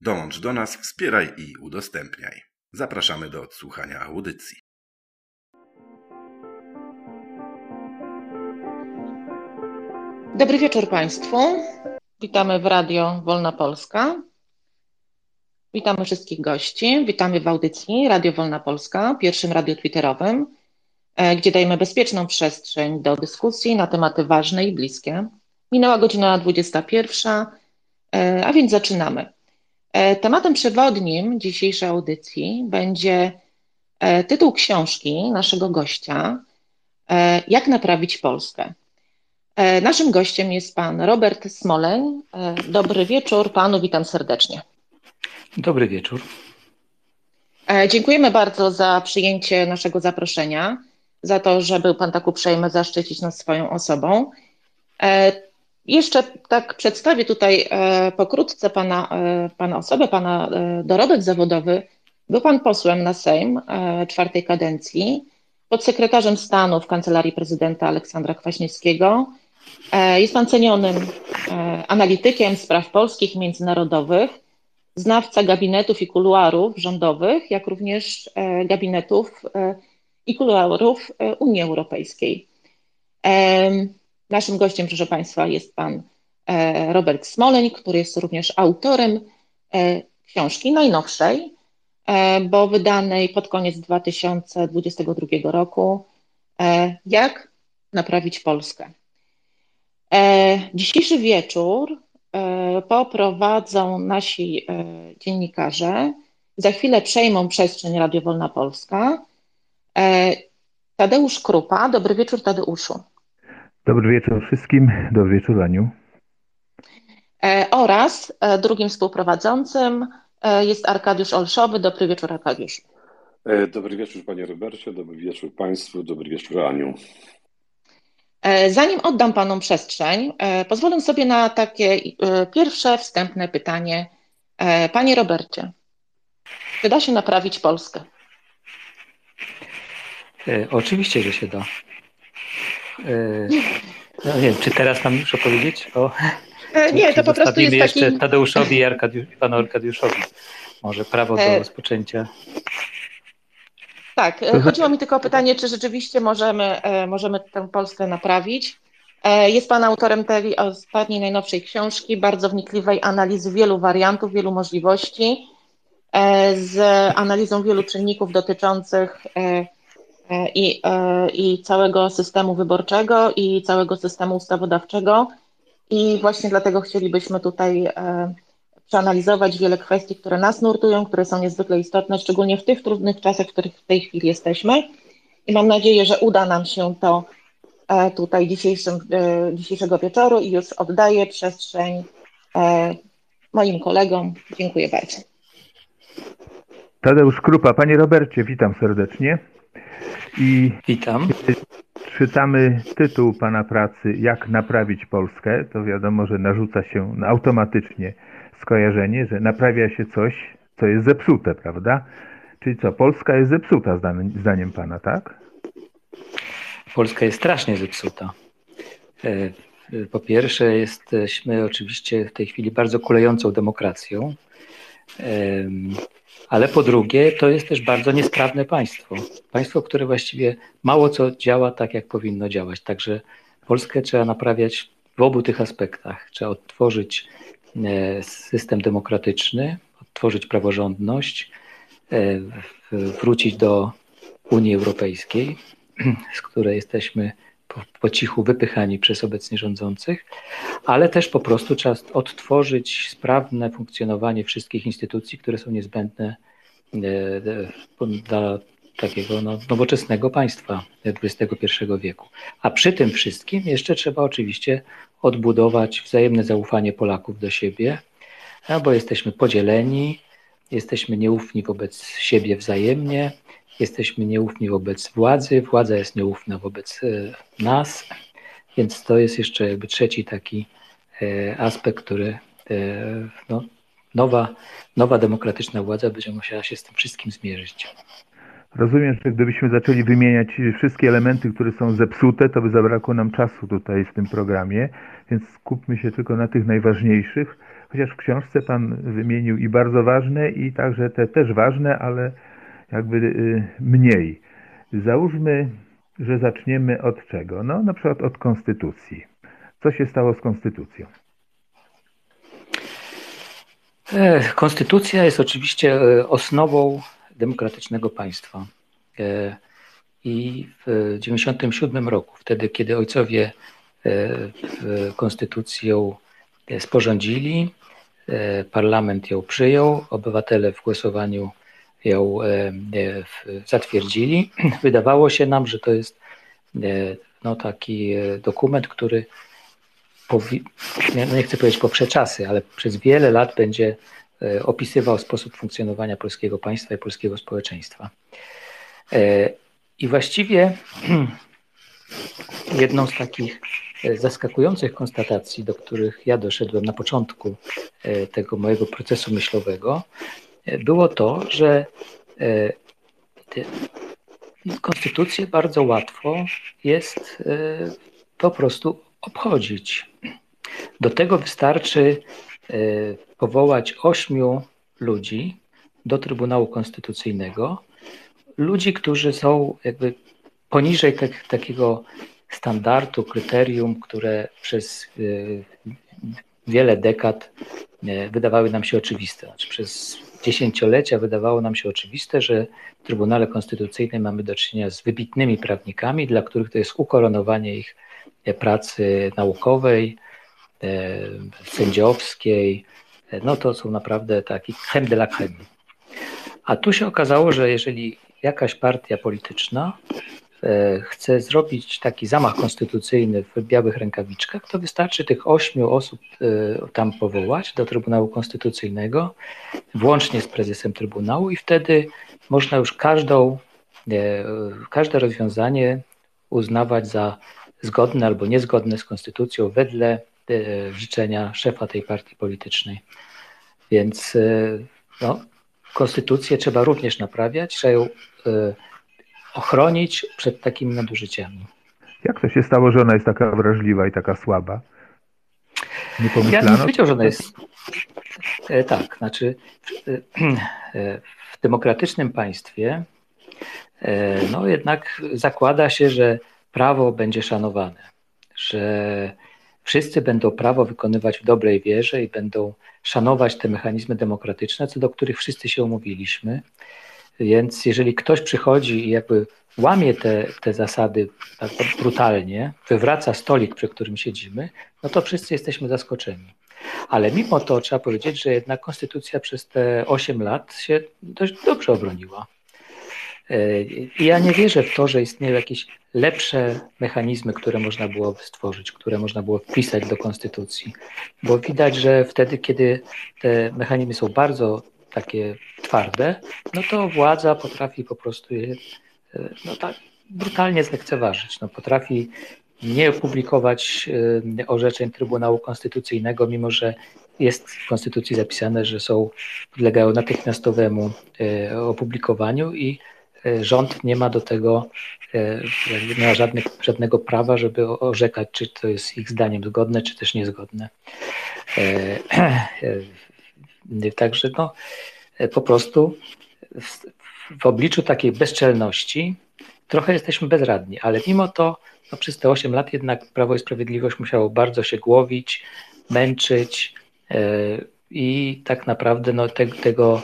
Dołącz do nas, wspieraj i udostępniaj. Zapraszamy do odsłuchania audycji. Dobry wieczór Państwu. Witamy w Radio Wolna Polska. Witamy wszystkich gości. Witamy w audycji Radio Wolna Polska, pierwszym radio twitterowym, e, gdzie dajemy bezpieczną przestrzeń do dyskusji na tematy ważne i bliskie. Minęła godzina 21, e, a więc zaczynamy. E, tematem przewodnim dzisiejszej audycji będzie tytuł książki naszego gościa Jak naprawić Polskę. Naszym gościem jest pan Robert Smoleń. Dobry wieczór panu, witam serdecznie. Dobry wieczór. E, dziękujemy bardzo za przyjęcie naszego zaproszenia, za to, że był Pan tak uprzejmy zaszczycić nas swoją osobą. E, jeszcze tak przedstawię tutaj e, pokrótce Pana, pana osobę, Pana dorobek zawodowy. Był Pan posłem na Sejm czwartej kadencji, podsekretarzem stanu w Kancelarii Prezydenta Aleksandra Kwaśniewskiego. Jest Pan cenionym analitykiem spraw polskich i międzynarodowych znawca gabinetów i kuluarów rządowych, jak również e, gabinetów e, i kuluarów e, Unii Europejskiej. Naszym gościem, proszę Państwa, jest pan Robert Smoleń, który jest również autorem książki najnowszej, bo wydanej pod koniec 2022 roku Jak naprawić Polskę. Dzisiejszy wieczór E, poprowadzą nasi e, dziennikarze. Za chwilę przejmą przestrzeń Radio Wolna Polska. E, Tadeusz Krupa. Dobry wieczór, Tadeuszu. Dobry wieczór wszystkim. Dobry wieczór, Aniu. Oraz drugim współprowadzącym jest Arkadiusz Olszowy. Dobry wieczór, Arkadiusz. Dobry wieczór, panie Robercie. Dobry wieczór państwu. Dobry wieczór, Aniu. E, zanim oddam Panom przestrzeń, e, pozwolę sobie na takie e, pierwsze wstępne pytanie. Panie Robercie, czy da się naprawić Polskę? Oczywiście, że się da. No nie wiem, czy teraz mam już opowiedzieć? O, nie, to po prostu jest jeszcze taki... Tadeuszowi i Arkadiusz, panu Arkadiuszowi. Może prawo do rozpoczęcia. Tak, e, chodziło mi tylko o pytanie, czy rzeczywiście możemy, e, możemy tę Polskę naprawić. E, jest Pan autorem tej ostatniej, najnowszej książki, bardzo wnikliwej analizy wielu wariantów, wielu możliwości, z analizą wielu czynników dotyczących i, i całego systemu wyborczego, i całego systemu ustawodawczego. I właśnie dlatego chcielibyśmy tutaj przeanalizować wiele kwestii, które nas nurtują, które są niezwykle istotne, szczególnie w tych trudnych czasach, w których w tej chwili jesteśmy. I mam nadzieję, że uda nam się to e, tutaj dzisiejszym, e, dzisiejszego wieczoru i już oddaję przestrzeń e, moim kolegom. Dziękuję bardzo. Tadeusz Krupa. Panie Robercie, witam serdecznie. I witam. Czytamy tytuł Pana pracy Jak naprawić Polskę. To wiadomo, że narzuca się automatycznie skojarzenie, że naprawia się coś, co jest zepsute, prawda? Czyli co, Polska jest zepsuta zdaniem pana, tak? Polska jest strasznie zepsuta. E, e, po pierwsze, jesteśmy oczywiście w tej chwili bardzo kulejącą demokracją, ale po drugie, to jest też bardzo niesprawne państwo. Państwo, które właściwie mało co działa tak, jak powinno działać. Także Polskę trzeba naprawiać w obu tych aspektach. Trzeba odtworzyć E, system demokratyczny, odtworzyć praworządność, e, wrócić do Unii Europejskiej, z której jesteśmy po, po cichu wypychani przez obecnie rządzących, ale też po prostu trzeba odtworzyć sprawne funkcjonowanie wszystkich instytucji, które są niezbędne e, dla takiego no, nowoczesnego państwa XXI wieku. A przy tym wszystkim jeszcze trzeba oczywiście odbudować wzajemne zaufanie Polaków do siebie, no bo jesteśmy podzieleni, jesteśmy nieufni wobec siebie wzajemnie, jesteśmy nieufni wobec władzy, władza jest nieufna wobec nas, więc to jest jeszcze jakby trzeci taki aspekt, który no, nowa, nowa demokratyczna władza będzie musiała się z tym wszystkim zmierzyć. Rozumiem, że gdybyśmy zaczęli wymieniać wszystkie elementy, które są zepsute, to by zabrakło nam czasu tutaj w tym programie, więc skupmy się tylko na tych najważniejszych, chociaż w książce Pan wymienił i bardzo ważne, i także te też ważne, ale jakby y, mniej. Załóżmy, że zaczniemy od czego? No, na przykład od konstytucji. Co się stało z konstytucją? E, konstytucja jest oczywiście e, osnową demokratycznego państwa. E, I w 1997 roku, wtedy kiedy ojcowie konstytucję sporządzili, parlament ją przyjął, obywatele w głosowaniu ją zatwierdzili. Wydawało się nam, że to jest no, taki dokument, który nie chcę powiedzieć poprze czasy, ale przez wiele lat będzie e, opisywał sposób funkcjonowania polskiego państwa i polskiego społeczeństwa. E, I właściwie jedną z takich e, zaskakujących konstatacji, do których ja doszedłem na początku tego mojego procesu myślowego, było to, że konstytucję bardzo łatwo jest po prostu obchodzić. Do tego wystarczy e, powołać ośmiu ludzi do Trybunału Konstytucyjnego, ludzi, którzy są jakby poniżej tak, takiego standardu, kryterium, które przez e, wiele dekad e, wydawały nam się oczywiste. Znaczy przez dziesięciolecia wydawało nam się oczywiste, że w Trybunale Konstytucyjnym mamy do czynienia z wybitnymi prawnikami, dla których to jest ukoronowanie ich pracy naukowej, e, sędziowskiej, e, no to są naprawdę taki chem de la creme. A tu się okazało, że jeżeli jakaś partia polityczna e, chce zrobić taki zamach konstytucyjny w białych rękawiczkach, to wystarczy tych ośmiu osób tam powołać do Trybunału Konstytucyjnego, włącznie z prezesem Trybunału, i wtedy można już każdą, każde rozwiązanie uznawać za zgodne albo niezgodne z konstytucją wedle e, życzenia szefa tej partii politycznej. Więc e, no, konstytucję trzeba również naprawiać, trzeba ją e, ochronić przed takimi nadużyciami. Jak to się stało, że ona jest taka wrażliwa i taka słaba? Nie pomyślano? Ja bym powiedział, że ona jest. Tak, znaczy w demokratycznym państwie no jednak zakłada się, że prawo będzie szanowane, że wszyscy będą prawo wykonywać w dobrej wierze i będą szanować te mechanizmy demokratyczne, co do których wszyscy się umówiliśmy. Więc jeżeli ktoś przychodzi i jakby łamie te, te zasady tak brutalnie, wywraca stolik, przy którym siedzimy, no to wszyscy jesteśmy zaskoczeni. Ale mimo to trzeba powiedzieć, że jednak konstytucja przez te 8 lat się dość dobrze obroniła. Ja nie wierzę w to, że istnieją jakieś lepsze mechanizmy, które można było stworzyć, które można było wpisać do konstytucji, bo widać, że wtedy, kiedy te mechanizmy są bardzo takie twarde, no to władza potrafi po prostu je no tak brutalnie zlekceważyć. No, potrafi nie opublikować e, orzeczeń Trybunału Konstytucyjnego, mimo że jest w Konstytucji zapisane, że są, podlegają natychmiastowemu e, opublikowaniu i E, rząd nie ma do tego e, nie ma żadnych, żadnego prawa, żeby orzekać, czy to jest ich zdaniem zgodne, czy też niezgodne. Także no, po prostu w, w obliczu takiej bezczelności trochę jesteśmy bezradni, ale mimo to no, przez te 8 lat jednak Prawo i Sprawiedliwość musiało bardzo się głowić, męczyć, i tak naprawdę no, te, tego,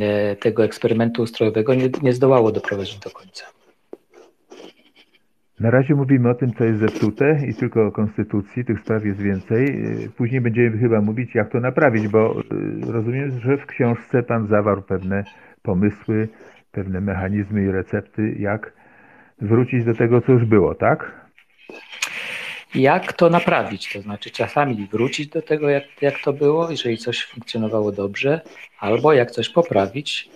e, tego eksperymentu ustrojowego nie, nie zdołało doprowadzić do końca. Na razie mówimy o tym, co jest zepsute i tylko o konstytucji, tych spraw jest więcej. E, później będziemy chyba mówić, jak to naprawić, bo e, rozumiem, że w książce Pan zawarł pewne pomysły, pewne mechanizmy i recepty, jak wrócić do tego, co już było, tak? jak to naprawić, to znaczy czasami wrócić do tego, jak, jak to było, jeżeli coś funkcjonowało dobrze, albo jak coś poprawić.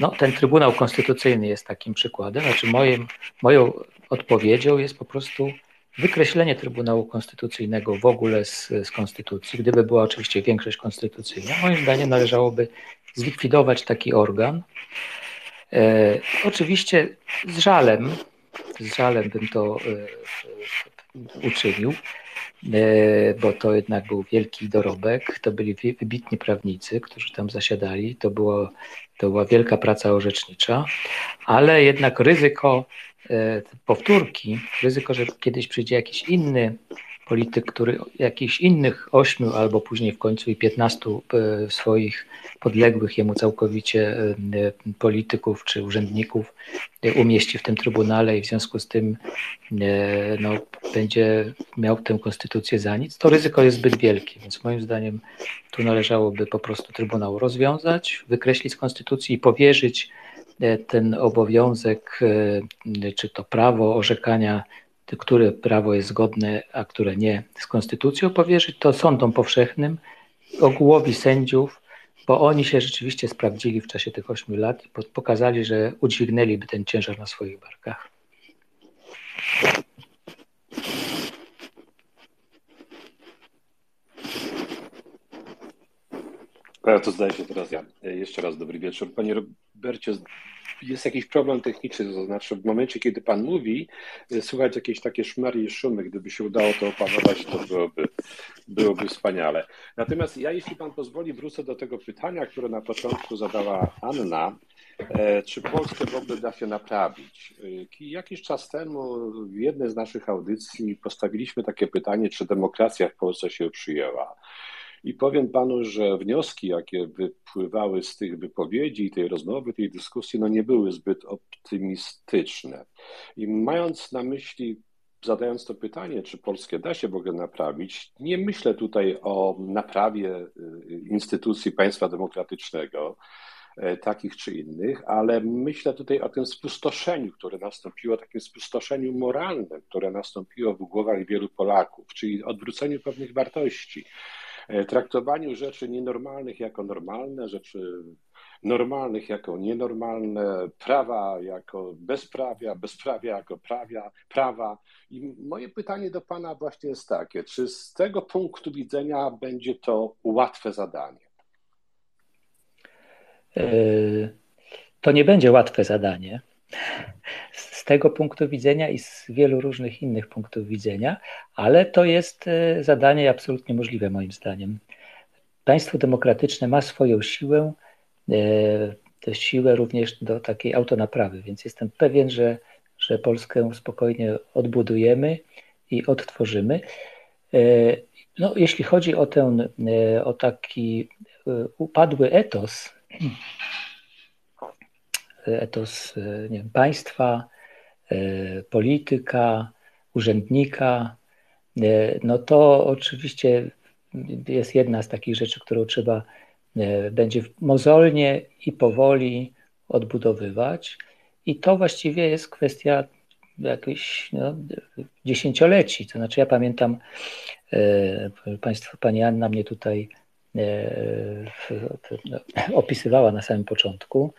No, ten Trybunał Konstytucyjny jest takim przykładem, znaczy moim, moją odpowiedzią jest po prostu wykreślenie Trybunału Konstytucyjnego w ogóle z, z Konstytucji, gdyby była oczywiście większość konstytucyjna, moim zdaniem należałoby zlikwidować taki organ. E, oczywiście z żalem, z żalem bym to e, uczynił, e, bo to jednak był wielki dorobek. To byli wybitni prawnicy, którzy tam zasiadali. To, było, to była wielka praca orzecznicza, ale jednak ryzyko E, powtórki, ryzyko, że kiedyś przyjdzie jakiś inny polityk, który jakichś innych ośmiu albo później w końcu i piętnastu e, swoich podległych jemu całkowicie e, polityków czy urzędników umieści w tym trybunale i w związku z tym no, będzie miał tę konstytucję za nic, to ryzyko jest zbyt wielkie, więc moim zdaniem tu należałoby po prostu trybunał rozwiązać, wykreślić z konstytucji i powierzyć E, ten obowiązek, e, czy to prawo orzekania, które prawo jest zgodne, a które nie z konstytucją, powierzyć to sądom powszechnym, ogółowi sędziów, bo oni się rzeczywiście sprawdzili w czasie tych ośmiu lat i pokazali, że udźwignęliby ten ciężar na swoich barkach. To zdaje się teraz ja. E, jeszcze raz dobry wieczór. Panie Robercie, jest jakiś problem techniczny, to znaczy w momencie, kiedy Pan mówi, e, słychać jakieś takie szmery i szumy. Gdyby się udało to opanować, to byłoby, byłoby wspaniale. Natomiast ja, jeśli Pan pozwoli, wrócę do tego pytania, które na początku zadała Anna. E, czy Polskę w ogóle da się naprawić? Jakiś czas temu w jednej z naszych audycji postawiliśmy takie pytanie, czy demokracja w Polsce się przyjęła. I powiem panu, że wnioski, jakie wypływały z tych wypowiedzi, tej rozmowy, tej dyskusji, no nie były zbyt optymistyczne. I mając na myśli, zadając to pytanie, czy Polskę da się w ogóle naprawić, nie myślę tutaj o naprawie y, instytucji państwa demokratycznego, e, takich czy innych, ale myślę tutaj o tym spustoszeniu, które nastąpiło, takim spustoszeniu moralnym, które nastąpiło w głowach wielu Polaków, czyli odwróceniu pewnych wartości. E, traktowaniu rzeczy nienormalnych jako normalne, rzeczy normalnych jako nienormalne, prawa jako bezprawia, bezprawia jako prawia, prawa. I moje pytanie do Pana właśnie jest takie, czy z tego punktu widzenia będzie to łatwe zadanie? E, to nie będzie łatwe zadanie z tego punktu widzenia i z wielu różnych innych punktów widzenia, ale to jest e, zadanie absolutnie możliwe moim zdaniem. Państwo demokratyczne ma swoją siłę, e, siłę również do takiej autonaprawy, więc jestem pewien, że, że Polskę spokojnie odbudujemy i odtworzymy. E, no, jeśli chodzi o ten, o taki upadły etos, etos nie wiem, państwa, E, polityka, urzędnika, e, no to oczywiście jest jedna z takich rzeczy, którą trzeba e, będzie mozolnie i powoli odbudowywać. I to właściwie jest kwestia jakichś no, dziesięcioleci. To znaczy, ja pamiętam, Państwo, Pani Anna mnie tutaj no, opisywała na samym początku.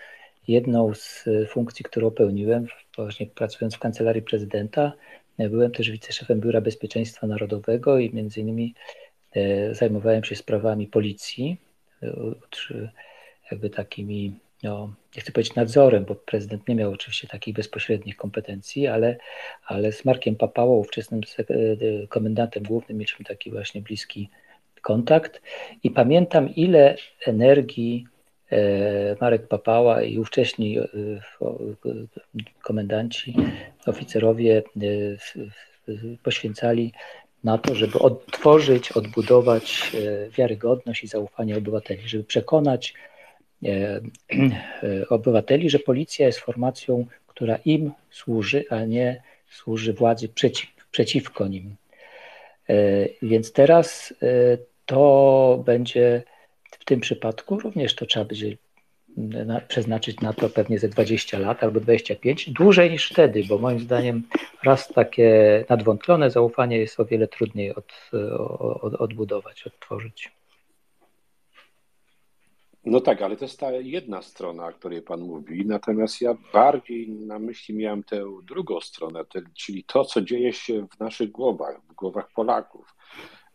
Jedną z funkcji, którą pełniłem, właśnie pracując w kancelarii prezydenta, byłem też wiceszefem Biura Bezpieczeństwa Narodowego i między innymi e, zajmowałem się sprawami policji, e, jakby takimi, no, nie chcę powiedzieć nadzorem, bo prezydent nie miał oczywiście takich bezpośrednich kompetencji, ale, ale z Markiem Papałą, ówczesnym e, komendantem głównym, mieliśmy taki właśnie bliski kontakt. I pamiętam, ile energii E, Marek Papała i ówcześni e, komendanci, oficerowie e, poświęcali na to, żeby odtworzyć, odbudować wiarygodność i zaufanie obywateli, żeby przekonać obywateli, że policja jest formacją, która im służy, a nie służy władzy przeciw, przeciwko nim. Więc teraz to będzie w tym przypadku również to trzeba będzie na, przeznaczyć na to pewnie ze 20 lat albo 25, dłużej niż wtedy, bo moim zdaniem raz takie nadwątlone zaufanie jest o wiele trudniej od, od, odbudować, odtworzyć. No tak, ale to jest ta jedna strona, o której Pan mówi. Natomiast ja bardziej na myśli miałem tę drugą stronę, czyli to, co dzieje się w naszych głowach, w głowach Polaków.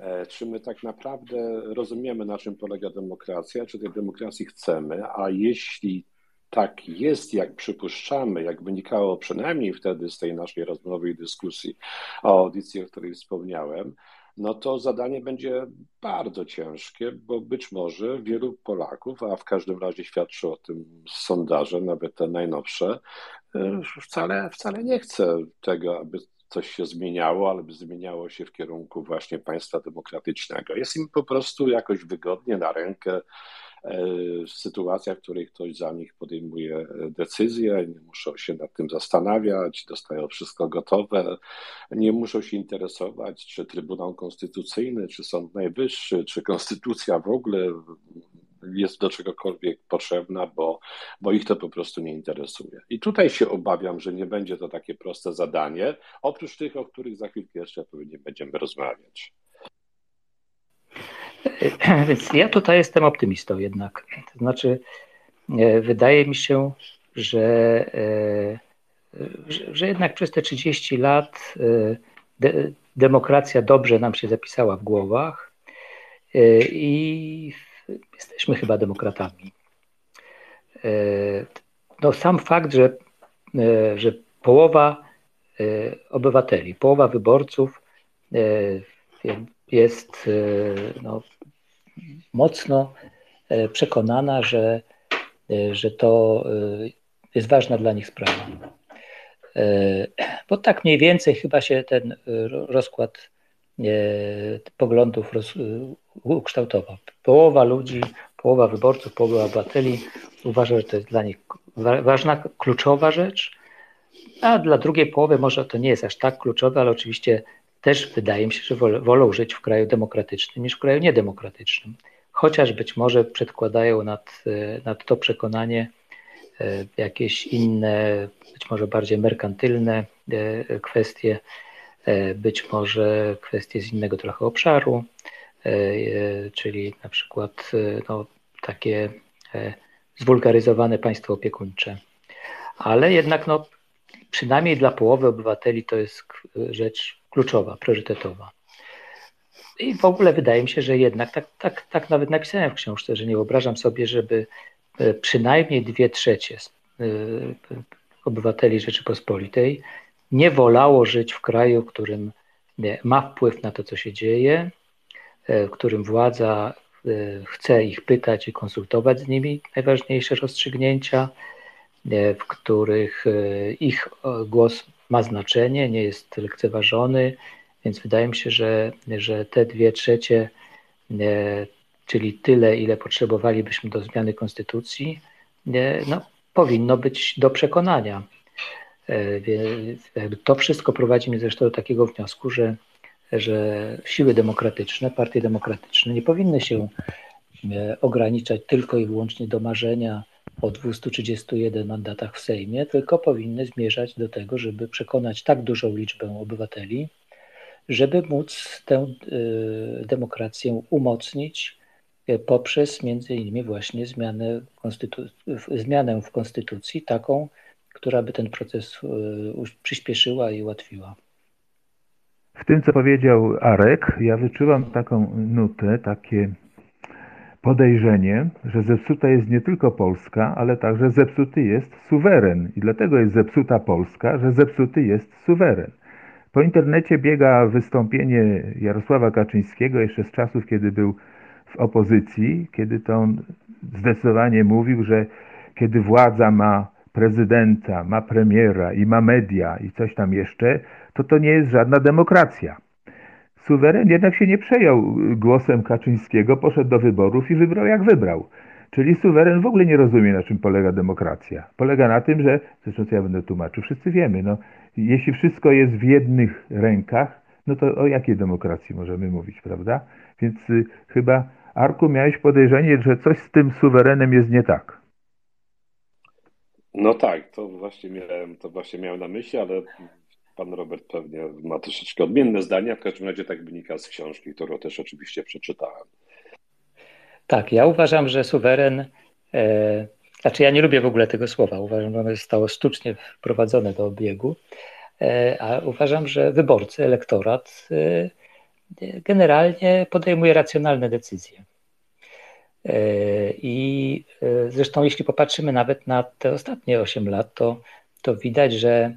E, czy my tak naprawdę rozumiemy, na czym polega demokracja, czy tej demokracji chcemy, a jeśli tak jest, jak przypuszczamy, jak wynikało przynajmniej wtedy z tej naszej rozmowy i dyskusji o audycji, o której wspomniałem, no to zadanie będzie bardzo ciężkie, bo być może wielu Polaków, a w każdym razie świadczy o tym sondaże, nawet te najnowsze, e, wcale, wcale nie chce tego, aby coś się zmieniało, ale by zmieniało się w kierunku właśnie państwa demokratycznego. Jest im po prostu jakoś wygodnie na rękę e, sytuacja, w której ktoś za nich podejmuje e, decyzję, nie muszą się nad tym zastanawiać, dostają wszystko gotowe, nie muszą się interesować, czy Trybunał Konstytucyjny, czy Sąd Najwyższy, czy Konstytucja w ogóle jest do czegokolwiek potrzebna, bo, bo ich to po prostu nie interesuje. I tutaj się obawiam, że nie będzie to takie proste zadanie, oprócz tych, o których za chwilkę jeszcze pewnie będziemy rozmawiać. Więc ja tutaj jestem optymistą jednak. To znaczy, e, wydaje mi się, że, e, że, że jednak przez te 30 lat e, de, demokracja dobrze nam się zapisała w głowach i jesteśmy chyba demokratami. E, no, sam fakt, że, e, że połowa e, obywateli, połowa wyborców jest no, mocno przekonana, że, że to jest ważna dla nich sprawa. Bo tak mniej więcej chyba się ten rozkład poglądów roz, ukształtował. Połowa ludzi, połowa wyborców, połowa obywateli uważa, że to jest dla nich ważna, kluczowa rzecz, a dla drugiej połowy może to nie jest aż tak kluczowe, ale oczywiście też wydaje mi się, że wolą żyć w kraju demokratycznym niż w kraju niedemokratycznym. Chociaż być może przedkładają nad, nad to przekonanie e, jakieś inne, być może bardziej merkantylne e, kwestie, e, być może kwestie z innego trochę obszaru, E, e, czyli na przykład e, no, takie zwulgaryzowane państwo opiekuńcze. Ale jednak no, przynajmniej dla połowy obywateli to jest rzecz kluczowa, priorytetowa. I w ogóle wydaje mi się, że jednak, tak, tak, tak nawet napisałem w książce, że nie wyobrażam sobie, żeby przynajmniej dwie trzecie obywateli Rzeczypospolitej nie wolało żyć w kraju, w którym ma wpływ na to, co się dzieje, E, w którym władza e, chce ich pytać i konsultować z nimi najważniejsze rozstrzygnięcia, e, w których ich głos ma znaczenie, nie jest lekceważony, więc wydaje mi się, że, że te dwie trzecie, czyli tyle, ile potrzebowalibyśmy do zmiany konstytucji, no, powinno być do przekonania. To wszystko prowadzi mnie zresztą do takiego wniosku, że że siły demokratyczne, partie demokratyczne nie powinny się e, ograniczać tylko i wyłącznie do marzenia o 231 mandatach w Sejmie, tylko powinny zmierzać do tego, żeby przekonać tak dużą liczbę obywateli, żeby móc tę e, demokrację umocnić e, poprzez między innymi właśnie zmianę, zmianę w konstytucji, taką, która by ten proces przyspieszyła i ułatwiła. W tym, co powiedział Arek, ja wyczuwam taką nutę, takie podejrzenie, że zepsuta jest nie tylko Polska, ale także zepsuty jest suweren. I dlatego jest zepsuta Polska, że zepsuty jest suweren. Po internecie biega wystąpienie Jarosława Kaczyńskiego jeszcze z czasów, kiedy był w opozycji, kiedy to on zdecydowanie mówił, że kiedy władza ma prezydenta, ma premiera i ma media i coś tam jeszcze, to to nie jest żadna demokracja. Suweren jednak się nie przejął głosem Kaczyńskiego, poszedł do wyborów i wybrał jak wybrał. Czyli suweren w ogóle nie rozumie, na czym polega demokracja. Polega na tym, że, zresztą co ja będę tłumaczył, wszyscy wiemy, no, jeśli wszystko jest w jednych rękach, no to o jakiej demokracji możemy mówić, prawda? Więc y, chyba, Arku, miałeś podejrzenie, że coś z tym suwerenem jest nie tak. No tak, to właśnie miałem, to właśnie miałem na myśli, ale pan Robert pewnie ma troszeczkę odmienne zdania. W każdym razie tak wynika z książki, którą też oczywiście przeczytałem. Tak, ja uważam, że suweren, e, znaczy ja nie lubię w ogóle tego słowa, uważam, że ono zostało sztucznie wprowadzone do obiegu, e, a uważam, że wyborcy, elektorat e, generalnie podejmuje racjonalne decyzje. E, I e, zresztą, jeśli popatrzymy nawet na te ostatnie 8 lat, to, to widać, że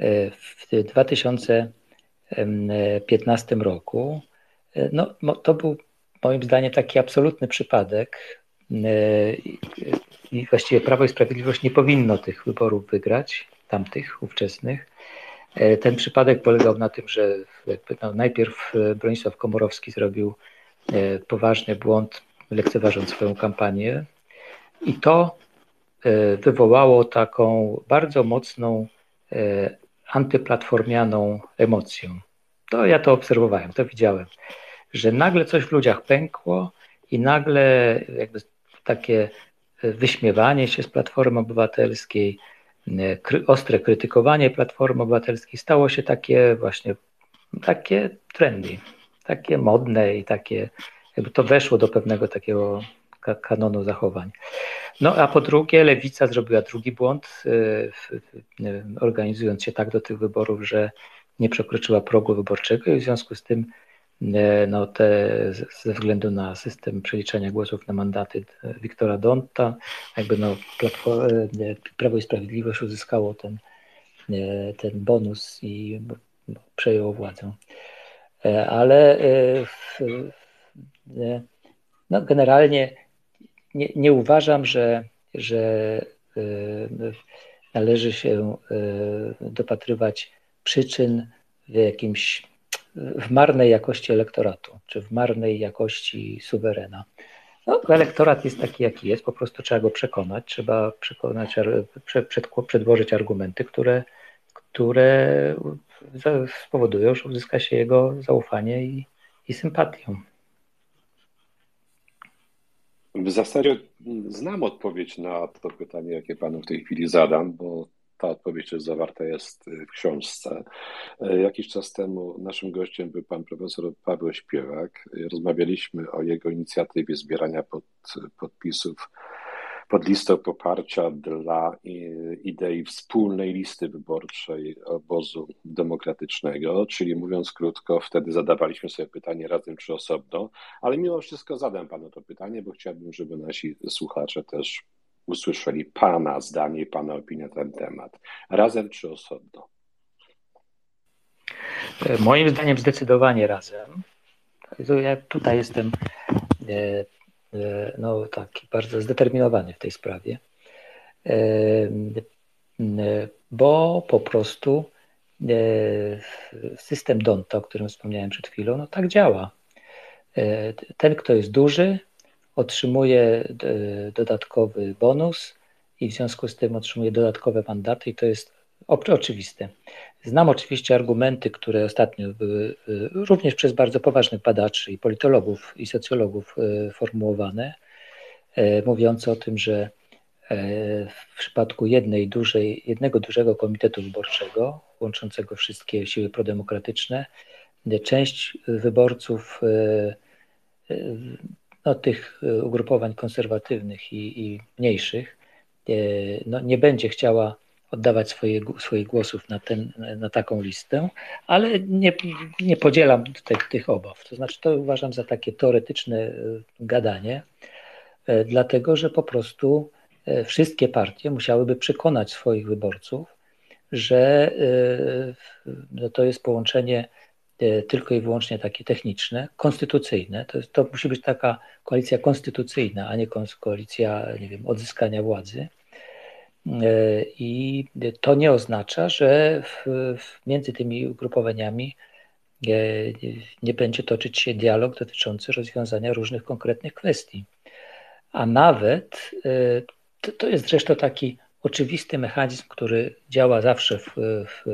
e, w 2015 roku no, to był moim zdaniem taki absolutny przypadek i właściwie Prawo i Sprawiedliwość nie powinno tych wyborów wygrać, tamtych ówczesnych. Ten przypadek polegał na tym, że no, najpierw Bronisław Komorowski zrobił poważny błąd lekceważąc swoją kampanię. I to e, wywołało taką bardzo mocną e, antyplatformianą emocję. To ja to obserwowałem, to widziałem, że nagle coś w ludziach pękło i nagle jakby takie wyśmiewanie się z Platformy Obywatelskiej, ostre krytykowanie Platformy Obywatelskiej stało się takie właśnie takie trendy, takie modne i takie jakby to weszło do pewnego takiego kanonu zachowań. No a po drugie, lewica zrobiła drugi błąd, y, organizując się tak do tych wyborów, że nie przekroczyła progu wyborczego i w związku z tym y, no te, ze względu na system przeliczania głosów na mandaty y, Wiktora Donta, jakby no Prawo i Sprawiedliwość uzyskało ten, ten bonus i no, przejęło władzę. Ale w, no, generalnie nie, nie uważam, że, że e, należy się e, dopatrywać przyczyn w jakimś w marnej jakości elektoratu, czy w marnej jakości suwerena. No, elektorat jest taki, jaki jest, po prostu trzeba go przekonać, trzeba przekonać, przed, przedłożyć argumenty, które, które spowodują, że uzyska się jego zaufanie i, i sympatię. W zasadzie znam odpowiedź na to pytanie, jakie panu w tej chwili zadam, bo ta odpowiedź też zawarta jest w książce. Jakiś czas temu naszym gościem był pan profesor Paweł Śpiewak. Rozmawialiśmy o jego inicjatywie zbierania pod, podpisów pod listą poparcia dla idei wspólnej listy wyborczej obozu demokratycznego, czyli mówiąc krótko, wtedy zadawaliśmy sobie pytanie razem czy osobno, ale mimo wszystko zadam panu to pytanie, bo chciałbym, żeby nasi słuchacze też usłyszeli pana zdanie, pana opinię na ten temat. Razem czy osobno? Moim zdaniem zdecydowanie razem. Ja tutaj jestem e, E, no, taki bardzo zdeterminowany w tej sprawie, e, bo po prostu e, system Donta, o którym wspomniałem przed chwilą, no tak działa. Ten, kto jest duży, otrzymuje dodatkowy bonus i w związku z tym otrzymuje dodatkowe mandaty i to jest oczywiste. Znam oczywiście argumenty, które ostatnio były również przez bardzo poważnych badaczy i politologów i socjologów y, formułowane, y, mówiące o tym, że w przypadku jednej dużej, jednego dużego komitetu wyborczego, łączącego wszystkie siły prodemokratyczne, część wyborców no, tych ugrupowań konserwatywnych i, i mniejszych no, nie będzie chciała oddawać swoje, swoich głosów na, ten, na taką listę, ale nie, nie podzielam tych, tych obaw. To znaczy, to uważam za takie teoretyczne e, gadanie, e, dlatego że po prostu e, wszystkie partie musiałyby przekonać swoich wyborców, że to jest połączenie tylko i wyłącznie takie techniczne, konstytucyjne. To, jest, to musi być taka koalicja konstytucyjna, a nie koalicja, nie wiem, odzyskania władzy. E, I to nie oznacza, że w, między tymi ugrupowaniami e, nie będzie toczyć się dialog dotyczący rozwiązania różnych konkretnych kwestii. A nawet e, to, to jest zresztą taki oczywisty mechanizm, który działa zawsze w, w,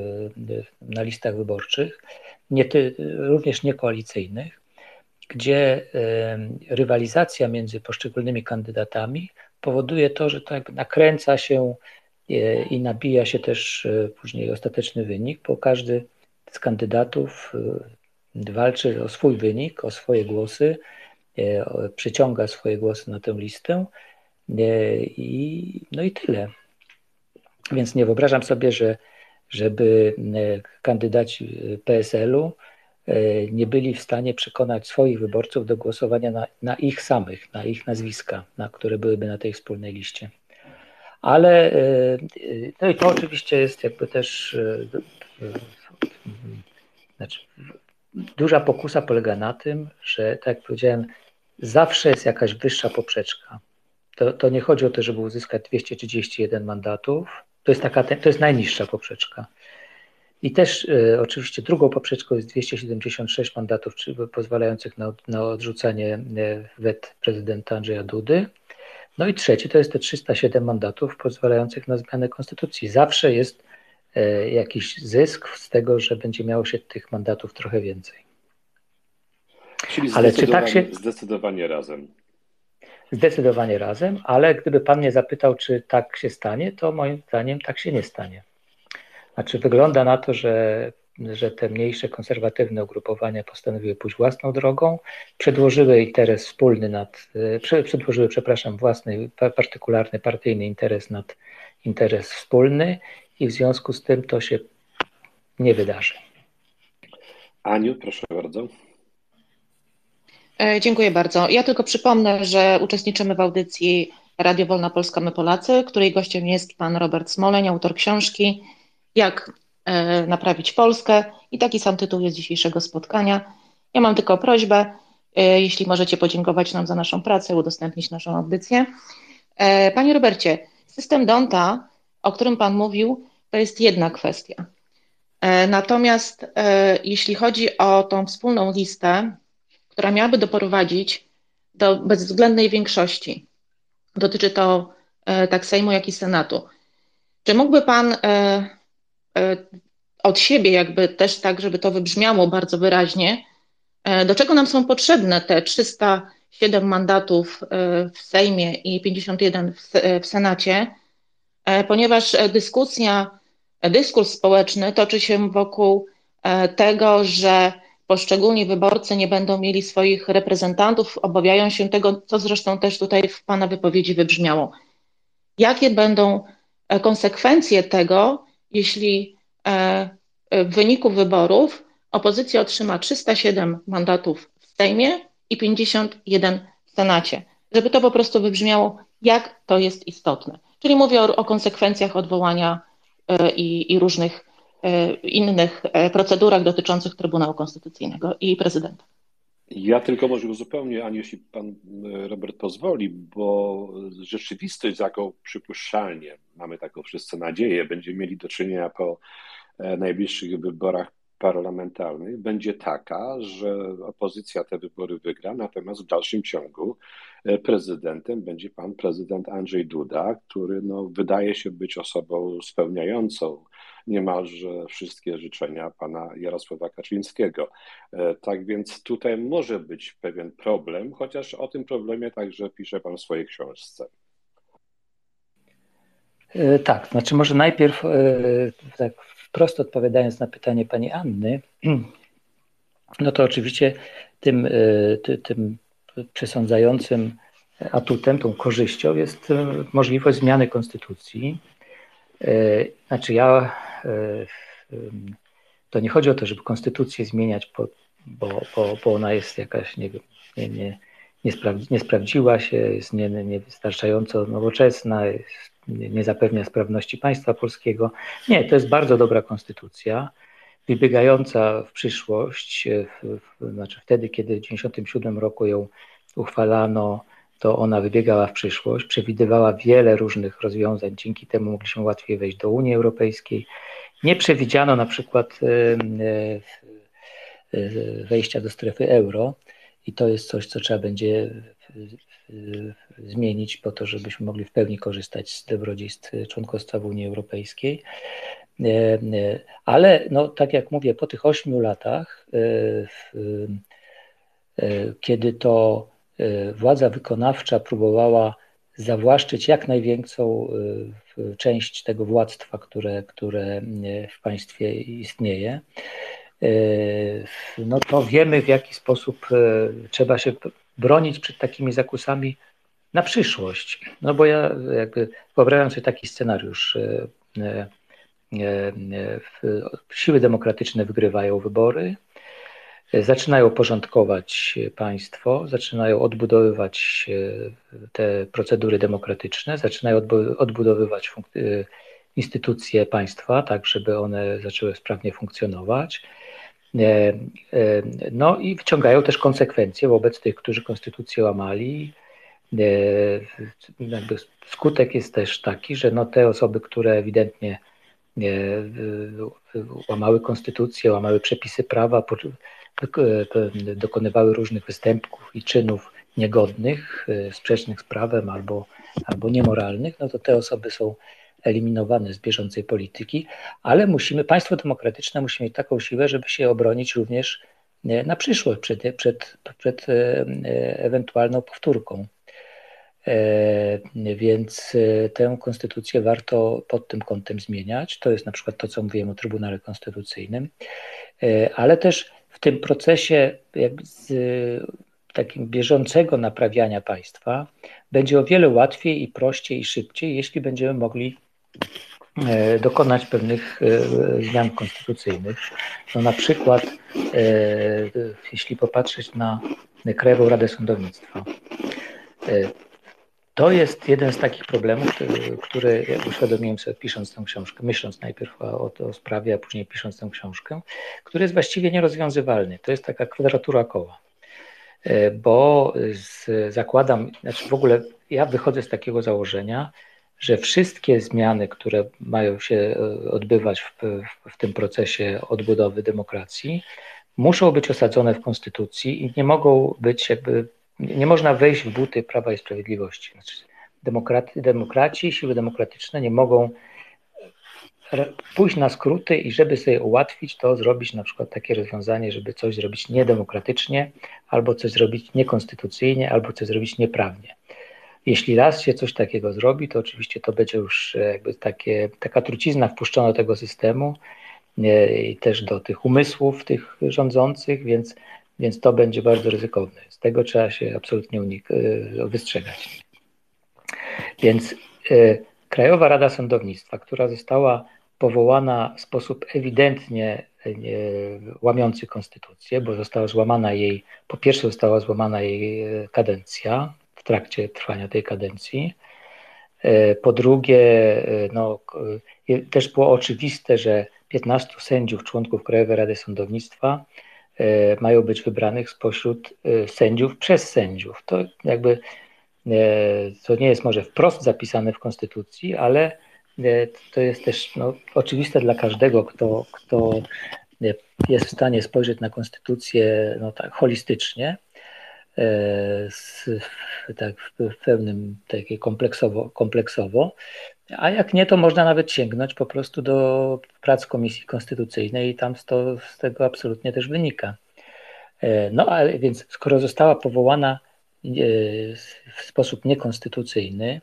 na listach wyborczych, nie ty, również niekoalicyjnych, gdzie rywalizacja między poszczególnymi kandydatami powoduje to, że to jakby nakręca się i nabija się też później ostateczny wynik, bo każdy z kandydatów walczy o swój wynik, o swoje głosy, przyciąga swoje głosy na tę listę i, no i tyle. Więc nie wyobrażam sobie, że żeby kandydaci PSL-u E, nie byli w stanie przekonać swoich wyborców do głosowania na, na, ich samych, na ich nazwiska, na które byłyby na tej wspólnej liście. Ale e, no i to oczywiście jest jakby też e, znaczy, duża pokusa polega na tym, że tak jak powiedziałem, zawsze jest jakaś wyższa poprzeczka. To, to nie chodzi o to, żeby uzyskać 231 mandatów. To jest, taka, to jest najniższa poprzeczka. I też y, oczywiście drugą poprzeczką jest 276 mandatów czy, pozwalających na, na odrzucenie y, wet prezydenta Andrzeja Dudy. No i trzeci to jest te 307 mandatów pozwalających na zmianę konstytucji. Zawsze jest y, jakiś zysk z tego, że będzie miało się tych mandatów trochę więcej. Czyli ale czy tak się. Zdecydowanie razem. Zdecydowanie razem, ale gdyby pan mnie zapytał, czy tak się stanie, to moim zdaniem tak się nie stanie. Znaczy wygląda na to, że, że te mniejsze konserwatywne ugrupowania postanowiły pójść własną drogą, przedłożyły interes wspólny nad, przedłożyły, przepraszam, własny, partykularny, partyjny interes nad interes wspólny i w związku z tym to się nie wydarzy. Aniu, proszę bardzo. E, dziękuję bardzo. Ja tylko przypomnę, że uczestniczymy w audycji Radio Wolna Polska My Polacy, której gościem jest pan Robert Smoleń, autor książki jak e, naprawić Polskę i taki sam tytuł jest dzisiejszego spotkania. Ja mam tylko prośbę, e, jeśli możecie podziękować nam za naszą pracę, udostępnić naszą audycję. E, panie Robercie, system Donta, o którym Pan mówił, to jest jedna kwestia. Natomiast jeśli chodzi o tą wspólną listę, która miałaby doprowadzić do bezwzględnej większości, dotyczy to tak Sejmu, jak i Senatu. Czy mógłby Pan od siebie, jakby też tak, żeby to wybrzmiało bardzo wyraźnie, e, do czego nam są potrzebne te 307 mandatów e, w Sejmie i 51 w Senacie, ponieważ dyskusja, dyskurs społeczny toczy się wokół tego, że poszczególni wyborcy nie będą mieli swoich reprezentantów, obawiają się tego, co zresztą też tutaj w Pana wypowiedzi wybrzmiało. Jakie będą konsekwencje tego, jeśli e, w wyniku wyborów opozycja otrzyma 307 mandatów w Sejmie i 51 w Senacie. Żeby to po prostu wybrzmiało, jak to jest istotne. Czyli mówię o, o konsekwencjach odwołania e, i, i różnych e, innych procedurach dotyczących Trybunału Konstytucyjnego i prezydenta. Ja tylko może uzupełnię, Ani, jeśli pan Robert pozwoli, bo rzeczywistość, z jaką przypuszczalnie, mamy taką wszyscy nadzieję, będziemy mieli do czynienia po e, najbliższych wyborach parlamentarnych, będzie taka, że opozycja te wybory wygra, natomiast w dalszym ciągu e, prezydentem będzie pan prezydent Andrzej Duda, który no, wydaje się być osobą spełniającą niemalże wszystkie życzenia pana Jarosława Kaczyńskiego. E, tak więc tutaj może być pewien problem, chociaż o tym problemie także pisze pan w swojej książce. E, tak, znaczy może najpierw e, tak wprost odpowiadając na pytanie pani Anny, no to oczywiście tym, tym przesądzającym atutem, tą korzyścią jest możliwość zmiany konstytucji. Znaczy ja E, to nie chodzi o to, żeby konstytucję zmieniać, bo, bo, bo, ona jest jakaś, nie wiem, nie, nie, nie, sprawdzi, nie sprawdziła się, jest nie, niewystarczająco nowoczesna, nie, nie zapewnia sprawności państwa polskiego. Nie, to jest bardzo dobra konstytucja, wybiegająca w przyszłość, e, w, w, znaczy wtedy, kiedy w 1997 roku ją uchwalano, to ona wybiegała w przyszłość, przewidywała wiele różnych rozwiązań, dzięki temu mogliśmy łatwiej wejść do Unii Europejskiej. Nie przewidziano na przykład e, e, wejścia do strefy euro i to jest coś, co trzeba będzie zmienić po to, żebyśmy mogli w pełni korzystać z dobrodziejstw członkostwa w Unii Europejskiej. E, ale no, tak jak mówię, po tych ośmiu latach, kiedy to władza wykonawcza próbowała zawłaszczyć jak największą część tego władztwa, które, które w państwie istnieje. No to wiemy, w jaki sposób trzeba się bronić przed takimi zakusami na przyszłość. No bo ja jakby wyobrażam sobie taki scenariusz. Siły demokratyczne wygrywają wybory, zaczynają porządkować państwo, zaczynają odbudowywać te procedury demokratyczne, zaczynają odbudowywać instytucje państwa, tak żeby one zaczęły sprawnie funkcjonować. No i wyciągają też konsekwencje wobec tych, którzy konstytucję łamali. Skutek jest też taki, że no te osoby, które ewidentnie łamały konstytucję, łamały przepisy prawa, dokonywały różnych występków i czynów niegodnych, e, sprzecznych z prawem albo, albo niemoralnych, no to te osoby są eliminowane z bieżącej polityki, ale musimy, państwo demokratyczne musi mieć taką siłę, żeby się obronić również e, na przyszłość przed, przed, przed e, ewentualną powtórką. Więc tę konstytucję warto pod tym kątem zmieniać. To jest na przykład to, co mówiłem o Trybunale Konstytucyjnym, ale też w tym procesie jakby z takim bieżącego naprawiania państwa będzie o wiele łatwiej i prościej i szybciej, jeśli będziemy mogli e, dokonać pewnych e, zmian konstytucyjnych. No na przykład, e, jeśli popatrzeć na Krajową Radę Sądownictwa, to jest jeden z takich problemów, który, uświadomiłem sobie pisząc tę książkę, myśląc najpierw o, o sprawie, a później pisząc tę książkę, który jest właściwie nierozwiązywalny. To jest taka kwadratura koła. E, bo z, zakładam, znaczy w ogóle ja wychodzę z takiego założenia, że wszystkie zmiany, które mają się e, odbywać w, w, tym procesie odbudowy demokracji, muszą być osadzone w konstytucji i nie mogą być jakby nie można wejść w buty Prawa i Sprawiedliwości. Znaczy, demokraty, demokraci, siły demokratyczne nie mogą pójść na skróty i żeby sobie ułatwić to, zrobić na przykład takie rozwiązanie, żeby coś zrobić niedemokratycznie, albo coś zrobić niekonstytucyjnie, albo coś zrobić nieprawnie. Jeśli raz się coś takiego zrobi, to oczywiście to będzie już jakby takie, taka trucizna wpuszczona do tego systemu i też do tych umysłów tych rządzących, więc więc to będzie bardzo ryzykowne. Z tego trzeba się absolutnie unik- e, wystrzegać. Więc e, Krajowa Rada Sądownictwa, która została powołana w sposób ewidentnie e, łamiący konstytucję, bo została złamana jej, po pierwsze została złamana jej kadencja w trakcie trwania tej kadencji. Po drugie, no, też było oczywiste, że 15 sędziów, członków Krajowej Rady Sądownictwa mają być wybranych spośród e, sędziów przez sędziów. To jakby e, to nie jest może wprost zapisane w Konstytucji, ale to jest też no, oczywiste dla każdego, kto, kto jest w stanie spojrzeć na Konstytucję no, tak holistycznie, z, tak w pełnym takie kompleksowo, kompleksowo, a jak nie, to można nawet sięgnąć po prostu do prac Komisji Konstytucyjnej i tam to, z tego absolutnie też wynika. E, no ale więc skoro została powołana e, w sposób niekonstytucyjny,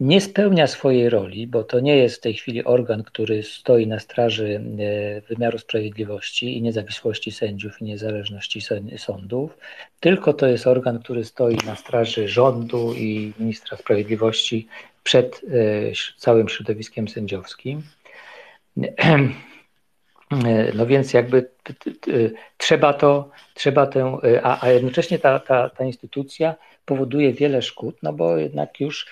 nie spełnia swojej roli, bo to nie jest w tej chwili organ, który stoi na straży e, wymiaru sprawiedliwości i niezawisłości sędziów i niezależności sądów, tylko to jest organ, który stoi na straży rządu i ministra sprawiedliwości przed e, całym środowiskiem sędziowskim. E, no więc jakby trzeba to, trzeba tę, a, a jednocześnie ta, ta, ta instytucja powoduje wiele szkód, no bo jednak już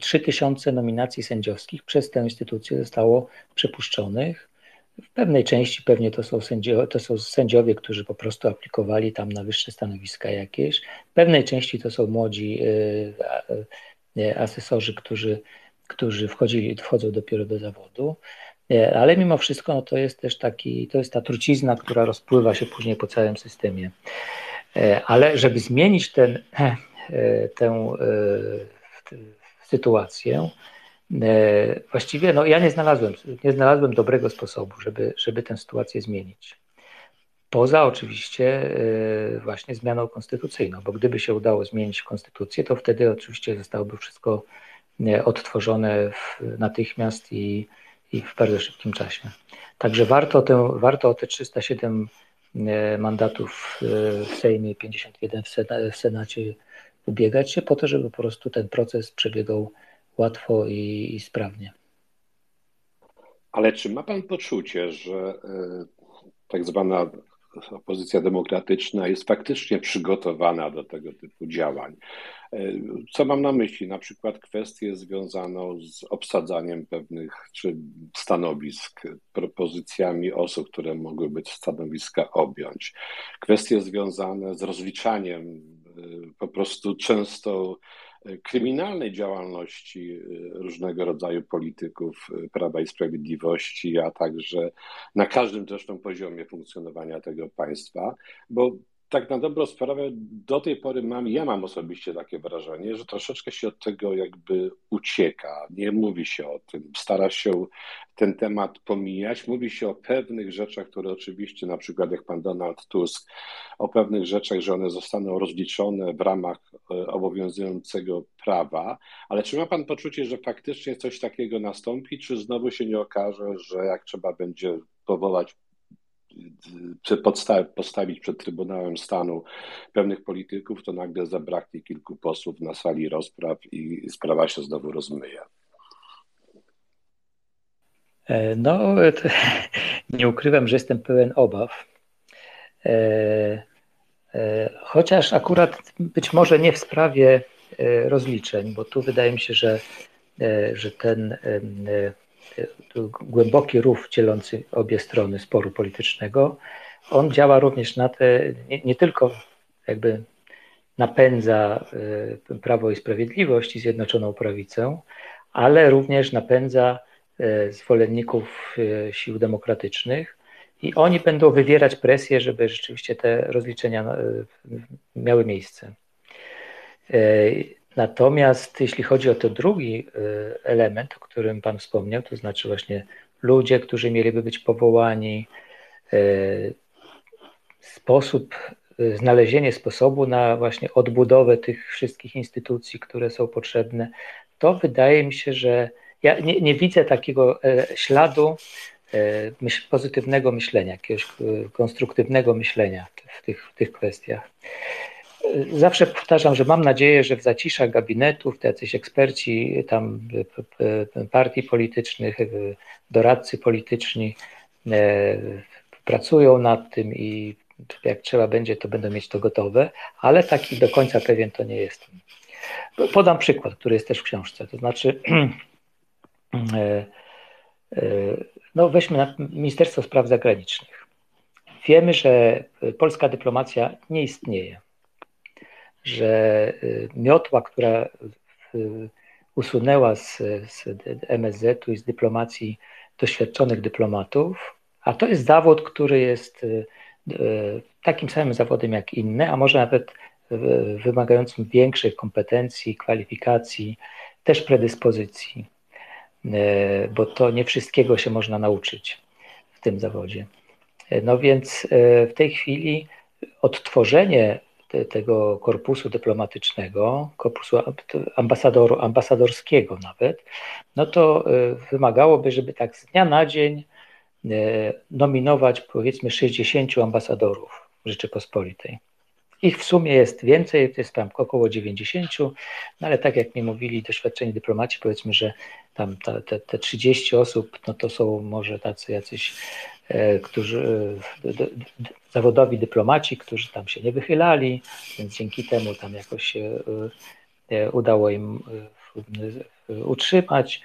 3000 nominacji sędziowskich przez tę instytucję zostało przepuszczonych. W pewnej części pewnie to są, to są sędziowie, którzy po prostu aplikowali tam na wyższe stanowiska jakieś. W pewnej części to są młodzi asesorzy, którzy, którzy wchodzili, wchodzą dopiero do zawodu. Ale mimo wszystko no to jest też taki, to jest ta trucizna, która rozpływa się później po całym systemie. Ale żeby zmienić ten, tę sytuację, właściwie no, ja nie znalazłem, nie znalazłem dobrego sposobu, żeby, żeby tę sytuację zmienić. Poza oczywiście właśnie zmianą konstytucyjną, bo gdyby się udało zmienić konstytucję, to wtedy oczywiście zostałoby wszystko odtworzone natychmiast i, i w bardzo szybkim czasie. Także warto, tę, warto o te 307 mandatów w Sejmie, 51 w Senacie ubiegać się po to, żeby po prostu ten proces przebiegał łatwo i, i sprawnie. Ale czy ma Pan poczucie, że tak zwana opozycja demokratyczna jest faktycznie przygotowana do tego typu działań? E, co mam na myśli? Na przykład kwestię związaną z obsadzaniem pewnych czy stanowisk, propozycjami osób, które mogłyby stanowiska objąć. Kwestie związane z rozliczaniem e, po prostu często kryminalnej działalności y, różnego rodzaju polityków y, Prawa i Sprawiedliwości, a także na każdym zresztą poziomie funkcjonowania tego państwa, bo tak na dobrą sprawę do tej pory mam, ja mam osobiście takie wrażenie, że troszeczkę się od tego jakby ucieka, nie mówi się o tym, stara się ten temat pomijać, mówi się o pewnych rzeczach, które oczywiście, na przykład jak pan Donald Tusk, o pewnych rzeczach, że one zostaną rozliczone w ramach e, obowiązującego prawa, ale czy ma pan poczucie, że faktycznie coś takiego nastąpi, czy znowu się nie okaże, że jak trzeba będzie powołać postawić przed Trybunałem Stanu pewnych polityków, to nagle zabraknie kilku posłów na sali rozpraw i sprawa się znowu rozmyje. E, no, nie ukrywam, że jestem pełen obaw. E, e, chociaż akurat być może nie w sprawie rozliczeń, bo tu wydaje mi się, że, że ten głęboki rów dzielący obie strony sporu politycznego, on działa również na te, nie, nie tylko jakby napędza y, Prawo i Sprawiedliwość i Zjednoczoną Prawicę, ale również napędza y, zwolenników y, sił demokratycznych i oni będą wywierać presję, żeby rzeczywiście te rozliczenia miały miejsce. Natomiast jeśli chodzi o ten drugi y, element, o którym Pan wspomniał, to znaczy właśnie ludzie, którzy mieliby być powołani, y, sposób, y, znalezienie sposobu na właśnie odbudowę tych wszystkich instytucji, które są potrzebne, to wydaje mi się, że ja nie, nie widzę takiego e, śladu e, pozytywnego myślenia, jakiegoś konstruktywnego myślenia w tych, w tych kwestiach. Zawsze powtarzam, że mam nadzieję, że w zaciszach gabinetów te jacyś eksperci tam partii politycznych, doradcy polityczni e, pracują nad tym i jak trzeba będzie, to będą mieć to gotowe, ale taki do końca pewien to nie jestem. Podam przykład, który jest też w książce. To znaczy, e, e, no weźmy Ministerstwo Spraw Zagranicznych. Wiemy, że polska dyplomacja nie istnieje że y, miotła, która y, usunęła z, z MSZ-u i z dyplomacji doświadczonych dyplomatów, a to jest zawód, który jest y, takim samym zawodem jak inne, a może nawet wymagającym większych kompetencji, kwalifikacji, też predyspozycji, bo to nie wszystkiego się można nauczyć w tym zawodzie. No więc w tej chwili odtworzenie te, tego korpusu dyplomatycznego, korpusu ambasador, ambasadorskiego nawet, no to e, wymagałoby, żeby tak z dnia na dzień e, nominować powiedzmy 60 ambasadorów Rzeczypospolitej. Ich w sumie jest więcej, to jest tam około 90, no ale tak jak mi mówili doświadczeni dyplomaci, powiedzmy, że tam te, te 30 osób, no to są może tacy jacyś którzy, e, zawodowi dyplomaci, którzy tam się nie wychylali, więc dzięki temu tam jakoś się e, udało im utrzymać,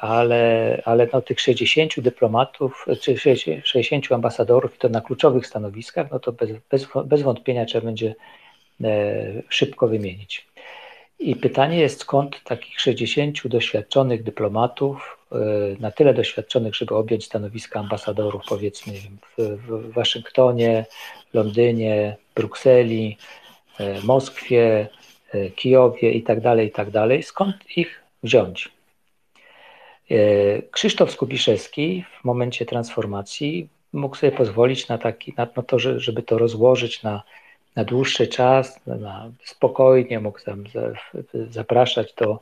ale, ale no tych 60 dyplomatów, czy 60 ambasadorów, to na kluczowych stanowiskach, no to bez, bez, bez wątpienia trzeba będzie szybko wymienić. I pytanie jest, skąd takich 60 doświadczonych dyplomatów, e, na tyle doświadczonych, żeby objąć stanowiska ambasadorów, powiedzmy, w, Waszyngtonie, Londynie, Brukseli, e, Moskwie, e, Kijowie i tak dalej, i tak skąd ich wziąć? Krzysztof Skubiszewski w momencie transformacji mógł sobie pozwolić na, taki, na to, żeby to rozłożyć na, na dłuższy czas, na, spokojnie mógł tam zapraszać do,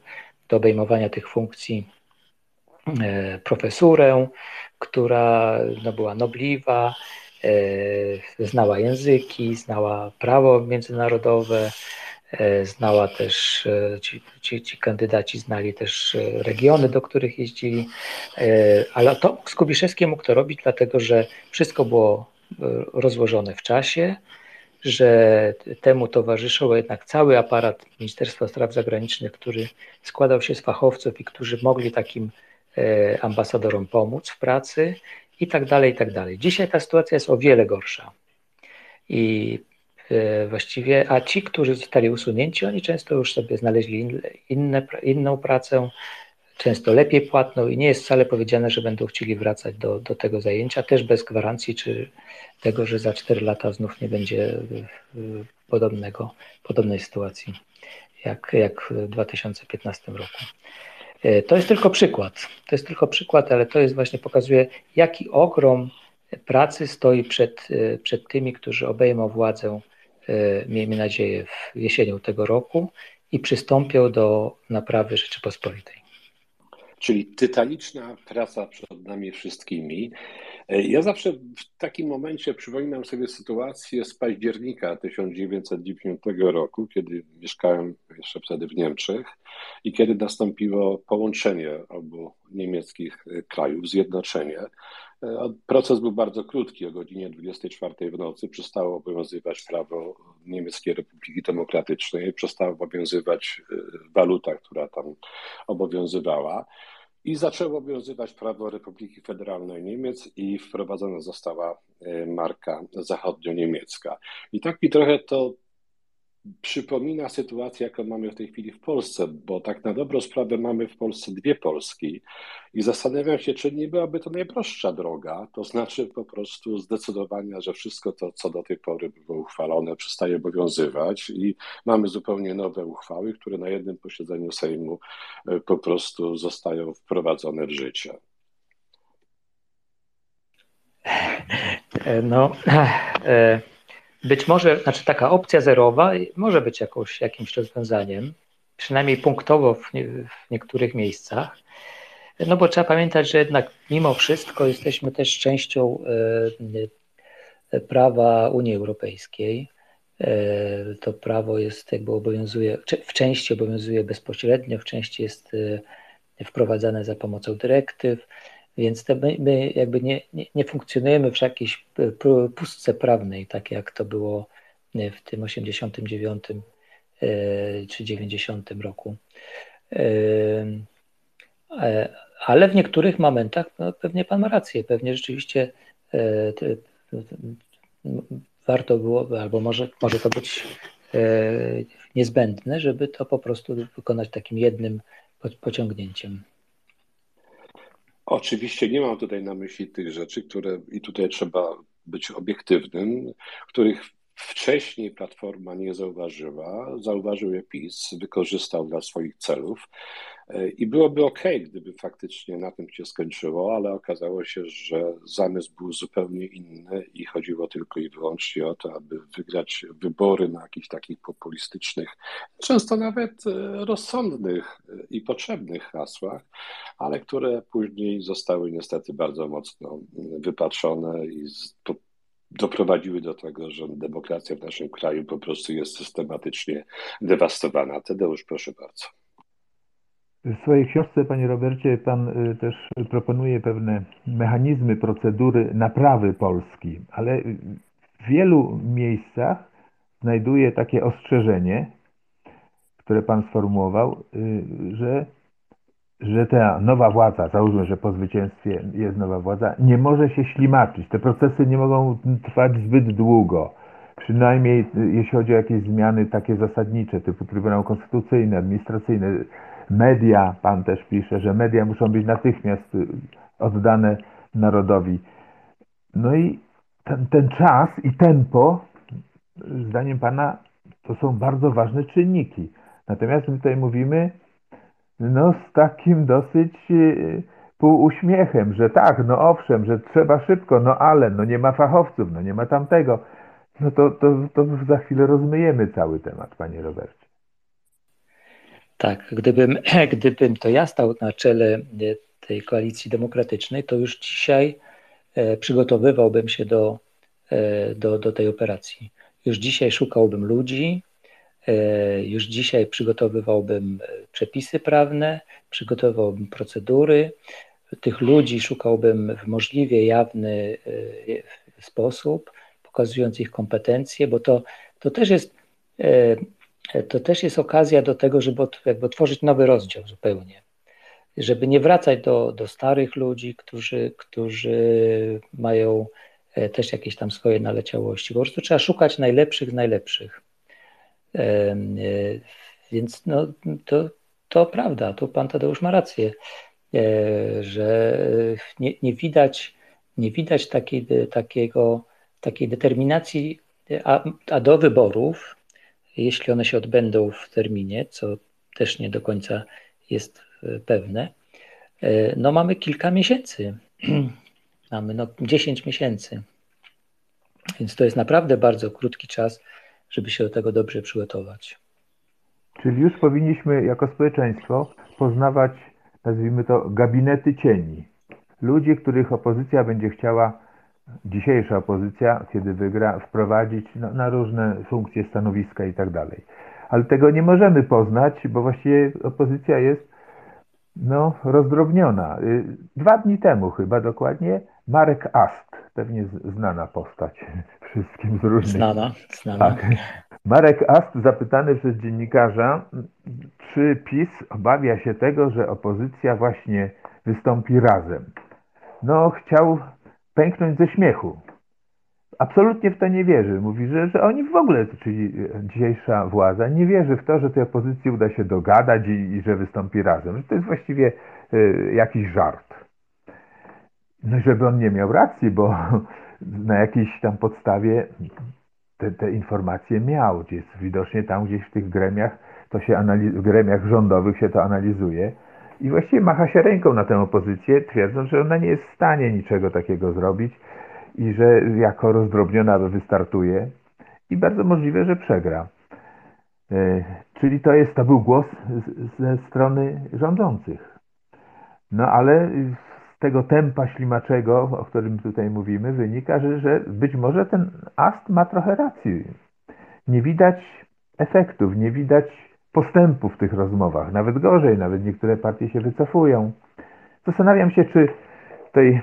do obejmowania tych funkcji e, profesurę, która no, była nobliwa, e, znała języki, znała prawo międzynarodowe, e, znała też, ci, ci, ci, kandydaci znali też regiony, do których jeździli, ale to Skubiszewski mógł to robić, dlatego że wszystko było rozłożone w czasie, że temu towarzyszył jednak cały aparat Ministerstwa Spraw Zagranicznych, który składał się z fachowców i którzy mogli takim e, ambasadorom pomóc w pracy i tak dalej, i tak dalej. Dzisiaj ta sytuacja jest o wiele gorsza. I e, właściwie, a ci, którzy zostali usunięci, oni często już sobie znaleźli inne, inną pracę, często lepiej płatną i nie jest wcale powiedziane, że będą chcieli wracać do, do tego zajęcia, też bez gwarancji, czy tego, że za 4 lata znów nie będzie podobnego, podobnej sytuacji jak, jak w 2015 roku. E, to jest tylko przykład. To jest tylko przykład, ale to jest właśnie pokazuje, jaki ogrom pracy stoi przed, e, przed tymi, którzy obejmą władzę, e, miejmy nadzieję, w jesienią tego roku i przystąpią do naprawy Rzeczypospolitej. Czyli tytaniczna praca przed nami wszystkimi. Ja zawsze w takim momencie przypominam sobie sytuację z października 1990 roku, kiedy mieszkałem jeszcze wtedy w Niemczech i kiedy nastąpiło połączenie obu niemieckich krajów, zjednoczenie. Proces był bardzo krótki. O godzinie 24 w nocy przestało obowiązywać prawo Niemieckiej Republiki Demokratycznej, przestała obowiązywać waluta, która tam obowiązywała i zaczęło obowiązywać prawo Republiki Federalnej Niemiec i wprowadzona została e, marka zachodnio-niemiecka. I tak mi trochę to przypomina sytuację, jaką mamy w tej chwili w Polsce, bo tak na dobrą sprawę mamy w Polsce dwie Polski i zastanawiam się, czy nie byłaby to najprostsza droga, to znaczy po prostu zdecydowania, że wszystko to, co do tej pory było uchwalone, przestaje obowiązywać i mamy zupełnie nowe uchwały, które na jednym posiedzeniu Sejmu e, po prostu zostają wprowadzone w życie. No, e, być może, znaczy taka opcja zerowa może być jakąś, jakimś rozwiązaniem, przynajmniej punktowo w, nie, w niektórych miejscach. No bo trzeba pamiętać, że jednak mimo wszystko jesteśmy też częścią e, prawa Unii Europejskiej. E, to prawo jest jakby obowiązuje, w części obowiązuje bezpośrednio, w części jest e, wprowadzane za pomocą dyrektyw. Więc my, my jakby nie, nie, nie, funkcjonujemy w jakiejś pustce prawnej, tak jak to było w tym 89 e, czy 90 roku. E, e, ale w niektórych momentach no, pewnie Pan ma rację, pewnie rzeczywiście warto było, albo może, może to być niezbędne, żeby to po prostu wykonać takim jednym pociągnięciem. Oczywiście nie mam tutaj na myśli tych rzeczy, które i tutaj trzeba być obiektywnym, których wcześniej Platforma nie zauważyła, zauważył je PiS, wykorzystał dla swoich celów i byłoby ok, gdyby faktycznie na tym się skończyło, ale okazało się, że zamysł był zupełnie inny i chodziło tylko i wyłącznie o to, aby wygrać wybory na jakichś takich populistycznych, często nawet e, rozsądnych i potrzebnych hasłach, ale które później zostały niestety bardzo mocno wypatrzone i doprowadziły do tego, że demokracja w naszym kraju po prostu jest systematycznie dewastowana. Tadeusz, proszę bardzo. W swojej książce, panie Robercie, pan y, też proponuje pewne mechanizmy, procedury naprawy Polski, ale w wielu miejscach znajduje takie ostrzeżenie, które pan sformułował, y, że, że ta nowa władza, załóżmy, że po zwycięstwie jest nowa władza, nie może się ślimaczyć. Te procesy nie mogą trwać zbyt długo. Przynajmniej y, jeśli chodzi o jakieś zmiany takie zasadnicze, typu Trybunał Konstytucyjny, Administracyjny, media, pan też pisze, że media muszą być natychmiast y, oddane narodowi. No i ten, ten czas i tempo, zdaniem pana, to są bardzo ważne czynniki. Natomiast my tutaj mówimy no, z takim dosyć y, pół uśmiechem, że tak, no owszem, że trzeba szybko, no ale, no nie ma fachowców, no nie ma tamtego, no to, to, to za chwilę rozmyjemy cały temat, panie Robercie. Tak, gdybym, gdybym to ja stał na czele tej koalicji demokratycznej, to już dzisiaj e, przygotowywałbym się do, e, do, do tej operacji. Już dzisiaj szukałbym ludzi, e, już dzisiaj przygotowywałbym przepisy prawne, przygotowywałbym procedury. Tych ludzi szukałbym w możliwie jawny sposób, pokazując ich kompetencje, bo to, to też jest to też jest okazja do tego, żeby jakby otworzyć nowy rozdział zupełnie żeby nie wracać do, do starych ludzi, którzy, którzy mają e, też jakieś tam swoje naleciałości. Po prostu trzeba szukać najlepszych, najlepszych. E, e, więc no, to, to prawda, tu pan Tadeusz ma rację, że nie, nie widać, nie widać takiej, takiego, takiej determinacji, a, a do wyborów, jeśli one się odbędą w terminie, co też nie do końca jest pewne, e, no mamy kilka miesięcy. mamy no 10 miesięcy. Więc to jest naprawdę bardzo krótki czas, żeby się do tego dobrze przygotować. Czyli już powinniśmy jako społeczeństwo poznawać, nazwijmy to, gabinety cieni. Ludzi, których opozycja będzie chciała, dzisiejsza opozycja, kiedy wygra, wprowadzić no, na różne funkcje, stanowiska i tak dalej. Ale tego nie możemy poznać, bo właściwie opozycja jest no, rozdrobniona. Y, dwa dni temu chyba dokładnie Marek Ast, pewnie znana postać wszystkim z różnych... Znana, znana. Tak. Marek Ast zapytany przez dziennikarza, czy PiS obawia się tego, że opozycja właśnie wystąpi razem. No, chciał pęknąć ze śmiechu absolutnie w to nie wierzy. Mówi, że, że oni w ogóle, czyli dzisiejsza władza, nie wierzy w to, że tej opozycji uda się dogadać i, i że wystąpi razem. Że to jest właściwie y, jakiś żart. No żeby on nie miał racji, bo na jakiejś tam podstawie te, te informacje miał. Jest widocznie tam gdzieś w tych gremiach, to się analiz- w gremiach rządowych się to analizuje. I właściwie macha się ręką na tę opozycję, twierdząc, że ona nie jest w stanie niczego takiego zrobić i że jako rozdrobniona wystartuje i bardzo możliwe, że przegra. E, czyli to jest, to był głos ze strony rządzących. No ale z tego tempa ślimaczego, o którym tutaj mówimy, wynika, że, że być może ten ast ma trochę racji. Nie widać efektów, nie widać postępu w tych rozmowach. Nawet gorzej, nawet niektóre partie się wycofują. Zastanawiam się, czy tej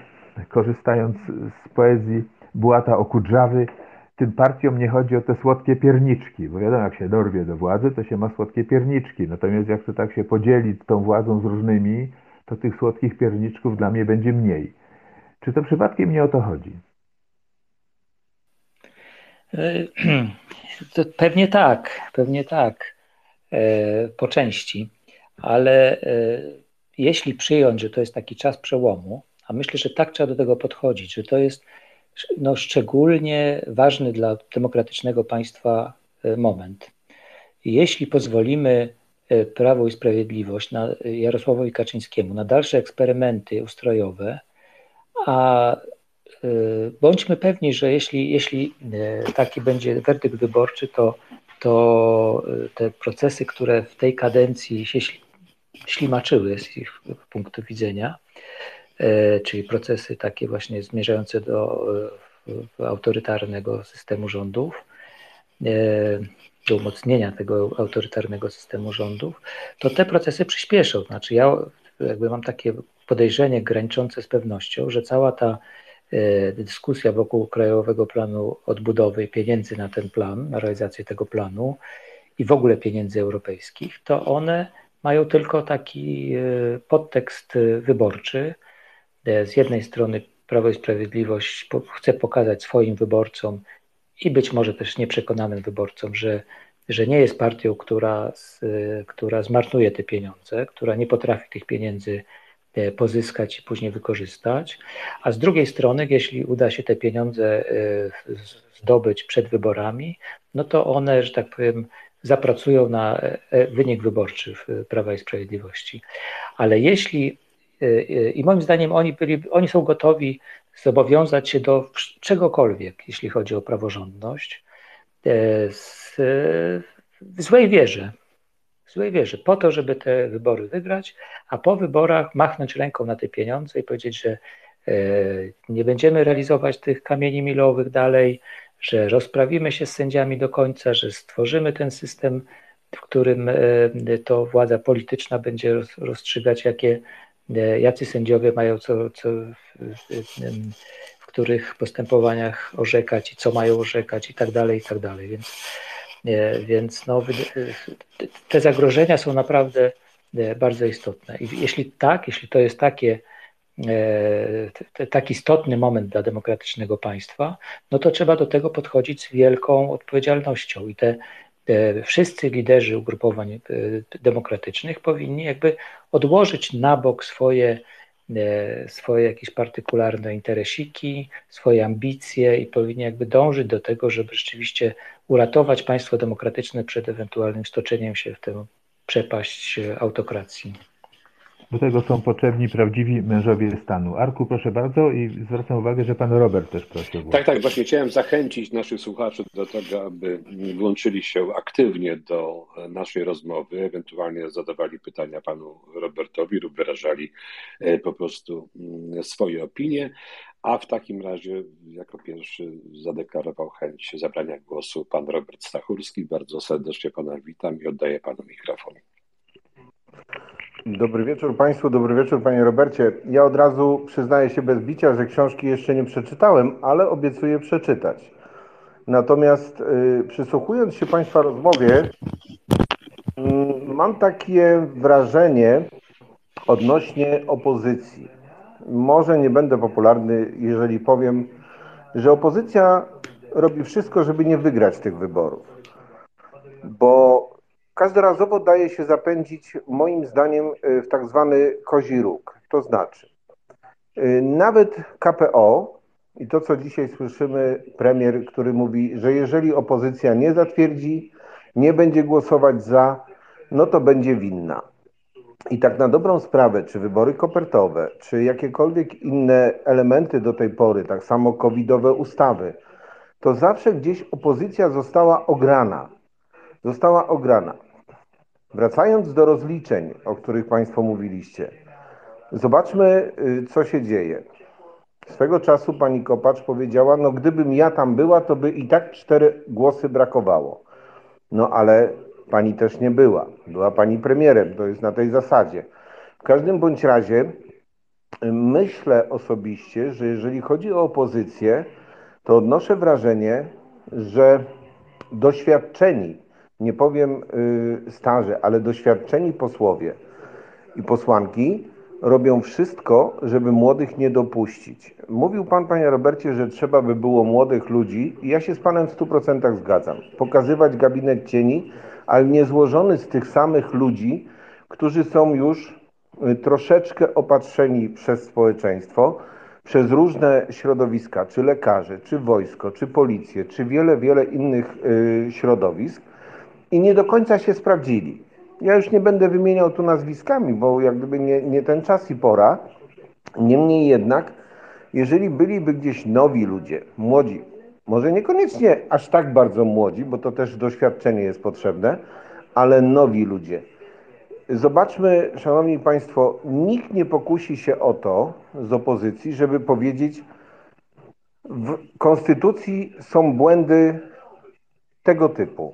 korzystając z poezji Bułata Okudrzawy, tym partiom nie chodzi o te słodkie pierniczki, bo wiadomo, jak się dorwie do władzy, to się ma słodkie pierniczki. Natomiast jak to tak się podzieli tą władzą z różnymi, to tych słodkich pierniczków dla mnie będzie mniej. Czy to przypadkiem nie o to chodzi? To pewnie tak, pewnie tak, e, po części, ale e, jeśli przyjąć, że to jest taki czas przełomu, a myślę, że tak trzeba do tego podchodzić, że to jest no, szczególnie ważny dla demokratycznego państwa e, moment. Jeśli pozwolimy e, Prawo i Sprawiedliwość na Jarosławowi Kaczyńskiemu na dalsze eksperymenty ustrojowe, a e, bądźmy pewni, że jeśli, jeśli taki będzie werdykt wyborczy, to, to te procesy, które w tej kadencji się ślimaczyły z ich punktu widzenia, E, czyli procesy takie właśnie zmierzające do e, autorytarnego systemu rządów, e, do umocnienia tego autorytarnego systemu rządów, to te procesy przyspieszą. Znaczy ja jakby mam takie podejrzenie graniczące z pewnością, że cała ta dyskusja wokół Krajowego Planu Odbudowy pieniędzy na ten plan, na realizację tego planu i w ogóle pieniędzy europejskich, to one mają tylko taki podtekst wyborczy, E, z jednej strony Prawo i Sprawiedliwość chce pokazać swoim wyborcom i być może też nieprzekonanym wyborcom, że, że nie jest partią, która, która zmarnuje te pieniądze, która nie potrafi tych pieniędzy e, pozyskać i później wykorzystać, a z drugiej strony, jeśli uda się te pieniądze e, zdobyć przed wyborami, no to one, że tak powiem, zapracują na wynik wyborczy Prawa i Sprawiedliwości. Ale jeśli I moim zdaniem oni, byli, oni są gotowi zobowiązać się do czegokolwiek, jeśli chodzi o praworządność, w złej wierze. W złej wierze, po to, żeby te wybory wygrać, a po wyborach machnąć ręką na te pieniądze i powiedzieć, że nie będziemy realizować tych kamieni milowych dalej, że rozprawimy się z sędziami do końca, że stworzymy ten system, w którym e, to władza polityczna będzie rozstrzygać, jakie, e, jacy sędziowie mają co, co w których postępowaniach orzekać i co mają orzekać i tak dalej, i tak dalej. Więc, e, więc no, te zagrożenia są naprawdę bardzo istotne. I jeśli tak, jeśli to jest takie E, tak istotny moment dla demokratycznego państwa, no to trzeba do tego podchodzić z wielką odpowiedzialnością i te, te wszyscy liderzy ugrupowań e, demokratycznych powinni jakby odłożyć na bok swoje, e, swoje jakieś partykularne interesiki, swoje ambicje i powinni jakby dążyć do tego, żeby rzeczywiście uratować państwo demokratyczne przed ewentualnym stoczeniem się w tę przepaść autokracji. Do tego są potrzebni prawdziwi mężowie stanu. Arku, proszę bardzo i zwracam uwagę, że pan Robert też prosił. Tak, tak, właśnie chciałem zachęcić naszych słuchaczy do tego, aby włączyli się aktywnie do naszej rozmowy, ewentualnie zadawali pytania panu Robertowi lub wyrażali e, po prostu mm, swoje opinie. A w takim razie jako pierwszy zadeklarował chęć zabrania głosu pan Robert Stachurski. Bardzo serdecznie pana witam i oddaję panu mikrofon. Dobry wieczór Państwu, dobry wieczór Panie Robercie. Ja od razu przyznaję się bez bicia, że książki jeszcze nie przeczytałem, ale obiecuję przeczytać. Natomiast y, przysłuchując się Państwa rozmowie, y, mam takie wrażenie odnośnie opozycji. Może nie będę popularny, jeżeli powiem, że opozycja robi wszystko, żeby nie wygrać tych wyborów. Bo każdorazowo daje się zapędzić, moim zdaniem, y, w tak zwany kozi róg. To znaczy, y, nawet KPO i to, co dzisiaj słyszymy, premier, który mówi, że jeżeli opozycja nie zatwierdzi, nie będzie głosować za, no to będzie winna. I tak na dobrą sprawę, czy wybory kopertowe, czy jakiekolwiek inne elementy do tej pory, tak samo covidowe ustawy, to zawsze gdzieś opozycja została ograna. Została ograna. Wracając do rozliczeń, o których Państwo mówiliście, zobaczmy, y, co się dzieje. Swego czasu pani Kopacz powiedziała, no gdybym ja tam była, to by i tak cztery głosy brakowało. No ale pani też nie była. Była pani premierem, to jest na tej zasadzie. W każdym bądź razie myślę osobiście, że jeżeli chodzi o opozycję, to odnoszę wrażenie, że doświadczeni nie powiem y, starzy, ale doświadczeni posłowie i posłanki robią wszystko, żeby młodych nie dopuścić. Mówił Pan, Panie Robercie, że trzeba by było młodych ludzi i ja się z Panem w 100% zgadzam. Pokazywać gabinet cieni, ale nie złożony z tych samych ludzi, którzy są już y, troszeczkę opatrzeni przez społeczeństwo, przez różne środowiska, czy lekarze, czy wojsko, czy policję, czy wiele, wiele innych y, środowisk, i nie do końca się sprawdzili. Ja już nie będę wymieniał tu nazwiskami, bo jak gdyby nie, nie ten czas i pora. Niemniej jednak, jeżeli byliby gdzieś nowi ludzie, młodzi, może niekoniecznie aż tak bardzo młodzi, bo to też doświadczenie jest potrzebne, ale nowi ludzie. Zobaczmy, Szanowni Państwo, nikt nie pokusi się o to z opozycji, żeby powiedzieć, w Konstytucji są błędy tego typu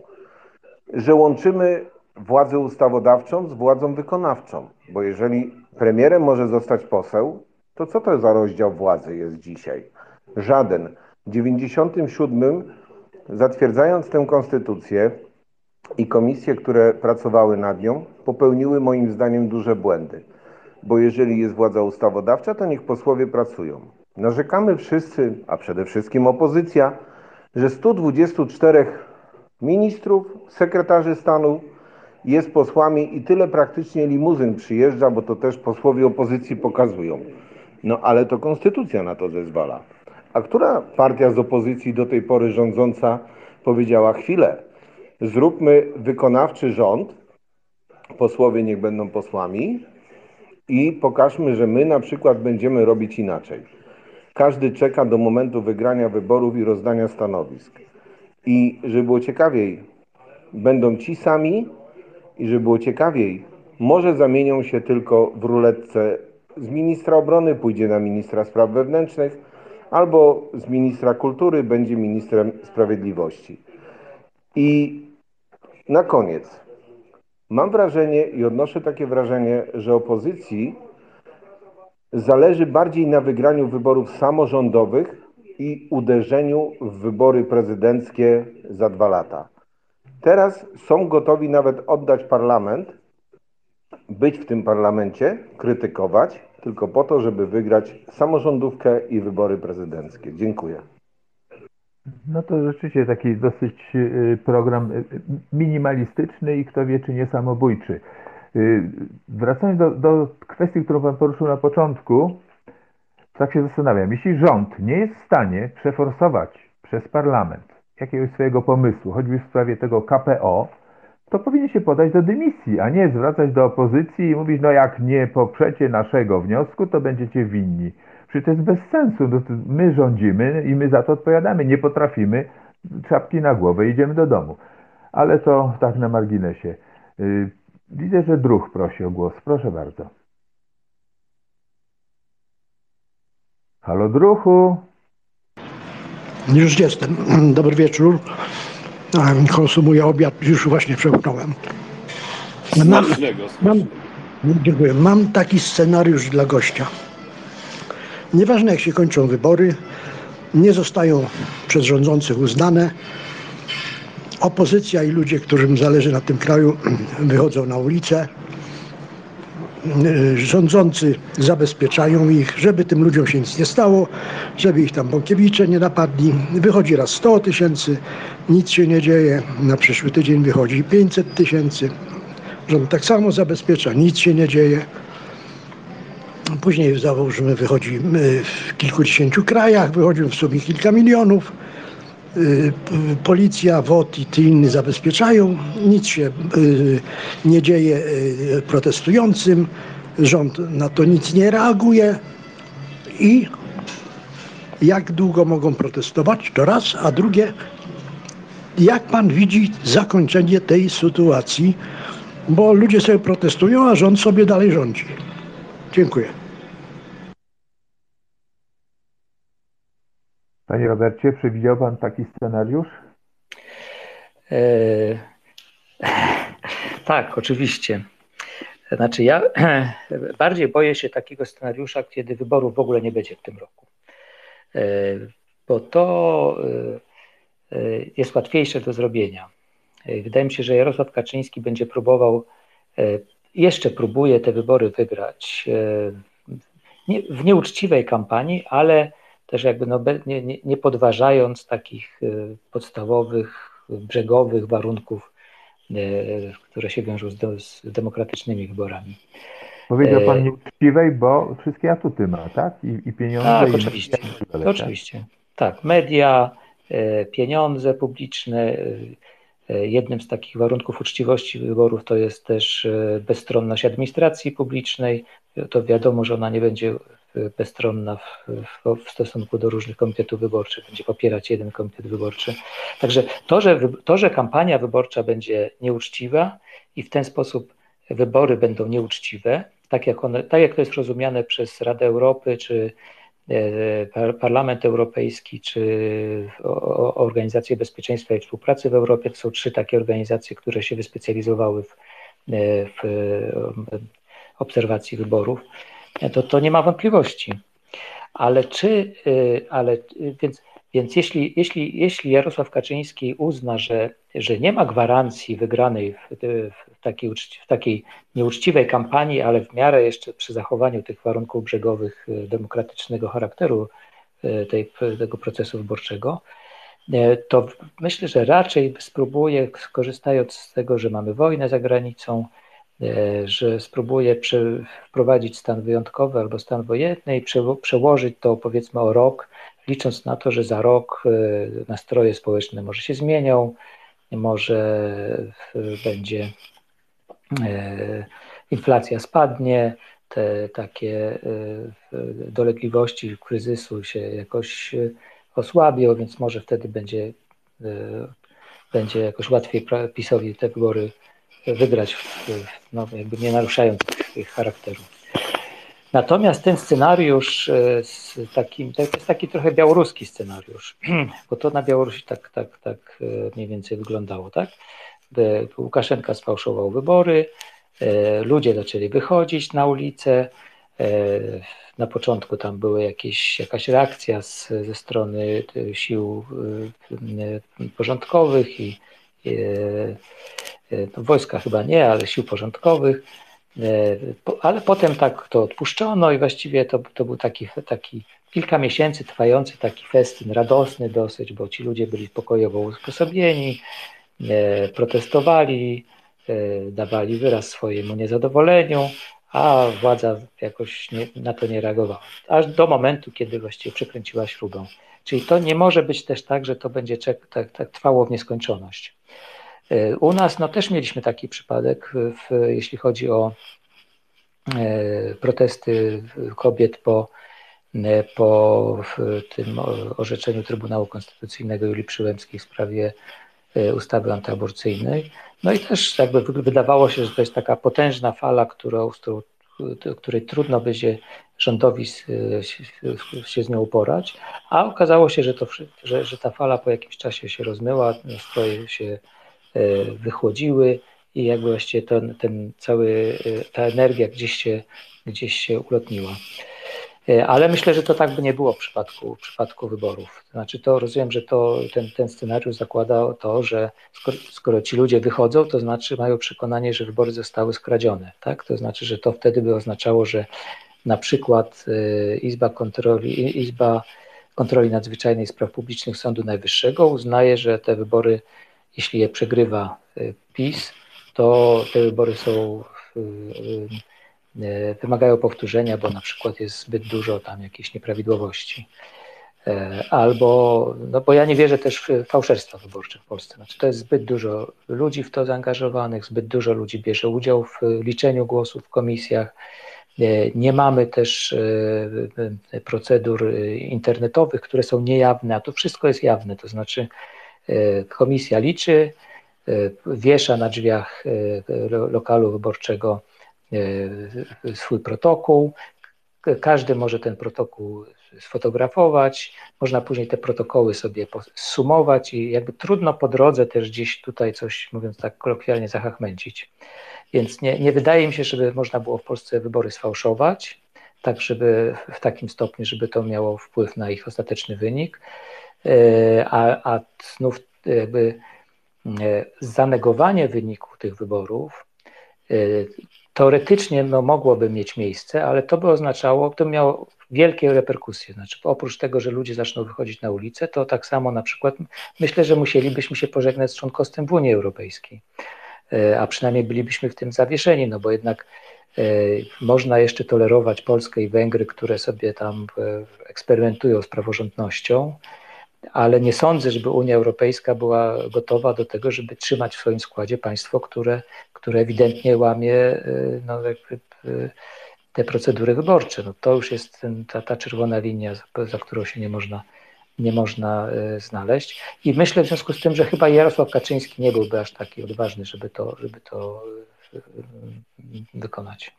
że łączymy władzę ustawodawczą z władzą wykonawczą. Bo jeżeli premierem może zostać poseł, to co to za rozdział władzy jest dzisiaj? Żaden. W 97 zatwierdzając tę konstytucję i komisje, które pracowały nad nią, popełniły moim zdaniem duże błędy. Bo jeżeli jest władza ustawodawcza, to niech posłowie pracują. Narzekamy wszyscy, a przede wszystkim opozycja, że 124 ministrów, sekretarzy stanu, jest posłami i tyle praktycznie limuzyn przyjeżdża, bo to też posłowie opozycji pokazują. No ale to konstytucja na to zezwala. A która partia z opozycji do tej pory rządząca powiedziała chwilę, zróbmy wykonawczy rząd, posłowie niech będą posłami, i pokażmy, że my na przykład będziemy robić inaczej. Każdy czeka do momentu wygrania wyborów i rozdania stanowisk. I żeby było ciekawiej, będą ci sami i żeby było ciekawiej, może zamienią się tylko w ruletce z ministra obrony, pójdzie na ministra spraw wewnętrznych, albo z ministra kultury będzie ministrem sprawiedliwości. I na koniec, mam wrażenie i odnoszę takie wrażenie, że opozycji zależy bardziej na wygraniu wyborów samorządowych i uderzeniu w wybory prezydenckie za dwa lata. Teraz są gotowi nawet oddać parlament, być w tym parlamencie, krytykować, tylko po to, żeby wygrać samorządówkę i wybory prezydenckie. Dziękuję. No to rzeczywiście taki dosyć y, program y, minimalistyczny i kto wie, czy nie samobójczy. Y, wracając do, do kwestii, którą Pan poruszył na początku, tak się zastanawiam. Jeśli rząd nie jest w stanie przeforsować przez parlament jakiegoś swojego pomysłu, choćby w sprawie tego KPO, to powinien się podać do dymisji, a nie zwracać do opozycji i mówić, no jak nie poprzecie naszego wniosku, to będziecie winni. Przecież to jest bez sensu. No my rządzimy i my za to odpowiadamy. Nie potrafimy, czapki na głowę, idziemy do domu. Ale to tak na marginesie. Y, widzę, że druh prosi o głos. Proszę bardzo. Halo druhu. Już jestem. Dobry wieczór. Konsumuję obiad, już właśnie przełknąłem. Mam, mam, dziękuję. Mam taki scenariusz dla gościa. Nieważne jak się kończą wybory, nie zostają przez rządzących uznane. Opozycja i ludzie, którym zależy na tym kraju, wychodzą na ulicę. Rządzący zabezpieczają ich, żeby tym ludziom się nic nie stało, żeby ich tam bąkiewicze nie napadli. Wychodzi raz 100 tysięcy, nic się nie dzieje. Na przyszły tydzień wychodzi 500 tysięcy. Rząd tak samo zabezpiecza, nic się nie dzieje. Później załóżmy wychodzimy w kilkudziesięciu krajach, wychodzimy w sumie kilka milionów. Y, policja, WOT i inni zabezpieczają, nic się y, nie dzieje y, protestującym, rząd na to nic nie reaguje. I jak długo mogą protestować, to raz, a drugie, jak pan widzi zakończenie tej sytuacji, bo ludzie sobie protestują, a rząd sobie dalej rządzi. Dziękuję. Panie Robercie, przewidział Pan taki scenariusz? E... Tak, oczywiście. Znaczy, ja bardziej boję się takiego scenariusza, kiedy wyborów w ogóle nie będzie w tym roku. E, bo to e, jest łatwiejsze do zrobienia. Wydaje mi się, że Jarosław Kaczyński będzie próbował, jeszcze próbuje te wybory wygrać w nieuczciwej kampanii, ale też jakby no, nie, nie, nie podważając takich y, podstawowych, brzegowych warunków, y, które się wiążą z, z demokratycznymi wyborami. Powiedział Pan e, nieuczciwej, bo wszystkie atuty ma, tak? I, i pieniądze. Tak, i oczywiście. Tak? Oczywiście. Tak, media, e, pieniądze publiczne. E, jednym z takich warunków uczciwości wyborów to jest też bezstronność administracji publicznej. To wiadomo, że ona nie będzie bezstronna w, w, w, stosunku do różnych komitetów wyborczych, będzie popierać jeden komitet wyborczy. Także to że, to, że kampania wyborcza będzie nieuczciwa i w ten sposób wybory będą nieuczciwe, tak jak, one, tak jak to jest rozumiane przez Radę Europy, czy e, Parlament Europejski, czy Organizację Bezpieczeństwa i Współpracy w Europie, to są trzy takie organizacje, które się wyspecjalizowały w, e, w obserwacji wyborów to, to nie ma wątpliwości. Ale czy, y, ale y, więc, więc jeśli, jeśli, jeśli Jarosław Kaczyński uzna, że, że nie ma gwarancji wygranej w, w, takiej, w takiej nieuczciwej kampanii, ale w miarę jeszcze przy zachowaniu tych warunków brzegowych y, demokratycznego charakteru tej, tego procesu wyborczego, to myślę, że raczej spróbuje, skorzystając z tego, że mamy wojnę za granicą, że spróbuje wprowadzić stan wyjątkowy albo stan wojenny i przełożyć to powiedzmy o rok, licząc na to, że za rok e, nastroje społeczne może się zmienią, może będzie e, inflacja spadnie, te takie dolegliwości kryzysu się jakoś osłabią, więc może wtedy będzie, będzie jakoś łatwiej PiSowi te wybory wygrać, no, jakby nie naruszając ich charakteru. Natomiast ten scenariusz z takim, to jest taki trochę białoruski scenariusz, bo to na Białorusi tak, tak, tak mniej więcej wyglądało, tak? Łukaszenka sfałszował wybory, ludzie zaczęli wychodzić na ulicę, na początku tam były jakieś, jakaś reakcja z, ze strony sił porządkowych i, wojska chyba nie, ale sił porządkowych, ale potem tak to odpuszczono i właściwie to, to był taki, taki kilka miesięcy trwający taki festyn radosny dosyć, bo ci ludzie byli pokojowo usposobieni, protestowali, dawali wyraz swojemu niezadowoleniu, a władza jakoś nie, na to nie reagowała. Aż do momentu, kiedy właściwie przekręciła śrubę. Czyli to nie może być też tak, że to będzie tak, tak trwało w nieskończoność. U nas no, też mieliśmy taki przypadek, w, jeśli chodzi o e, protesty kobiet po, po tym orzeczeniu Trybunału Konstytucyjnego Julii Przyłębskiej w sprawie e, ustawy antyaborcyjnej. No i też jakby wydawało się, że to jest taka potężna fala, którą, której trudno będzie rządowi się z nią uporać, a okazało się, że, to, że, że ta fala po jakimś czasie się rozmyła, nastroje się e, wychłodziły i jakby właściwie ten, ten cały, e, ta energia gdzieś się, gdzieś się ulotniła. E, ale myślę, że to tak by nie było w przypadku, w przypadku wyborów. Znaczy to rozumiem, że to, ten, ten scenariusz zakłada to, że skoro, skoro, ci ludzie wychodzą, to znaczy mają przekonanie, że wybory zostały skradzione. Tak? To znaczy, że to wtedy by oznaczało, że na przykład e, Izba Kontroli, Izba Kontroli Nadzwyczajnej Spraw Publicznych Sądu Najwyższego uznaje, że te wybory, jeśli je przegrywa e, PiS, to te wybory są E, wymagają powtórzenia, bo na przykład jest zbyt dużo tam jakichś nieprawidłowości. E, albo, no bo ja nie wierzę też w fałszerstwa wyborcze w Polsce. Znaczy, to jest zbyt dużo ludzi w to zaangażowanych, zbyt dużo ludzi bierze udział w liczeniu głosów w komisjach. E, nie mamy też procedur internetowych, które są niejawne, a to wszystko jest jawne. To znaczy, komisja liczy, wiesza na drzwiach lokalu wyborczego E, swój protokół. Każdy może ten protokół sfotografować, można później te protokoły sobie sumować i jakby trudno po drodze też gdzieś tutaj coś, mówiąc tak kolokwialnie, zahachmęcić. Więc nie, nie wydaje mi się, żeby można było w Polsce wybory sfałszować, tak żeby w takim stopniu, żeby to miało wpływ na ich ostateczny wynik, e, a, a znów jakby e, zanegowanie wyniku tych wyborów teoretycznie no, mogłoby mieć miejsce, ale to by oznaczało, to miało wielkie reperkusje. Znaczy, oprócz tego, że ludzie zaczną wychodzić na ulicę, to tak samo na przykład myślę, że musielibyśmy się pożegnać z członkostwem w Unii Europejskiej, e, a przynajmniej bylibyśmy w tym zawieszeni, no bo jednak e, można jeszcze tolerować Polskę i Węgry, które sobie tam e, eksperymentują z praworządnością, ale nie sądzę, żeby Unia Europejska była gotowa do tego, żeby trzymać w swoim składzie państwo, które, które ewidentnie łamie y, no, y, te procedury wyborcze. No, to już jest ten, ta, ta czerwona linia, za, za którą się nie można, nie można y, znaleźć. I myślę w związku z tym, że chyba Jarosław Kaczyński nie byłby aż taki odważny, żeby to, żeby to wykonać.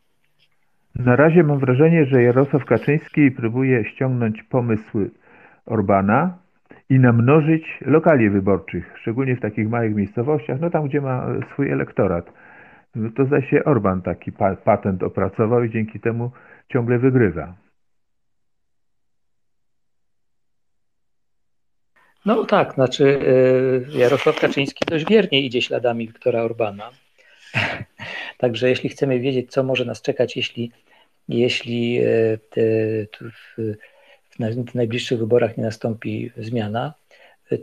Na razie mam wrażenie, że Jarosław Kaczyński próbuje ściągnąć pomysły Orbana, i namnożyć lokali wyborczych, szczególnie w takich małych miejscowościach, no tam, gdzie ma swój elektorat. To zaś się Orban taki patent opracował i dzięki temu ciągle wygrywa. No tak, znaczy e, Jarosław Kaczyński dość wiernie idzie śladami Wiktora Orbana. Także jeśli chcemy wiedzieć, co może nas czekać, jeśli, jeśli e, te, w najbliższych wyborach nie nastąpi zmiana,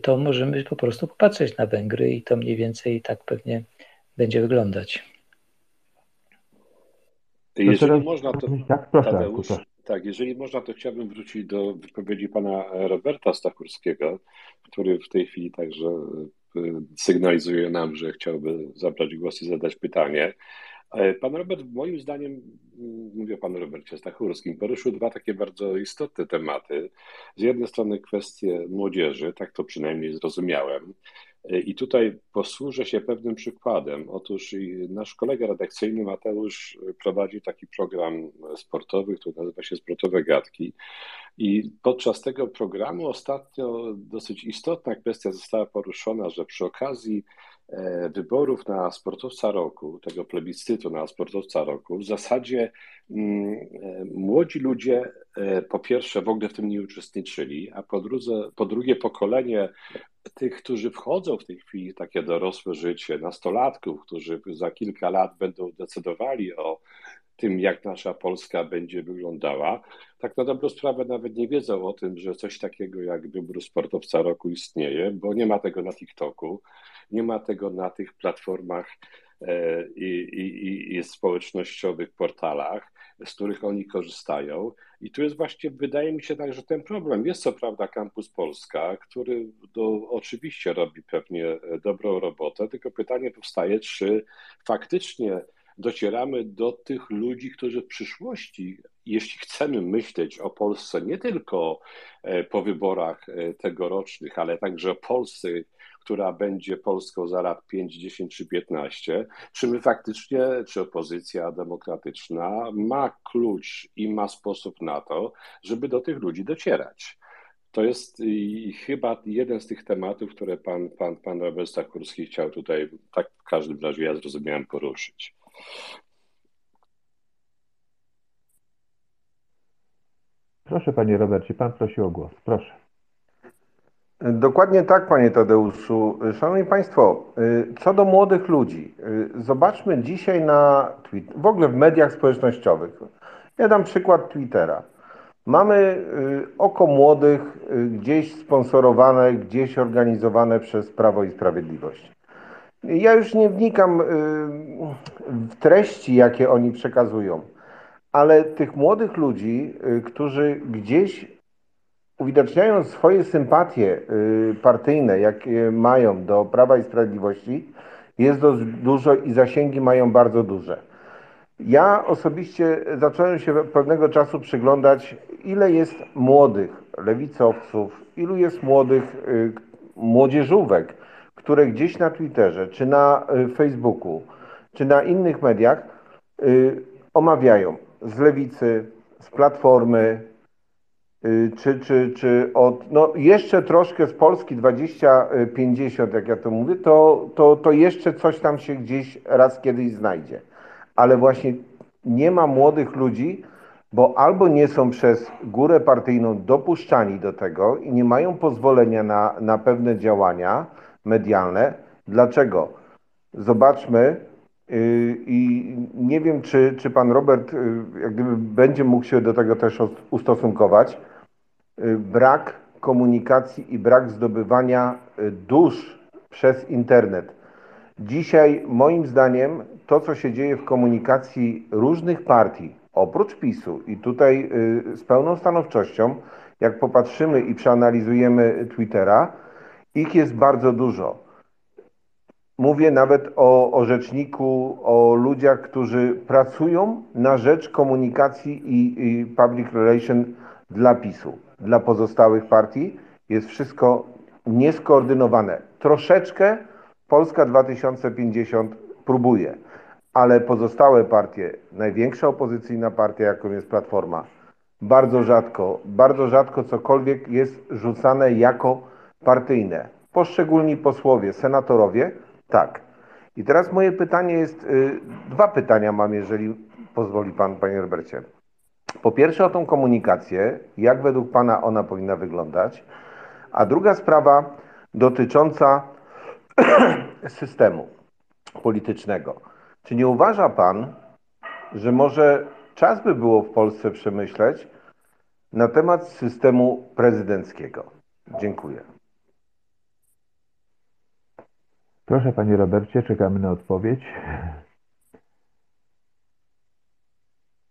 to możemy po prostu popatrzeć na Węgry i to mniej więcej tak pewnie będzie wyglądać. Jeżeli można, to tak, proszę, Tadeusz, tak, jeżeli można, to chciałbym wrócić do wypowiedzi pana Roberta Stachurskiego, który w tej chwili także y, sygnalizuje nam, że chciałby zabrać głos i zadać pytanie. E, pan Robert, moim zdaniem, mm, mówię o panu Robercie Stachurskim, poruszył dwa takie bardzo istotne tematy. Z jednej strony kwestie młodzieży, tak to przynajmniej zrozumiałem. E, I tutaj posłużę się pewnym przykładem. Otóż nasz kolega redakcyjny Mateusz prowadzi taki program sportowy, który nazywa się Sportowe Gadki. I podczas tego programu ostatnio dosyć istotna kwestia została poruszona, że przy okazji wyborów na sportowca roku, tego plebiscytu na sportowca roku, w zasadzie mm, e, młodzi ludzie e, po pierwsze w ogóle w tym nie uczestniczyli, a po, drugie, po drugie pokolenie tych, którzy wchodzą w tej chwili w takie dorosłe życie, nastolatków, którzy za kilka lat będą decydowali o tym, jak nasza Polska będzie wyglądała, tak na dobrą sprawę nawet nie wiedzą o tym, że coś takiego jak wybór sportowca roku istnieje, bo nie ma tego na TikToku, nie ma tego na tych platformach e, i, i, i społecznościowych portalach, z których oni korzystają. I tu jest właśnie, wydaje mi się tak, że ten problem jest co prawda Campus Polska, który do, oczywiście robi pewnie dobrą robotę, tylko pytanie powstaje, czy faktycznie docieramy do tych ludzi, którzy w przyszłości, jeśli chcemy myśleć o Polsce nie tylko e, po wyborach e, tegorocznych, ale także o Polsce, która będzie Polską za lat 5, 10 czy 15, czy my faktycznie, czy opozycja demokratyczna ma klucz i ma sposób na to, żeby do tych ludzi docierać. To jest chyba jeden z tych tematów, które pan, pan, pan Robert Stakurski chciał tutaj, tak w każdym razie ja zrozumiałem, poruszyć. Proszę panie Robercie, pan prosił o głos. Proszę. Dokładnie tak, panie Tadeuszu. Szanowni Państwo, co do młodych ludzi, zobaczmy dzisiaj na w ogóle w mediach społecznościowych. Ja dam przykład Twittera. Mamy oko młodych gdzieś sponsorowane, gdzieś organizowane przez Prawo i Sprawiedliwość. Ja już nie wnikam w treści, jakie oni przekazują, ale tych młodych ludzi, którzy gdzieś uwidaczniają swoje sympatie y, partyjne, jakie mają do Prawa i Sprawiedliwości, jest dość dużo i zasięgi mają bardzo duże. Ja osobiście zacząłem się pewnego czasu przyglądać, ile jest młodych lewicowców, ilu jest młodych y, młodzieżówek, które gdzieś na Twitterze, czy na y, Facebooku, czy na innych mediach omawiają z lewicy, z platformy, Y, czy, czy, czy od, no jeszcze troszkę z Polski 2050, jak ja to mówię, to, to, to jeszcze coś tam się gdzieś raz kiedyś znajdzie. Ale właśnie nie ma młodych ludzi, bo albo nie są przez górę partyjną dopuszczani do tego i nie mają pozwolenia na, na pewne działania medialne. Dlaczego? Zobaczmy, yy, i nie wiem, czy, czy pan Robert yy, jak gdyby będzie mógł się do tego też ustosunkować. Y, brak komunikacji i brak zdobywania y, dusz przez internet. Dzisiaj, moim zdaniem, to, co się dzieje w komunikacji różnych partii, oprócz PiSu, i tutaj y, z pełną stanowczością, jak popatrzymy i przeanalizujemy Twittera, ich jest bardzo dużo. Mówię nawet o, rzeczniku, o ludziach, którzy pracują na rzecz komunikacji i, i public relation dla PiSu dla pozostałych partii jest wszystko nieskoordynowane. Troszeczkę Polska 2050 próbuje, ale pozostałe partie, największa opozycyjna partia, jaką jest Platforma, bardzo rzadko, bardzo rzadko cokolwiek jest rzucane jako partyjne. Poszczególni posłowie, senatorowie, tak. I teraz moje pytanie jest, y, dwa pytania mam, jeżeli pozwoli Pan, Panie Robercie. Po pierwsze o tą komunikację, jak według Pana ona powinna wyglądać, a druga sprawa dotycząca systemu politycznego. Czy nie uważa Pan, że może czas by było w Polsce przemyśleć na temat systemu prezydenckiego? Dziękuję. Proszę Panie Robercie, czekamy na odpowiedź.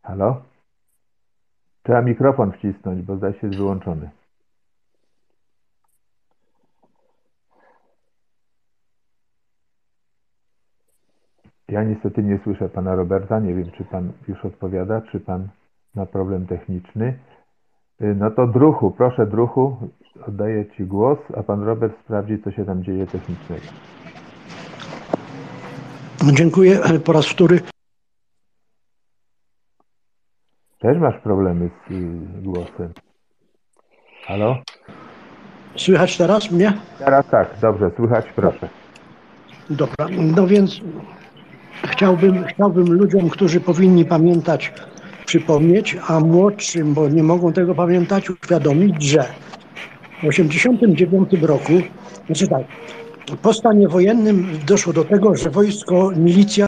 Halo? Trzeba mikrofon wcisnąć, bo zdaje się jest wyłączony. Ja niestety nie słyszę pana Roberta. Nie wiem, czy pan już odpowiada, czy pan ma problem techniczny. Y, no to druhu, proszę druhu, oddaję ci głos, a pan Robert sprawdzi, co się tam dzieje technicznego. Dziękuję po raz wtóry. Też masz problemy z y, głosem. Halo? Słychać teraz mnie? Teraz tak, dobrze, słychać, proszę. Dobra, no więc chciałbym, chciałbym ludziom, którzy powinni pamiętać, przypomnieć, a młodszym, bo nie mogą tego pamiętać, uświadomić, że w 1989 roku, znaczy tak, po stanie wojennym doszło do tego, że wojsko, milicja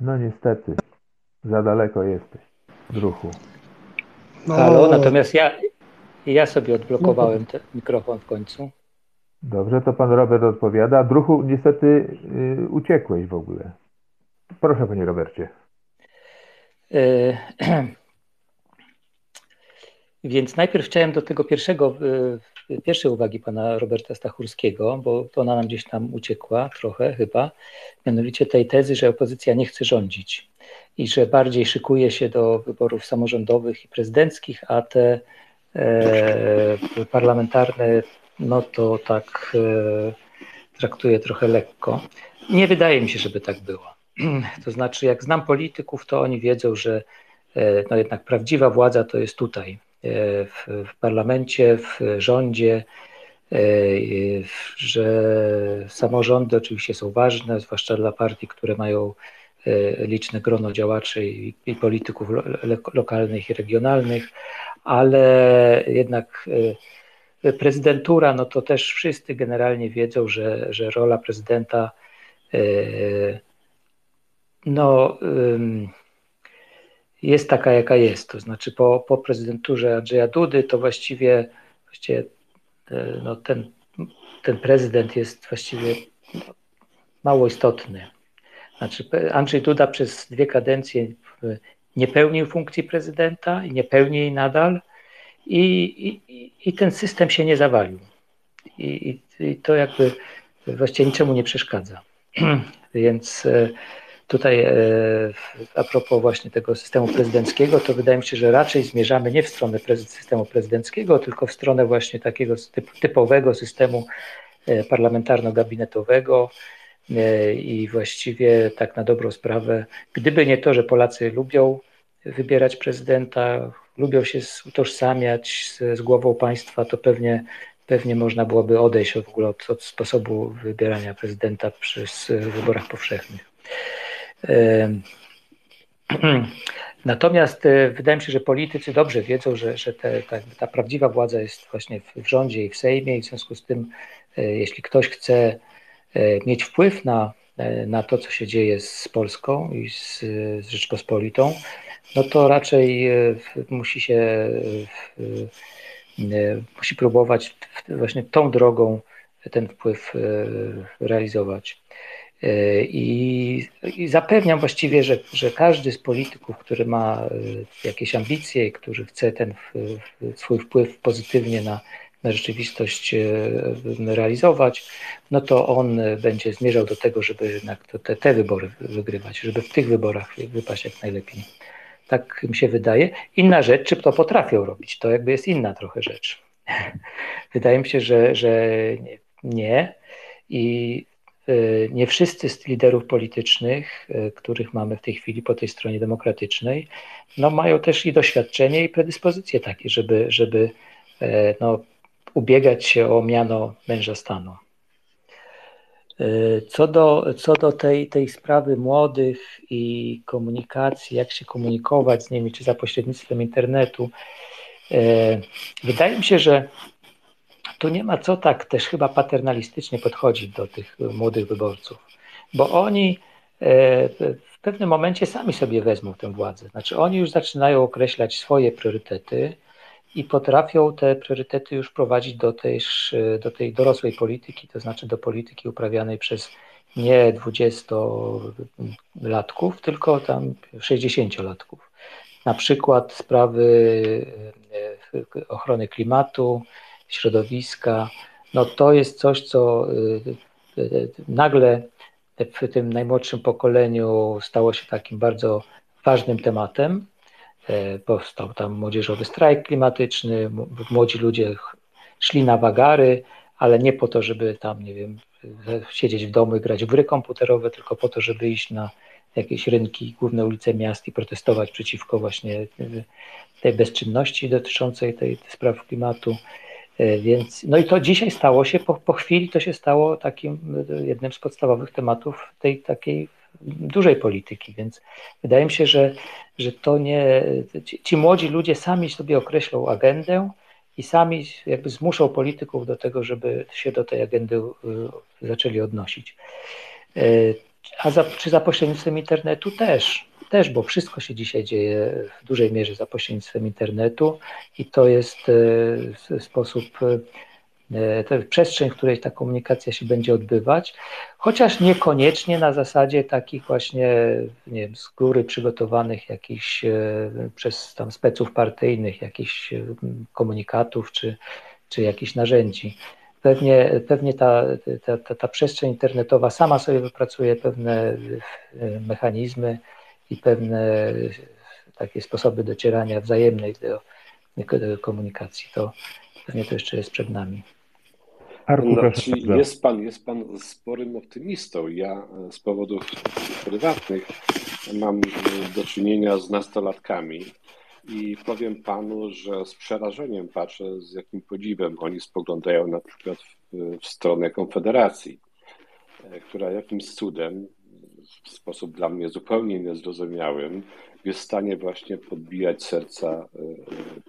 No niestety, za daleko jesteś, druhu. no, Halo, natomiast ja, ja sobie odblokowałem ten mikrofon w końcu. Dobrze, to pan Robert odpowiada. Druhu, niestety y, uciekłeś w ogóle. Proszę, panie Robercie. E, Więc najpierw chciałem do tego pierwszego, e, pierwszej uwagi pana Roberta Stachurskiego, bo to ona nam gdzieś tam uciekła trochę chyba, mianowicie tej tezy, że opozycja nie chce rządzić i że bardziej szykuje się do wyborów samorządowych i prezydenckich, a te e, parlamentarne, no to tak e, traktuje trochę lekko. Nie wydaje mi się, żeby tak było. To znaczy, jak znam polityków, to oni wiedzą, że e, no jednak prawdziwa władza to jest tutaj, e, w, w parlamencie, w rządzie, e, że samorządy oczywiście są ważne, zwłaszcza dla partii, które mają liczne grono działaczy i, i polityków lo, lo, lokalnych i regionalnych, ale jednak prezydentura, no to też wszyscy generalnie wiedzą, że, że rola prezydenta no, jest taka, jaka jest. To znaczy, po, po prezydenturze Andrzeja Dudy, to właściwie, właściwie e, no, ten, ten prezydent jest właściwie no, mało istotny. Znaczy, Andrzej Duda przez dwie kadencje e, nie pełnił funkcji prezydenta i nie pełni jej nadal, i, i, i ten system się nie zawalił. I, i, I to jakby właściwie niczemu nie przeszkadza. Więc e, tutaj e, a propos właśnie tego systemu prezydenckiego, to wydaje mi się, że raczej zmierzamy nie w stronę systemu prezydenckiego, tylko w stronę właśnie takiego typ, typowego systemu e, parlamentarno-gabinetowego e, i właściwie tak na dobrą sprawę, gdyby nie to, że Polacy lubią wybierać prezydenta, lubią się utożsamiać z, z głową państwa, to pewnie pewnie można byłoby odejść w ogóle od, od sposobu wybierania prezydenta przez wyborach powszechnych. Natomiast e, wydaje mi się, że politycy dobrze wiedzą, że, że te, ta, ta prawdziwa władza jest właśnie w, rządzie i w Sejmie i w związku z tym, e, jeśli ktoś chce e, mieć wpływ na, na to, co się dzieje z Polską i z, z Rzeczpospolitą, no to raczej musi się musi próbować właśnie tą drogą ten wpływ realizować. E, I, I zapewniam właściwie, że, że każdy z polityków, który ma e, jakieś ambicje i który chce ten swój wpływ pozytywnie na, na rzeczywistość e, realizować, no to on będzie zmierzał do tego, żeby jednak te, te wybory wygrywać, żeby w tych wyborach wypaść jak najlepiej. Tak mi się wydaje. Inna rzecz, czy to potrafią robić, to jakby jest inna trochę rzecz. Wydaje mi się, że, że nie-. I nie wszyscy z liderów politycznych, y, których mamy w tej chwili po tej stronie demokratycznej, no mają też i doświadczenie i predyspozycje takie, żeby, żeby e, no, ubiegać się o miano męża stanu. Y, Co do, co do tej, tej sprawy młodych i komunikacji, jak się komunikować z nimi, czy za pośrednictwem internetu, e, wydaje mi się, że tu nie ma co tak też chyba paternalistycznie podchodzić do tych młodych wyborców, bo oni e, w pewnym momencie sami sobie wezmą tę władzę. Znaczy oni już zaczynają określać swoje priorytety i potrafią te priorytety już prowadzić do tej, do tej dorosłej polityki, to znaczy do polityki uprawianej przez nie 20-latków, tylko tam 60-latków. Na przykład sprawy e, ochrony klimatu, środowiska, no to jest coś, co nagle w tym najmłodszym pokoleniu stało się takim bardzo ważnym tematem. Powstał tam młodzieżowy strajk klimatyczny, młodzi ludzie szli na wagary, ale nie po to, żeby tam, nie wiem, siedzieć w domu i grać w gry komputerowe, tylko po to, żeby iść na jakieś rynki, główne ulice miast i protestować przeciwko właśnie tej bezczynności dotyczącej tej, tej spraw klimatu. E, więc, no i to dzisiaj stało się, po, po chwili to się stało takim e, jednym z podstawowych tematów tej takiej dużej polityki, więc wydaje mi się, że, że to nie, ci, ci młodzi ludzie sami sobie określą agendę i sami jakby zmuszą polityków do tego, żeby się do tej agendy e, zaczęli odnosić. A za, czy za pośrednictwem internetu też, też, bo wszystko się dzisiaj dzieje w dużej mierze za pośrednictwem internetu i to jest e, sposób, e, to przestrzeń, w której ta komunikacja się będzie odbywać, chociaż niekoniecznie na zasadzie takich właśnie, nie wiem, z góry przygotowanych jakichś e, przez tam speców partyjnych, jakichś komunikatów czy, czy jakichś narzędzi. Pewnie, pewnie ta, ta, ta, ta przestrzeń internetowa sama sobie wypracuje pewne mechanizmy, i pewne takie sposoby docierania wzajemnej do, do komunikacji. To pewnie to jeszcze jest przed nami. Arku, znaczy, jest, pan, jest pan sporym optymistą. Ja z powodów prywatnych mam do czynienia z nastolatkami i powiem panu, że z przerażeniem patrzę, z jakim podziwem oni spoglądają na przykład w, w stronę Konfederacji, która jakimś cudem w sposób dla mnie zupełnie niezrozumiałym jest w stanie właśnie podbijać serca e,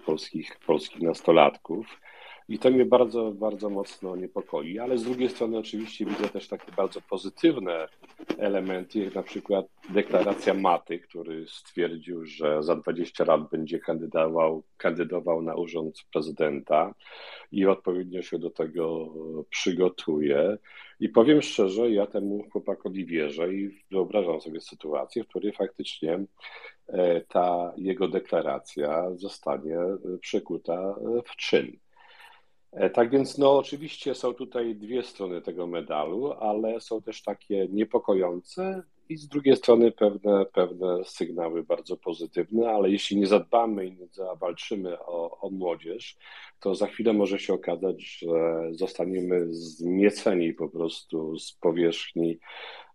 polskich, polskich nastolatków. I to mnie bardzo, bardzo mocno niepokoi, ale z drugiej strony oczywiście widzę też takie bardzo pozytywne elementy, jak na przykład deklaracja Maty, który stwierdził, że za 20 lat będzie kandydował, kandydował na urząd prezydenta i odpowiednio się do tego przygotuje. I powiem szczerze, ja temu chłopakowi wierzę i wyobrażam sobie sytuację, w której faktycznie e, ta jego deklaracja zostanie przekuta w czyn. E, tak więc, no, oczywiście są tutaj dwie strony tego medalu, ale są też takie niepokojące i z drugiej strony pewne, pewne sygnały bardzo pozytywne, ale jeśli nie zadbamy i nie zawalczymy o, o młodzież, to za chwilę może się okazać, że zostaniemy zmieceni po prostu z powierzchni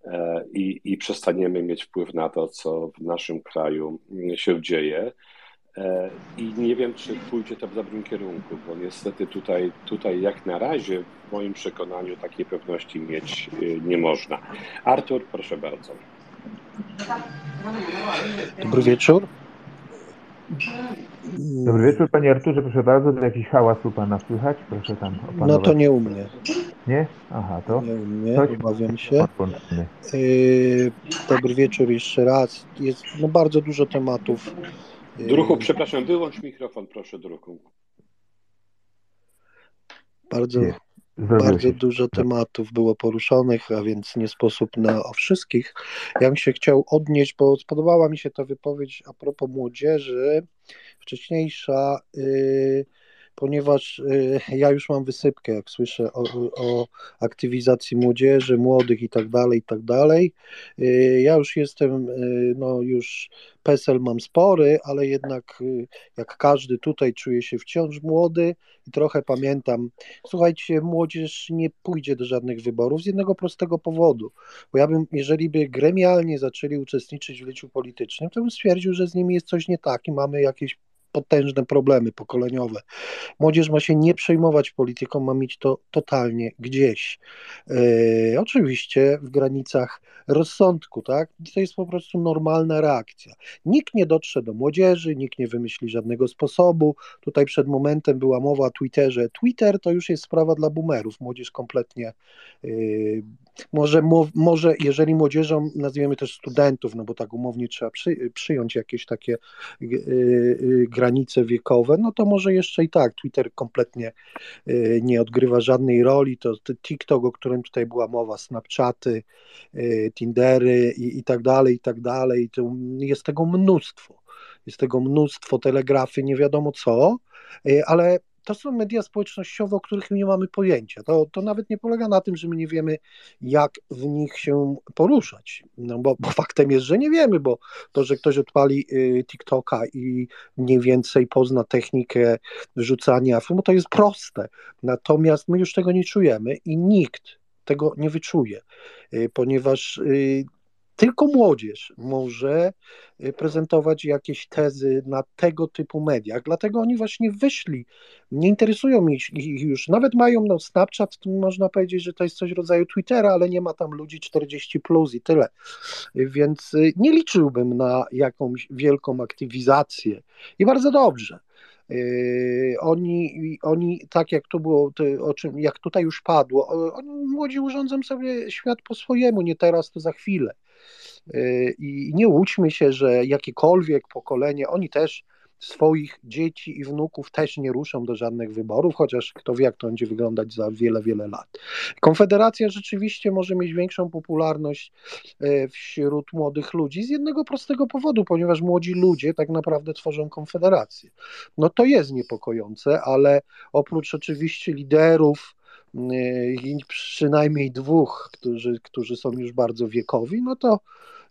e, i, i przestaniemy mieć wpływ na to, co w naszym kraju się dzieje. E, I nie wiem, czy pójdzie to w dobrym kierunku, bo niestety tutaj, tutaj jak na razie w moim przekonaniu takiej pewności mieć y, nie można. Artur, proszę bardzo. Dobry wieczór. Dobry wieczór Panie Arturze, proszę bardzo, jakiś hałas u Pana słychać? Proszę tam opanować. No to nie u mnie. Nie? Aha, to? Nie u mnie, Coś obawiam się. Yy, dobry wieczór jeszcze raz. Jest no, bardzo dużo tematów Druchu, przepraszam, wyłącz mikrofon, proszę, druhu. Bardzo, bardzo dużo tematów było poruszonych, a więc nie sposób na o wszystkich. Ja bym się chciał odnieść, bo spodobała mi się ta wypowiedź a propos młodzieży, wcześniejsza. Yy, ponieważ y, ja już mam wysypkę, jak słyszę o, o aktywizacji młodzieży, młodych i tak dalej, i tak dalej. Y, ja już jestem, y, no już PESEL mam spory, ale jednak jak każdy tutaj czuję się wciąż młody i trochę pamiętam. Słuchajcie, młodzież nie pójdzie do żadnych wyborów z jednego prostego powodu, bo ja bym, jeżeli by gremialnie zaczęli uczestniczyć w życiu politycznym, to bym stwierdził, że z nimi jest coś nie tak i mamy jakieś potężne problemy pokoleniowe. Młodzież ma się nie przejmować polityką, ma mieć to totalnie gdzieś. E, oczywiście w granicach rozsądku, tak? To jest po prostu normalna reakcja. Nikt nie dotrze do młodzieży, nikt nie wymyśli żadnego sposobu. Tutaj przed momentem była mowa o Twitterze. Twitter to już jest sprawa dla boomerów. Młodzież kompletnie yy, może, może jeżeli młodzieżą nazwiemy też studentów, no bo tak umownie trzeba przy, przyjąć jakieś takie yy, yy, granice wiekowe, no to może jeszcze i tak. Twitter kompletnie yy, nie odgrywa żadnej roli. To, to TikTok, o którym tutaj była mowa, Snapchaty, yy, Tindery i, i tak dalej, i tak dalej. To jest tego mnóstwo. Jest tego mnóstwo, telegrafy, nie wiadomo co, yy, ale to są media społecznościowe, o których nie mamy pojęcia. To, to nawet nie polega na tym, że my nie wiemy, jak w nich się poruszać. No bo, bo faktem jest, że nie wiemy, bo to, że ktoś odpali y, TikToka i mniej więcej pozna technikę wrzucania filmu, to jest proste. Natomiast my już tego nie czujemy i nikt tego nie wyczuje, y, ponieważ y, tylko młodzież może y, prezentować jakieś tezy na tego typu mediach, dlatego oni właśnie wyszli, nie interesują ich już, nawet mają no, Snapchat, można powiedzieć, że to jest coś rodzaju Twittera, ale nie ma tam ludzi 40 plus i tyle, więc y, nie liczyłbym na jakąś wielką aktywizację. I bardzo dobrze. Yy, oni, oni, tak jak to było, o czym, jak tutaj już padło, oni młodzi urządzą sobie świat po swojemu, nie teraz, to za chwilę. Yy, I nie łudźmy się, że jakiekolwiek pokolenie, oni też swoich dzieci i wnuków też nie ruszą do żadnych wyborów, chociaż kto wie, jak to będzie wyglądać za wiele, wiele lat. Konfederacja rzeczywiście może mieć większą popularność yy, wśród młodych ludzi z jednego prostego powodu, ponieważ młodzi ludzie tak naprawdę tworzą konfederację. No to jest niepokojące, ale oprócz oczywiście liderów, przynajmniej dwóch, którzy, którzy są już bardzo wiekowi, no to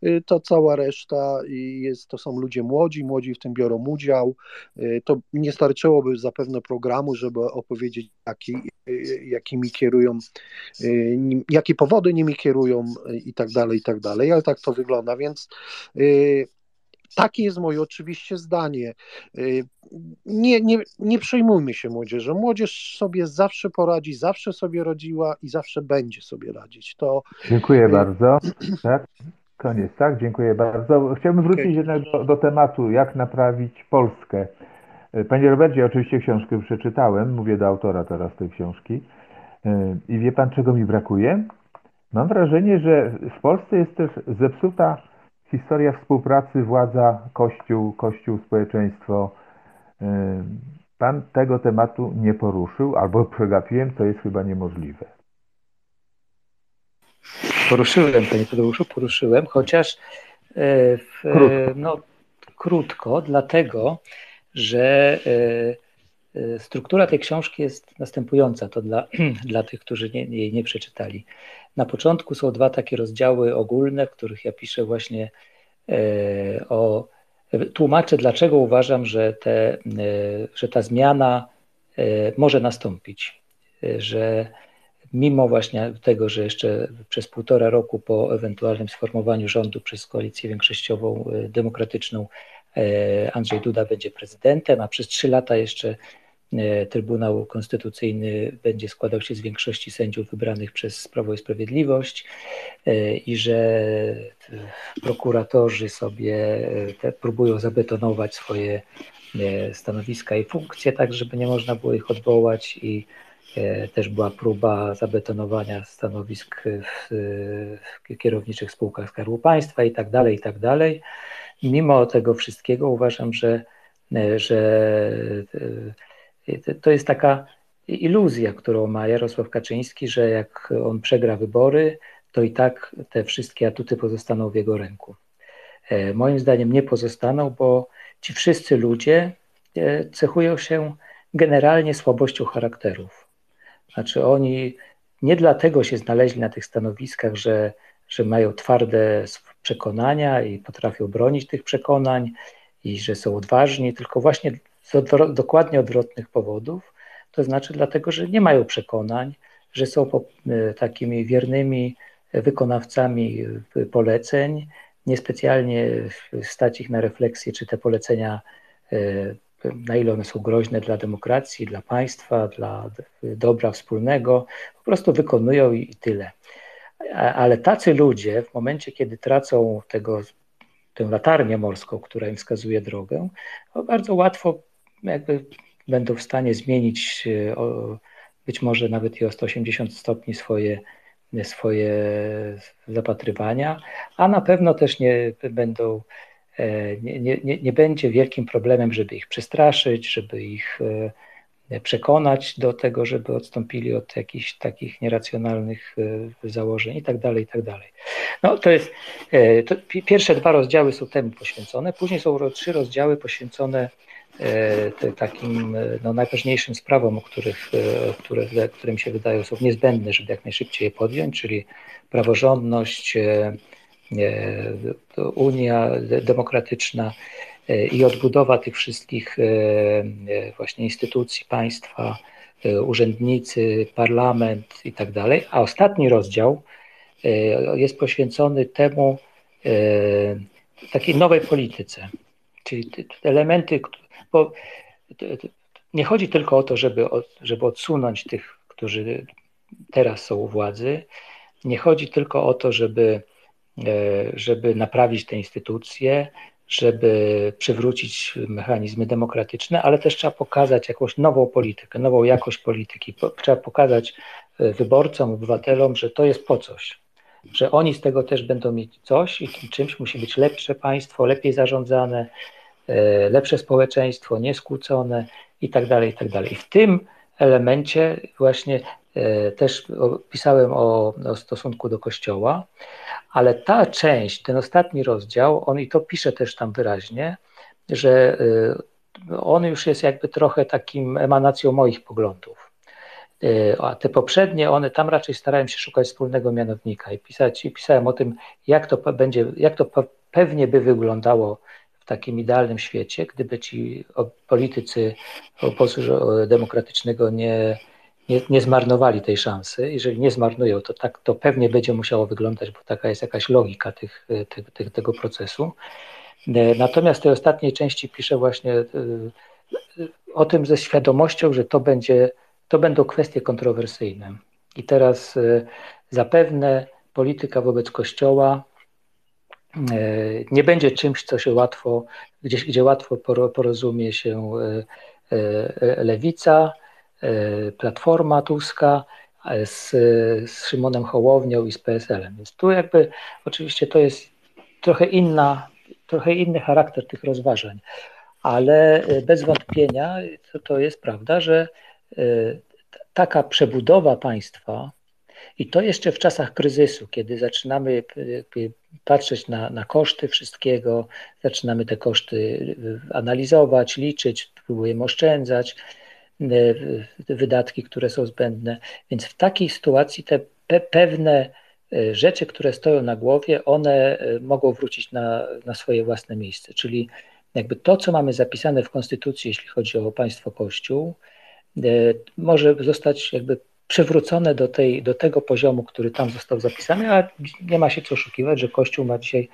Y, to cała reszta jest, to są ludzie młodzi, młodzi w tym biorą udział. Y, to nie starczyłoby zapewne programu, żeby opowiedzieć, jaki, y, jakimi kierują, jakie powody nimi kierują i tak dalej, i tak dalej, ale tak to wygląda, więc takie jest moje oczywiście zdanie. Nie, nie, nie przejmujmy się młodzieżą. Młodzież sobie zawsze poradzi, zawsze sobie rodziła i zawsze będzie sobie radzić. To... Dziękuję bardzo. Tak? Koniec, tak? Dziękuję bardzo. Chciałbym wrócić okay. jednak do, do, tematu, jak naprawić Polskę. Panie Robercie, oczywiście książkę przeczytałem, mówię do autora teraz tej książki. I wie pan, czego mi brakuje? Mam wrażenie, że w Polsce jest też zepsuta historia współpracy władza, kościół, kościół, społeczeństwo. Pan tego tematu nie poruszył, albo przegapiłem, to jest chyba niemożliwe. Poruszyłem, panie Tadeuszu, poruszyłem, chociaż e, w, krótko. No, krótko, dlatego, że e, struktura tej książki jest następująca, to dla, dla tych, którzy nie, jej nie przeczytali. Na początku są dwa takie rozdziały ogólne, w których ja piszę właśnie o. Tłumaczę, dlaczego uważam, że, te, że ta zmiana może nastąpić, że mimo właśnie tego, że jeszcze przez półtora roku po ewentualnym sformowaniu rządu przez koalicję większościową e, demokratyczną e, Andrzej Duda będzie prezydentem, a przez trzy lata jeszcze e, Trybunał Konstytucyjny będzie składał się z większości sędziów wybranych przez Prawo i Sprawiedliwość i że prokuratorzy sobie próbują zabetonować swoje stanowiska i funkcje, tak żeby nie można było ich odwołać i E, też była próba zabetonowania stanowisk w, w kierowniczych spółkach Skarbu Państwa i tak dalej, i tak dalej. Mimo tego wszystkiego uważam, że, e, że e, to jest taka iluzja, którą ma Jarosław Kaczyński, że jak on przegra wybory, to i tak te wszystkie atuty pozostaną w jego ręku. Moim zdaniem nie pozostaną, bo ci wszyscy ludzie cechują się generalnie słabością charakterów. Znaczy oni nie dlatego się znaleźli na tych stanowiskach, że, że mają twarde przekonania i potrafią bronić tych przekonań i że są odważni, tylko właśnie z odwro dokładnie odwrotnych powodów. To znaczy dlatego, że nie mają przekonań, że są po, e, takimi wiernymi wykonawcami poleceń, niespecjalnie stać ich na refleksję, czy te polecenia e, na ile one są groźne dla demokracji, dla państwa, dla dobra wspólnego, po prostu wykonują i tyle. Ale tacy ludzie w momencie, kiedy tracą tego, tę latarnię morską, która im wskazuje drogę, bardzo łatwo jakby będą w stanie zmienić o, być może nawet i o 180 stopni swoje, swoje zapatrywania, a na pewno też nie będą E, nie, nie, nie będzie wielkim problemem, żeby ich przestraszyć, żeby ich e, przekonać do tego, żeby odstąpili od jakichś takich nieracjonalnych e, założeń i tak dalej, i tak dalej. No to jest, to pierwsze dwa rozdziały są temu poświęcone, później są trzy rozdziały poświęcone takim no, najważniejszym sprawom, o których, które, które mi się wydają są niezbędne, żeby jak najszybciej je podjąć, czyli praworządność, Unia Demokratyczna i odbudowa tych wszystkich właśnie instytucji państwa, urzędnicy, parlament i tak dalej. A ostatni rozdział jest poświęcony temu takiej nowej polityce, czyli elementy, bo nie chodzi tylko o to, żeby, żeby odsunąć tych, którzy teraz są u władzy, nie chodzi tylko o to, żeby, e, żeby naprawić te instytucje, żeby przywrócić mechanizmy demokratyczne, ale też trzeba pokazać jakąś nową politykę, nową jakość polityki. Trzeba pokazać e, wyborcom, obywatelom, że to jest po coś, że oni z tego też będą mieć coś i czymś musi być lepsze państwo, lepiej zarządzane, lepsze społeczeństwo, nieskłócone i tak dalej, i tak dalej. I w tym elemencie właśnie E, też pisałem o, o, stosunku do Kościoła, ale ta część, ten ostatni rozdział, on i to pisze też tam wyraźnie, że e, on już jest jakby trochę takim emanacją moich poglądów. E, a te poprzednie, one tam raczej starałem się szukać wspólnego mianownika i pisać, i pisałem o tym, jak to będzie, jak to pewnie by wyglądało takim idealnym świecie, gdyby ci politycy obozu demokratycznego nie nie, nie zmarnowali tej szansy. Jeżeli nie zmarnują, to tak to pewnie będzie musiało wyglądać, bo taka jest jakaś logika tych, tych, tych, tego procesu. E, natomiast w tej ostatniej części piszę właśnie e, o tym ze świadomością, że to, będzie, to będą kwestie kontrowersyjne. I teraz e, zapewne polityka wobec Kościoła nie będzie czymś, co się łatwo, gdzieś, gdzie łatwo porozumie się lewica, E, Platforma Tuska e, z, z Szymonem Hołownią i z PSL-em. Więc tu jakby oczywiście to jest trochę inna, trochę inny charakter tych rozważań, ale e, bez wątpienia to, to jest prawda, że taka przebudowa państwa i to jeszcze w czasach kryzysu, kiedy zaczynamy patrzeć na, na koszty wszystkiego, zaczynamy te koszty analizować, liczyć, próbujemy oszczędzać, E, wydatki, które są zbędne. Więc w takiej sytuacji te pe pewne e, rzeczy, które stoją na głowie, one e, mogą wrócić na, na swoje własne miejsce. Czyli jakby to, co mamy zapisane w Konstytucji, jeśli chodzi o państwo Kościół, może zostać jakby przywrócone do, tej, do tego poziomu, który tam został zapisany, a nie ma się co oszukiwać, że Kościół ma dzisiaj,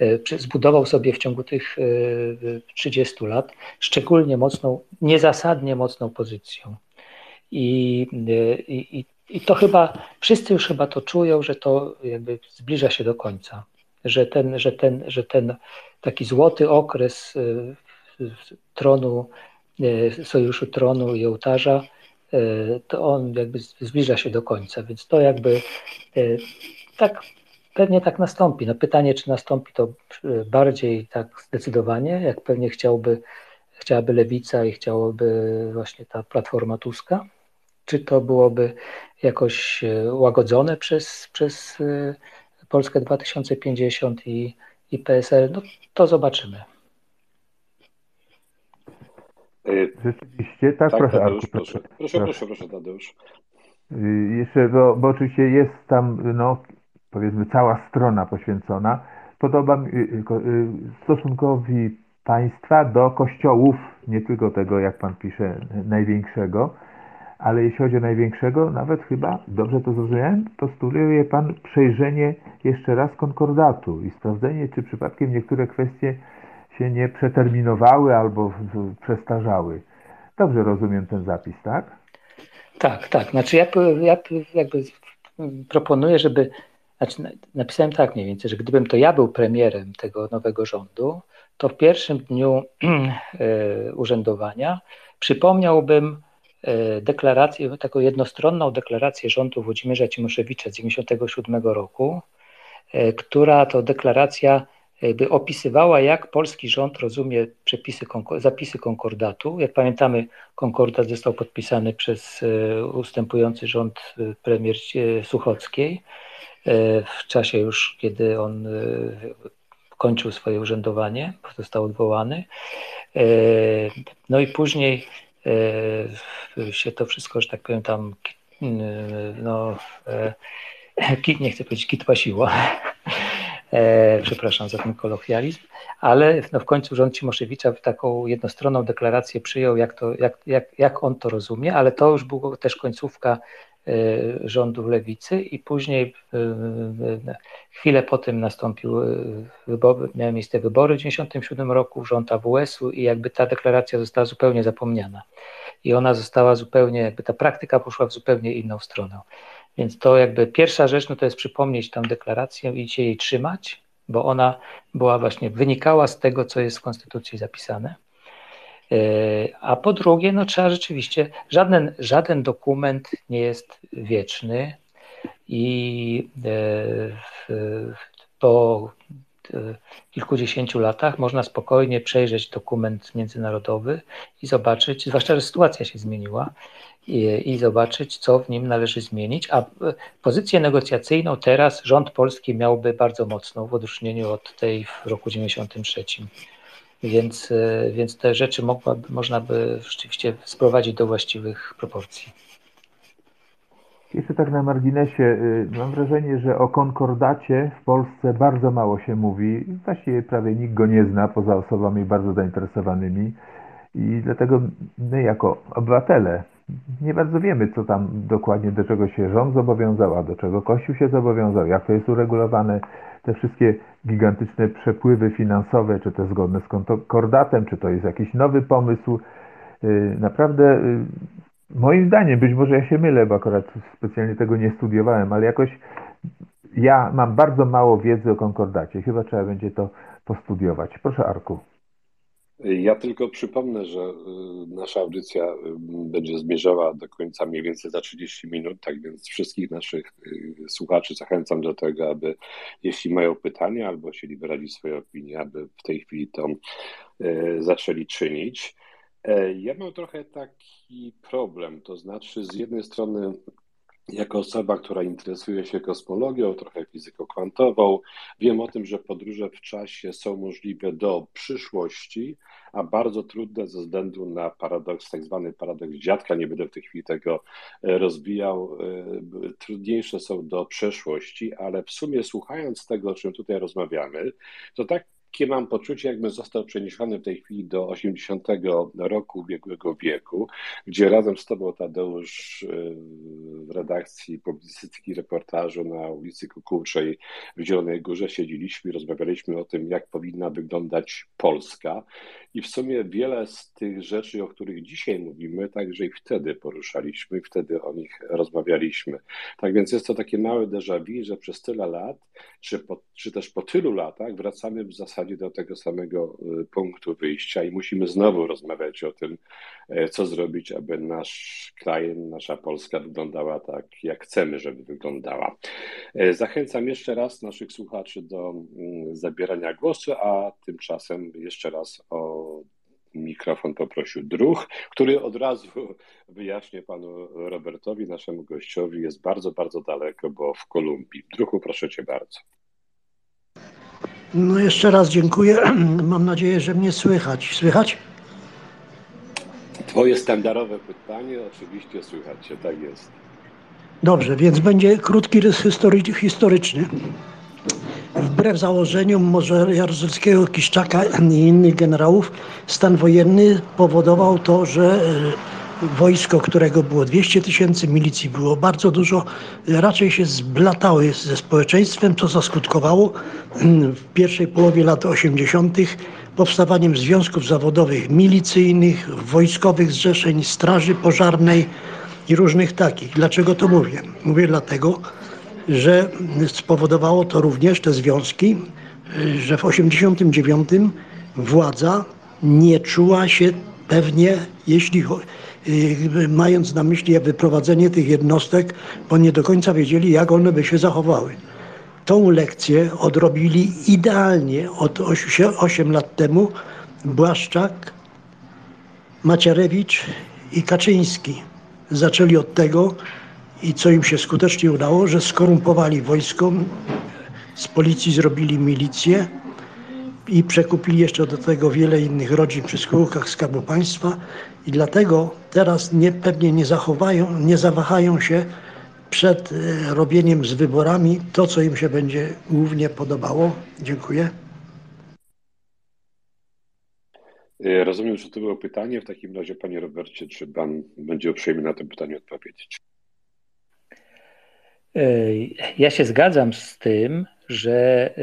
e, zbudował sobie w ciągu tych 30 e, lat szczególnie mocną, niezasadnie mocną pozycję. I, e, i, I to chyba, wszyscy już chyba to czują, że to jakby zbliża się do końca, że ten, że ten, że ten taki złoty okres tronu, sojuszu tronu i ołtarza, to on jakby zbliża się do końca, więc to jakby e, tak pewnie tak nastąpi. No pytanie, czy nastąpi to e, bardziej tak zdecydowanie, jak pewnie chciałby, chciałaby Lewica i chciałoby właśnie ta Platforma Tuska, czy to byłoby jakoś łagodzone przez, przez Polskę 2050 i, i PSL, no to zobaczymy. Y, Rzeczywiście, tak, tak proszę, Tadeusz, proszę. Proszę, proszę, proszę, proszę Tadeusz. Y, jeszcze, bo, bo oczywiście jest tam, no, powiedzmy, cała strona poświęcona. Podoba mi y, stosunkowi państwa do kościołów, nie tylko tego, jak pan pisze, największego, ale jeśli chodzi o największego, nawet chyba, dobrze to zrozumiałem, postuluje pan przejrzenie jeszcze raz konkordatu i sprawdzenie, czy przypadkiem niektóre kwestie się nie przeterminowały albo przestarzały. Dobrze rozumiem ten zapis, tak? Tak, tak. Znaczy ja, ja jakby proponuję, żeby. Znaczy napisałem tak mniej więcej, że gdybym to ja był premierem tego nowego rządu, to w pierwszym dniu e, urzędowania przypomniałbym e, deklarację, taką jednostronną deklarację rządu Włodzimierza Cimoszewicza z 1997 roku, e, która to deklaracja jakby opisywała, jak polski rząd rozumie przepisy, zapisy konkordatu. Jak pamiętamy, konkordat został podpisany przez e, ustępujący rząd e, premier e, Suchockiej w czasie już, kiedy on kończył swoje urzędowanie, został odwołany. No i później się to wszystko, że tak powiem, tam no, nie chcę powiedzieć kitwasiło, przepraszam za ten kolokwializm, ale no w końcu rząd Cimoszewicza taką jednostronną deklarację przyjął, jak, to, jak, jak, jak on to rozumie, ale to już była też końcówka e, rządu lewicy i później e, e, chwilę po tym nastąpił wybory, miały miejsce wybory w 1997 roku, rząd AWS-u i jakby ta deklaracja została zupełnie zapomniana. I ona została zupełnie, jakby ta praktyka poszła w zupełnie inną stronę. Więc to jakby pierwsza rzecz, no to jest przypomnieć tę deklarację i się jej trzymać, bo ona była właśnie, wynikała z tego, co jest w Konstytucji zapisane. E, a po drugie, no trzeba rzeczywiście, żaden, żaden dokument nie jest wieczny i e, e, kilkudziesięciu latach można spokojnie przejrzeć dokument międzynarodowy i zobaczyć, zwłaszcza, że sytuacja się zmieniła, i, i, zobaczyć, co w nim należy zmienić. A pozycję negocjacyjną teraz rząd polski miałby bardzo mocną w odróżnieniu od tej w roku 93. Więc, e, więc te rzeczy mogłaby, można by rzeczywiście sprowadzić do właściwych proporcji. Jeszcze tak na marginesie, y, mam wrażenie, że o konkordacie w Polsce bardzo mało się mówi. Właściwie prawie nikt go nie zna, poza osobami bardzo zainteresowanymi. I dlatego my, jako obywatele, nie bardzo wiemy, co tam dokładnie, do czego się rząd zobowiązał, a do czego Kościół się zobowiązał, jak to jest uregulowane. Te wszystkie gigantyczne przepływy finansowe, czy to zgodne z konkordatem, czy to jest jakiś nowy pomysł. Y, naprawdę, y, moim zdaniem, być może ja się mylę, bo akurat specjalnie tego nie studiowałem, ale jakoś ja mam bardzo mało wiedzy o konkordacie. Chyba trzeba będzie to postudiować. Proszę, Arku. Ja tylko przypomnę, że y, nasza audycja y, będzie zmierzała do końca mniej więcej za 30 minut, tak więc wszystkich naszych y, słuchaczy zachęcam do tego, aby jeśli mają pytania albo chcieli wyrazić swoje opinie, aby w tej chwili to zaczęli czynić. E, ja mam trochę taki problem, to znaczy z jednej strony jako osoba, która interesuje się kosmologią, trochę fizyką kwantową, wiem o tym, że podróże w czasie są możliwe do przyszłości, a bardzo trudne ze względu na paradoks, tak zwany paradoks dziadka, nie będę w tej chwili tego e, rozwijał, e, trudniejsze są do przeszłości, ale w sumie słuchając tego, o czym tutaj rozmawiamy, to tak takie mam poczucie, jakbym został przeniesiony w tej chwili do 80 roku ubiegłego wieku, gdzie razem z Tobą, Tadeusz, w redakcji publicystyki reportażu na ulicy Kukułczej w Zielonej Górze siedzieliśmy i rozmawialiśmy o tym, jak powinna wyglądać Polska. I w sumie wiele z tych rzeczy, o których dzisiaj mówimy, także i wtedy poruszaliśmy, wtedy o nich rozmawialiśmy. Tak więc jest to takie małe déjà vu, że przez tyle lat, czy, po, czy też po tylu latach wracamy w zasadzie do tego samego y, punktu wyjścia i musimy znowu rozmawiać o tym, e, co zrobić, aby nasz kraj, nasza Polska wyglądała tak, jak chcemy, żeby wyglądała. E, zachęcam jeszcze raz naszych słuchaczy do mm, zabierania głosu, a tymczasem jeszcze raz o mikrofon poprosił druh, który od razu wyjaśnię panu Robertowi, naszemu gościowi, jest bardzo, bardzo daleko, bo w Kolumbii. Druhu, proszę cię bardzo. No jeszcze raz dziękuję. Mam nadzieję, że mnie słychać. Słychać? Twoje standardowe pytanie, oczywiście słychać się, tak jest. Dobrze, więc będzie krótki rys historyczny. Wbrew założeniom może Jaruzelskiego, Kiszczaka i innych generałów, stan wojenny powodował to, że wojsko, którego było 200 tysięcy, milicji było bardzo dużo, raczej się zblatały ze społeczeństwem, co zaskutkowało w pierwszej połowie lat 80. powstawaniem związków zawodowych milicyjnych, wojskowych zrzeszeń, straży pożarnej i różnych takich. Dlaczego to mówię? Mówię dlatego, że spowodowało to również te związki, że w 89 władza nie czuła się pewnie, jeśli mając na myśli wyprowadzenie tych jednostek, bo nie do końca wiedzieli, jak one by się zachowały. Tą lekcję odrobili idealnie od 8 lat temu Błaszczak, Macierewicz i Kaczyński. Zaczęli od tego i co im się skutecznie udało, że skorumpowali wojsko, z policji zrobili milicję i przekupili jeszcze do tego wiele innych rodzin przy spółkach Skarbu Państwa i dlatego teraz nie, pewnie nie zachowają, nie zawahają się przed e, robieniem z wyborami to, co im się będzie głównie podobało. Dziękuję. E, rozumiem, że to było pytanie. W takim razie, panie Robercie, czy pan będzie uprzejmy na to pytanie odpowiedzieć? E, ja się zgadzam z tym, że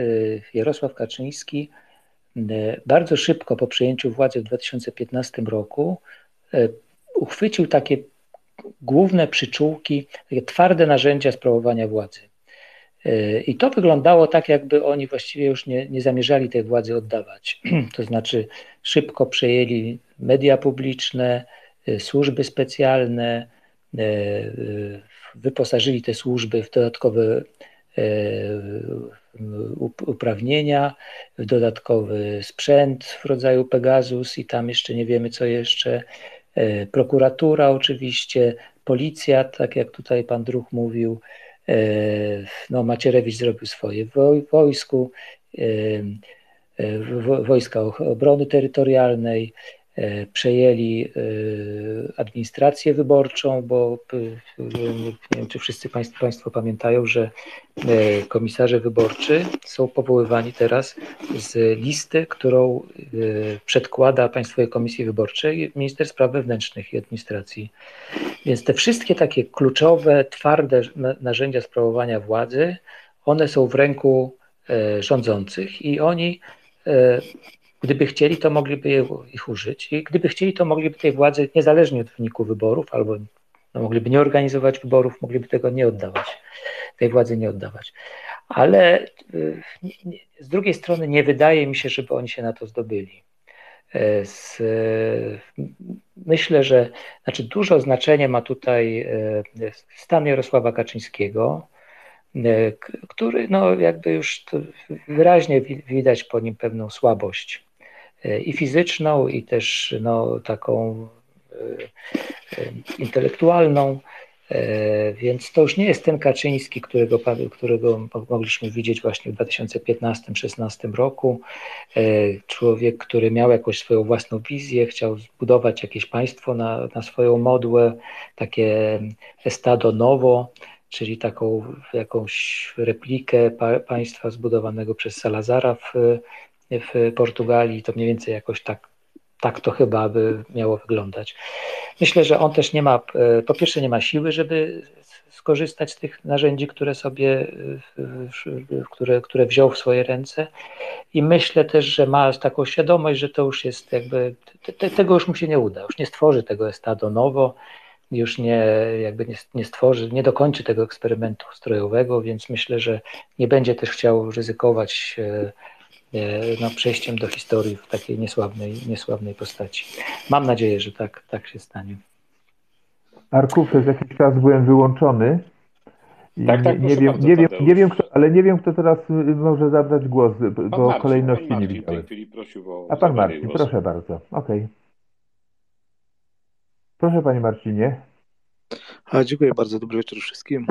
Jarosław Kaczyński bardzo szybko po przejęciu władzy w 2015 roku uchwycił takie główne przyczółki, takie twarde narzędzia sprawowania władzy. E, I to wyglądało tak, jakby oni właściwie już nie, nie zamierzali tej władzy oddawać. To znaczy, szybko przejęli media publiczne, e, służby specjalne, e, wyposażyli te służby w dodatkowe uprawnienia, w dodatkowy sprzęt w rodzaju Pegasus i tam jeszcze nie wiemy co jeszcze. E, prokuratura oczywiście, policja, tak jak tutaj pan Druch mówił, e, no Macierewicz zrobił swoje w wojsku, e, Wojska Obrony Terytorialnej, E, przejęli e, administrację wyborczą, bo e, nie wiem, czy wszyscy Państwo, państwo pamiętają, że komisarze wyborczy są powoływani teraz z listy, którą przedkłada Państwowej Komisji Wyborczej minister spraw wewnętrznych i administracji. Więc te wszystkie takie kluczowe, twarde narzędzia sprawowania władzy, one są w ręku rządzących i oni Gdyby chcieli, to mogliby ich użyć i gdyby chcieli, to mogliby tej władzy, niezależnie od wyniku wyborów, albo no, mogliby nie organizować wyborów, mogliby tego nie oddawać, tej władzy nie oddawać. Ale y, z drugiej strony nie wydaje mi się, żeby oni się na to zdobyli. E, z, myślę, że znaczy dużo znaczenia ma tutaj e, stan Jarosława Kaczyńskiego, e, który no jakby już wyraźnie widać po nim pewną słabość i fizyczną, i też no, taką e, e, intelektualną. Więc to już nie jest ten Kaczyński, którego, którego mogliśmy widzieć właśnie w 2015-2016 roku. Człowiek, który miał jakąś swoją własną wizję, chciał zbudować jakieś państwo na, na swoją modłę, takie estado nowo, czyli taką jakąś replikę państwa zbudowanego przez Salazara w w Portugalii, to mniej więcej jakoś tak, tak to chyba by miało wyglądać. Myślę, że on też nie ma, e, po pierwsze nie ma siły, żeby skorzystać z tych narzędzi, które sobie, e, które, które wziął w swoje ręce i myślę też, że ma taką świadomość, że to już jest jakby, te, tego już mu się nie uda, już nie stworzy tego estado nowo, już nie, jakby nie, nie stworzy, nie dokończy tego eksperymentu strojowego, więc myślę, że nie będzie też chciał ryzykować e, no, przejściem do historii w takiej niesławnej, niesławnej postaci. Mam nadzieję, że tak, tak się stanie. Arku, przez jakiś czas byłem wyłączony. Tak, tak, nie, wiem, nie, wiem, nie wiem, kto, ale nie wiem, kto teraz y, może zabrać głos, bo Marcin, kolejności pan nie Marcin widziałem. A pan Marcin, proszę bardzo. Okej. Okay. Proszę panie Marcinie. A, dziękuję bardzo. Dobry wieczór wszystkim.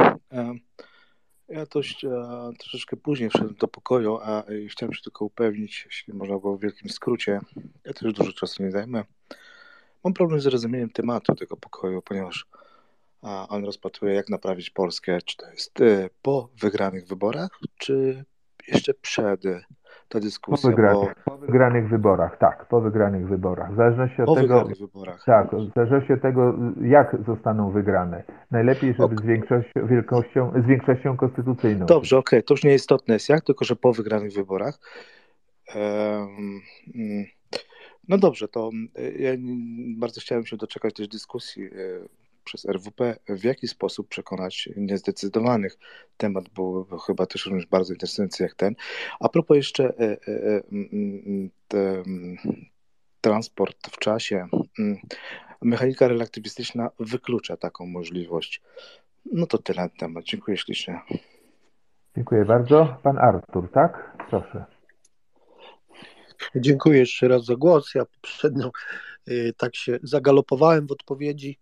Ja dość e, troszeczkę później wszedłem do pokoju, a e, chciałem się tylko upewnić, jeśli można było w wielkim skrócie. Ja też dużo czasu nie zajmę. Mam problem z rozumieniem tematu tego pokoju, ponieważ a, on rozpatruje, jak naprawić Polskę. Czy to jest e, po wygranych wyborach, czy jeszcze przed ta dyskusja. Po wygranych, bo... po wygranych wyborach, tak, po wygranych wyborach. W zależności od po tego. Wyborach. Tak, w zależności od tego, jak zostaną wygrane. Najlepiej, żeby okay. z, większością, wielkością, z większością konstytucyjną. Dobrze, okej, okay. to już nie istotne jest jak, tylko że po wygranych wyborach. Um, no dobrze, to e, ja bardzo chciałem się doczekać też dyskusji e, przez RWP, w jaki sposób przekonać niezdecydowanych. Temat był, chyba też również bardzo interesujący jak ten. A propos jeszcze e, e, e, transport w czasie, mechanika relaktywistyczna wyklucza taką możliwość. No to tyle na temat. Dziękuję ślicznie. Dziękuję bardzo. Pan Artur, tak? Proszę. Dziękuję jeszcze raz za głos. Ja poprzednio tak się zagalopowałem w odpowiedzi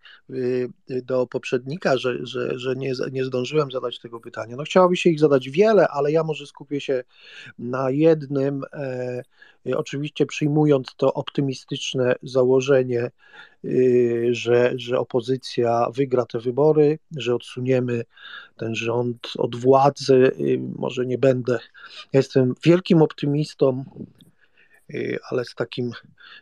do poprzednika, że, że, że nie, nie zdążyłem zadać tego pytania. No chciałoby się ich zadać wiele, ale ja może skupię się na jednym, e, oczywiście przyjmując to optymistyczne założenie, że, że opozycja wygra te wybory, że odsuniemy ten rząd od władzy. Może nie będę, ja jestem wielkim optymistą, Y, ale z takim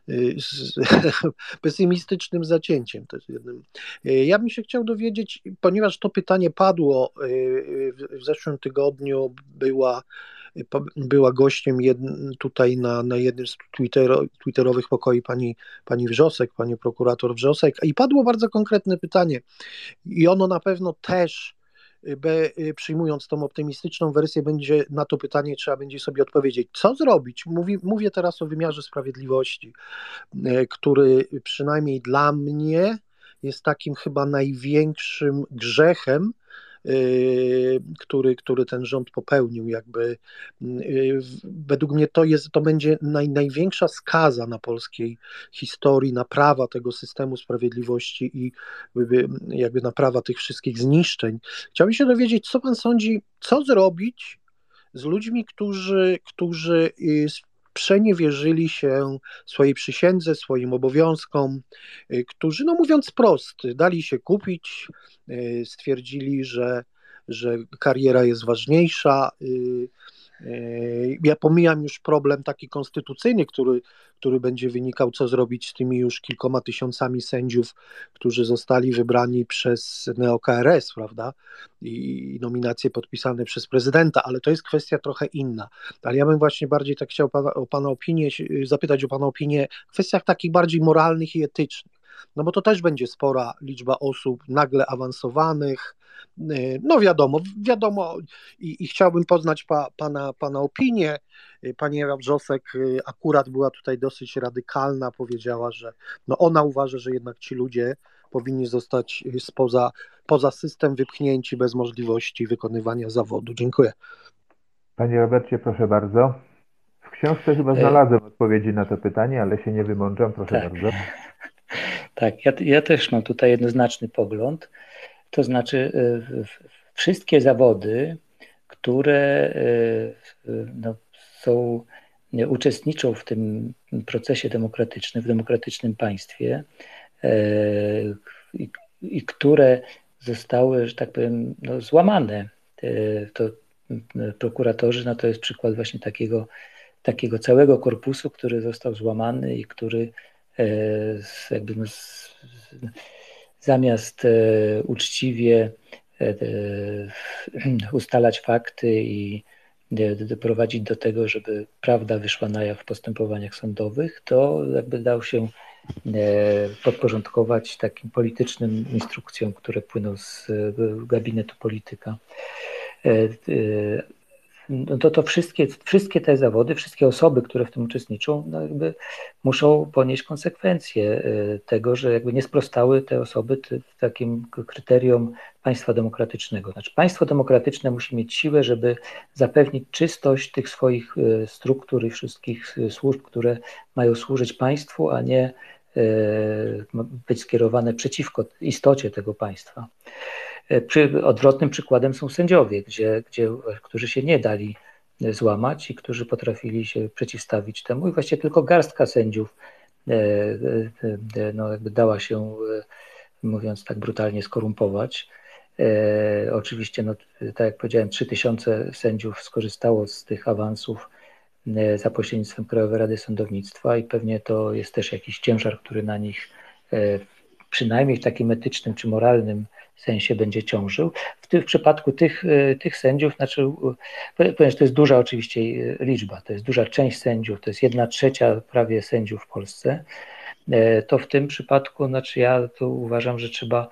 y, z pesymistycznym zacięciem też jednym. Y, ja bym się chciał dowiedzieć, ponieważ to pytanie padło w zeszłym tygodniu, była była gościem tutaj na, na jednym z twitterowych pokoi pani, pani Wrzosek, pani prokurator Wrzosek i padło bardzo konkretne pytanie i ono na pewno też B, y, przyjmując tą optymistyczną wersję, będzie na to pytanie trzeba będzie sobie odpowiedzieć, co zrobić. Mówi, mówię teraz o wymiarze sprawiedliwości, y, który przynajmniej dla mnie jest takim chyba największym grzechem, który, który ten rząd popełnił. Jakby y, według mnie to jest, to będzie naj, największa skaza na polskiej historii, naprawa tego systemu sprawiedliwości i jakby naprawa tych wszystkich zniszczeń. Chciałbym się dowiedzieć, co pan sądzi, co zrobić z ludźmi, którzy, którzy y, przeniewierzyli się swojej przysiędze, swoim obowiązkom, y, którzy, no mówiąc prost, dali się kupić, y, stwierdzili, że, że kariera jest ważniejsza, y, ja pomijam już problem taki konstytucyjny, który, który będzie wynikał, co zrobić z tymi już kilkoma tysiącami sędziów, którzy zostali wybrani przez NeoKRS, prawda? I nominacje podpisane przez prezydenta, ale to jest kwestia trochę inna. Ale ja bym właśnie bardziej tak chciał pana, o Pana opinię, zapytać o Pana opinię w kwestiach takich bardziej moralnych i etycznych. No bo to też będzie spora liczba osób nagle awansowanych, Y, no wiadomo, wiadomo i, i chciałbym poznać pa, pana, pana opinię. Y, pani Ewa Wrzosek y, akurat była tutaj dosyć radykalna, powiedziała, że no ona uważa, że jednak ci ludzie powinni zostać spoza, poza system wypchnięci bez możliwości wykonywania zawodu. Dziękuję. Panie Robercie, proszę bardzo. W książce chyba znalazłem odpowiedzi na to pytanie, ale się nie wymądrzam, proszę tak. bardzo. Tak, ja, ja też mam tutaj jednoznaczny pogląd. To znaczy, y, wszystkie zawody, które y, no, są, uczestniczą w tym procesie demokratycznym, w demokratycznym państwie y, i, i które zostały, że tak powiem, no, złamane. To prokuratorzy, no to jest przykład właśnie takiego, takiego całego korpusu, który został złamany i który jakby no, zamiast e, uczciwie e, e, ustalać fakty i doprowadzić do tego, żeby prawda wyszła na jaw w postępowaniach sądowych, to jakby dał się podporządkować takim politycznym instrukcjom, które płyną z gabinetu polityka no to, to wszystkie, wszystkie te zawody, wszystkie osoby, które w tym uczestniczą, no jakby muszą ponieść konsekwencje y, tego, że jakby nie sprostały te osoby takim kryterium państwa demokratycznego. Znaczy państwo demokratyczne musi mieć siłę, żeby zapewnić czystość tych swoich y, struktur i wszystkich y, służb, które mają służyć państwu, a nie być skierowane przeciwko istocie tego państwa. E, przy, odwrotnym przykładem są sędziowie, gdzie, gdzie, którzy się nie dali złamać i którzy potrafili się przeciwstawić temu i właściwie tylko garstka sędziów e, e, no, jakby dała się, mówiąc tak brutalnie, skorumpować. Oczywiście, no, tak jak powiedziałem, 3000 sędziów skorzystało z tych awansów za pośrednictwem Krajowej Rady Sądownictwa i pewnie to jest też jakiś ciężar, który na nich przynajmniej w takim etycznym czy moralnym sensie będzie ciążył. W, tym, w przypadku tych, e, tych sędziów, znaczy, ponieważ to jest duża oczywiście e, liczba, to jest duża część sędziów, to jest jedna trzecia prawie sędziów w Polsce, e, to w tym przypadku, znaczy ja tu uważam, że trzeba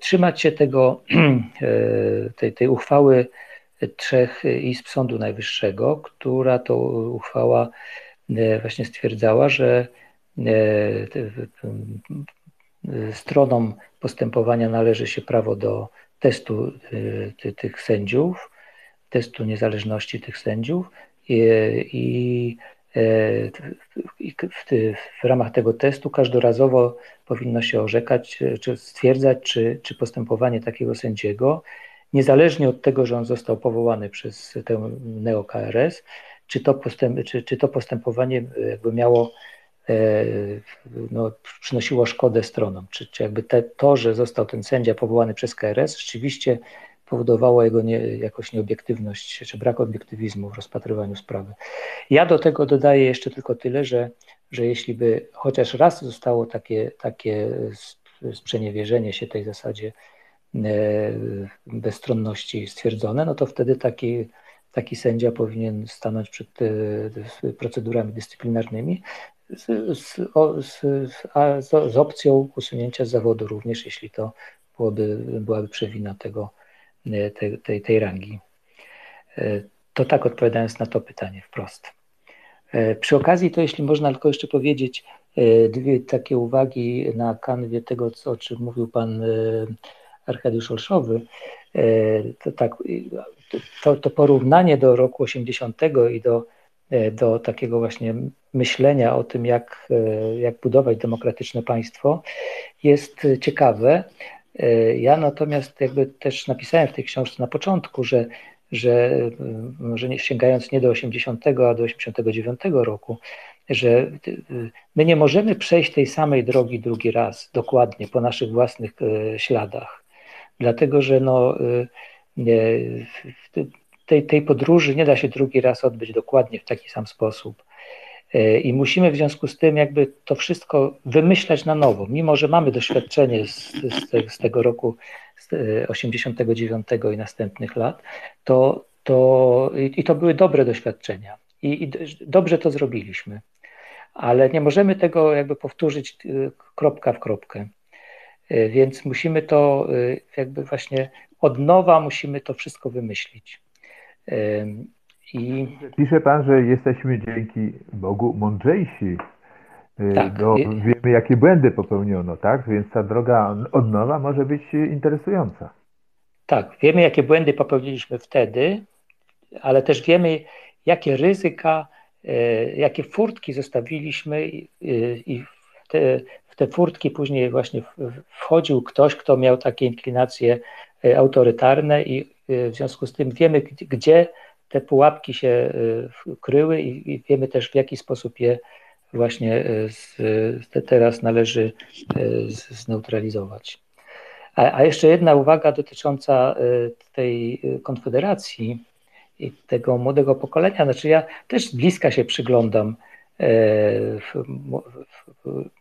trzymać się tego, tej, tej uchwały trzech izb Sądu Najwyższego, która to uchwała właśnie stwierdzała, że stronom postępowania należy się prawo do testu y, tych sędziów, testu niezależności tych sędziów i, i w, w ramach tego testu każdorazowo powinno się orzekać, czy stwierdzać, czy, czy postępowanie takiego sędziego, niezależnie od tego, że on został powołany przez tę neo-KRS, czy to, czy, czy to postępowanie jakby miało, no, przynosiło szkodę stronom, czy, czy jakby te, to, że został ten sędzia powołany przez KRS, rzeczywiście powodowało jego nie, jakoś nieobiektywność czy brak obiektywizmu w rozpatrywaniu sprawy. Ja do tego dodaję jeszcze tylko tyle, że, że jeśli by chociaż raz zostało takie, takie sprzeniewierzenie się tej zasadzie e, bezstronności stwierdzone, no to wtedy taki, taki sędzia powinien stanąć przed e, procedurami dyscyplinarnymi z, z, z, z, opcją usunięcia z zawodu również, jeśli to byłoby, byłaby przewina tego, E, tej, tej, tej rangi. E, to tak odpowiadając na to pytanie wprost. E, przy okazji to jeśli można tylko jeszcze powiedzieć dwie takie uwagi na kanwie tego, co, o czym mówił pan Arkadiusz Olszowy, to tak, to, to porównanie do roku 80 i do, do takiego właśnie myślenia o tym, jak, jak budować demokratyczne państwo jest ciekawe, E, ja natomiast jakby też napisałem w tej książce na początku, że, że może nie, sięgając nie do 80, a do 89 roku, że my nie możemy przejść tej samej drogi drugi raz dokładnie po naszych własnych e, śladach, dlatego że no, e, tej, tej podróży nie da się drugi raz odbyć dokładnie w taki sam sposób. I musimy w związku z tym jakby to wszystko wymyślać na nowo, mimo że mamy doświadczenie z, z, te, z tego roku z 89 i następnych lat, to, to i to były dobre doświadczenia i, i dobrze to zrobiliśmy, ale nie możemy tego jakby powtórzyć y, kropka w kropkę. Więc musimy to jakby właśnie od nowa musimy to wszystko wymyślić. I... Pisze Pan, że jesteśmy dzięki Bogu mądrzejsi. Y, tak. No, wiemy, jakie błędy popełniono, tak? Więc ta droga od nowa może być interesująca. Tak, wiemy, jakie błędy popełniliśmy wtedy, ale też wiemy, jakie ryzyka, y, jakie furtki zostawiliśmy i w te, w te furtki później właśnie wchodził ktoś, kto miał takie inklinacje y, autorytarne i w związku z tym wiemy, gdzie te pułapki się y, kryły i, wiemy też w jaki sposób je właśnie y, z, te teraz należy y, zneutralizować. A, a, jeszcze jedna uwaga dotycząca tej konfederacji i tego młodego pokolenia. Znaczy ja też z bliska się przyglądam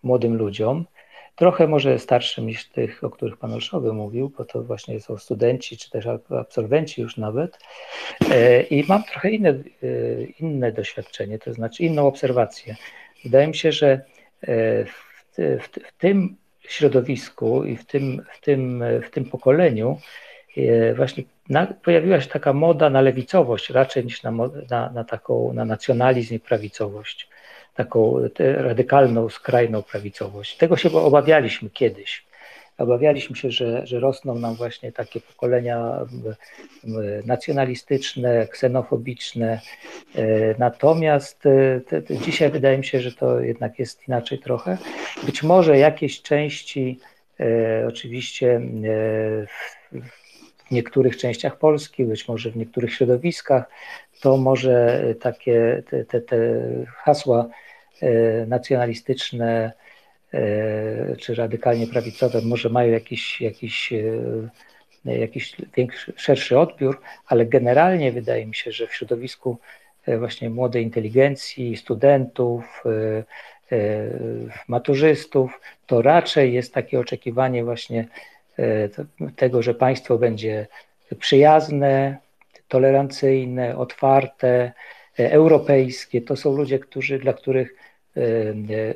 młodym ludziom trochę może starszym niż tych, o których pan Olszowy mówił, bo to właśnie są studenci, czy też absolwenci już nawet. E, I mam trochę inne, e, inne doświadczenie, to znaczy inną obserwację. Wydaje mi się, że e, w, w, w tym środowisku i w tym, w tym, w tym pokoleniu właśnie na, pojawiła się taka moda na lewicowość raczej niż na, na, na taką na nacjonalizm i prawicowość taką radykalną, skrajną prawicowość. Tego się obawialiśmy kiedyś. Obawialiśmy się, że, że rosną nam właśnie takie pokolenia nacjonalistyczne, ksenofobiczne. E, natomiast e, te, te, dzisiaj wydaje mi się, że to jednak jest inaczej trochę. Być może jakieś części, e, oczywiście niektórych częściach Polski, być może w niektórych środowiskach, to może takie te, te, te hasła E, nacjonalistyczne e, czy radykalnie prawicowe może mają jakiś, jakiś, e, jakiś większy, szerszy odbiór, ale generalnie wydaje mi się, że w środowisku właśnie młodej inteligencji, studentów, maturzystów, to raczej jest takie oczekiwanie właśnie tego, że państwo będzie przyjazne, tolerancyjne, otwarte, europejskie. To są ludzie, którzy, dla których E, e,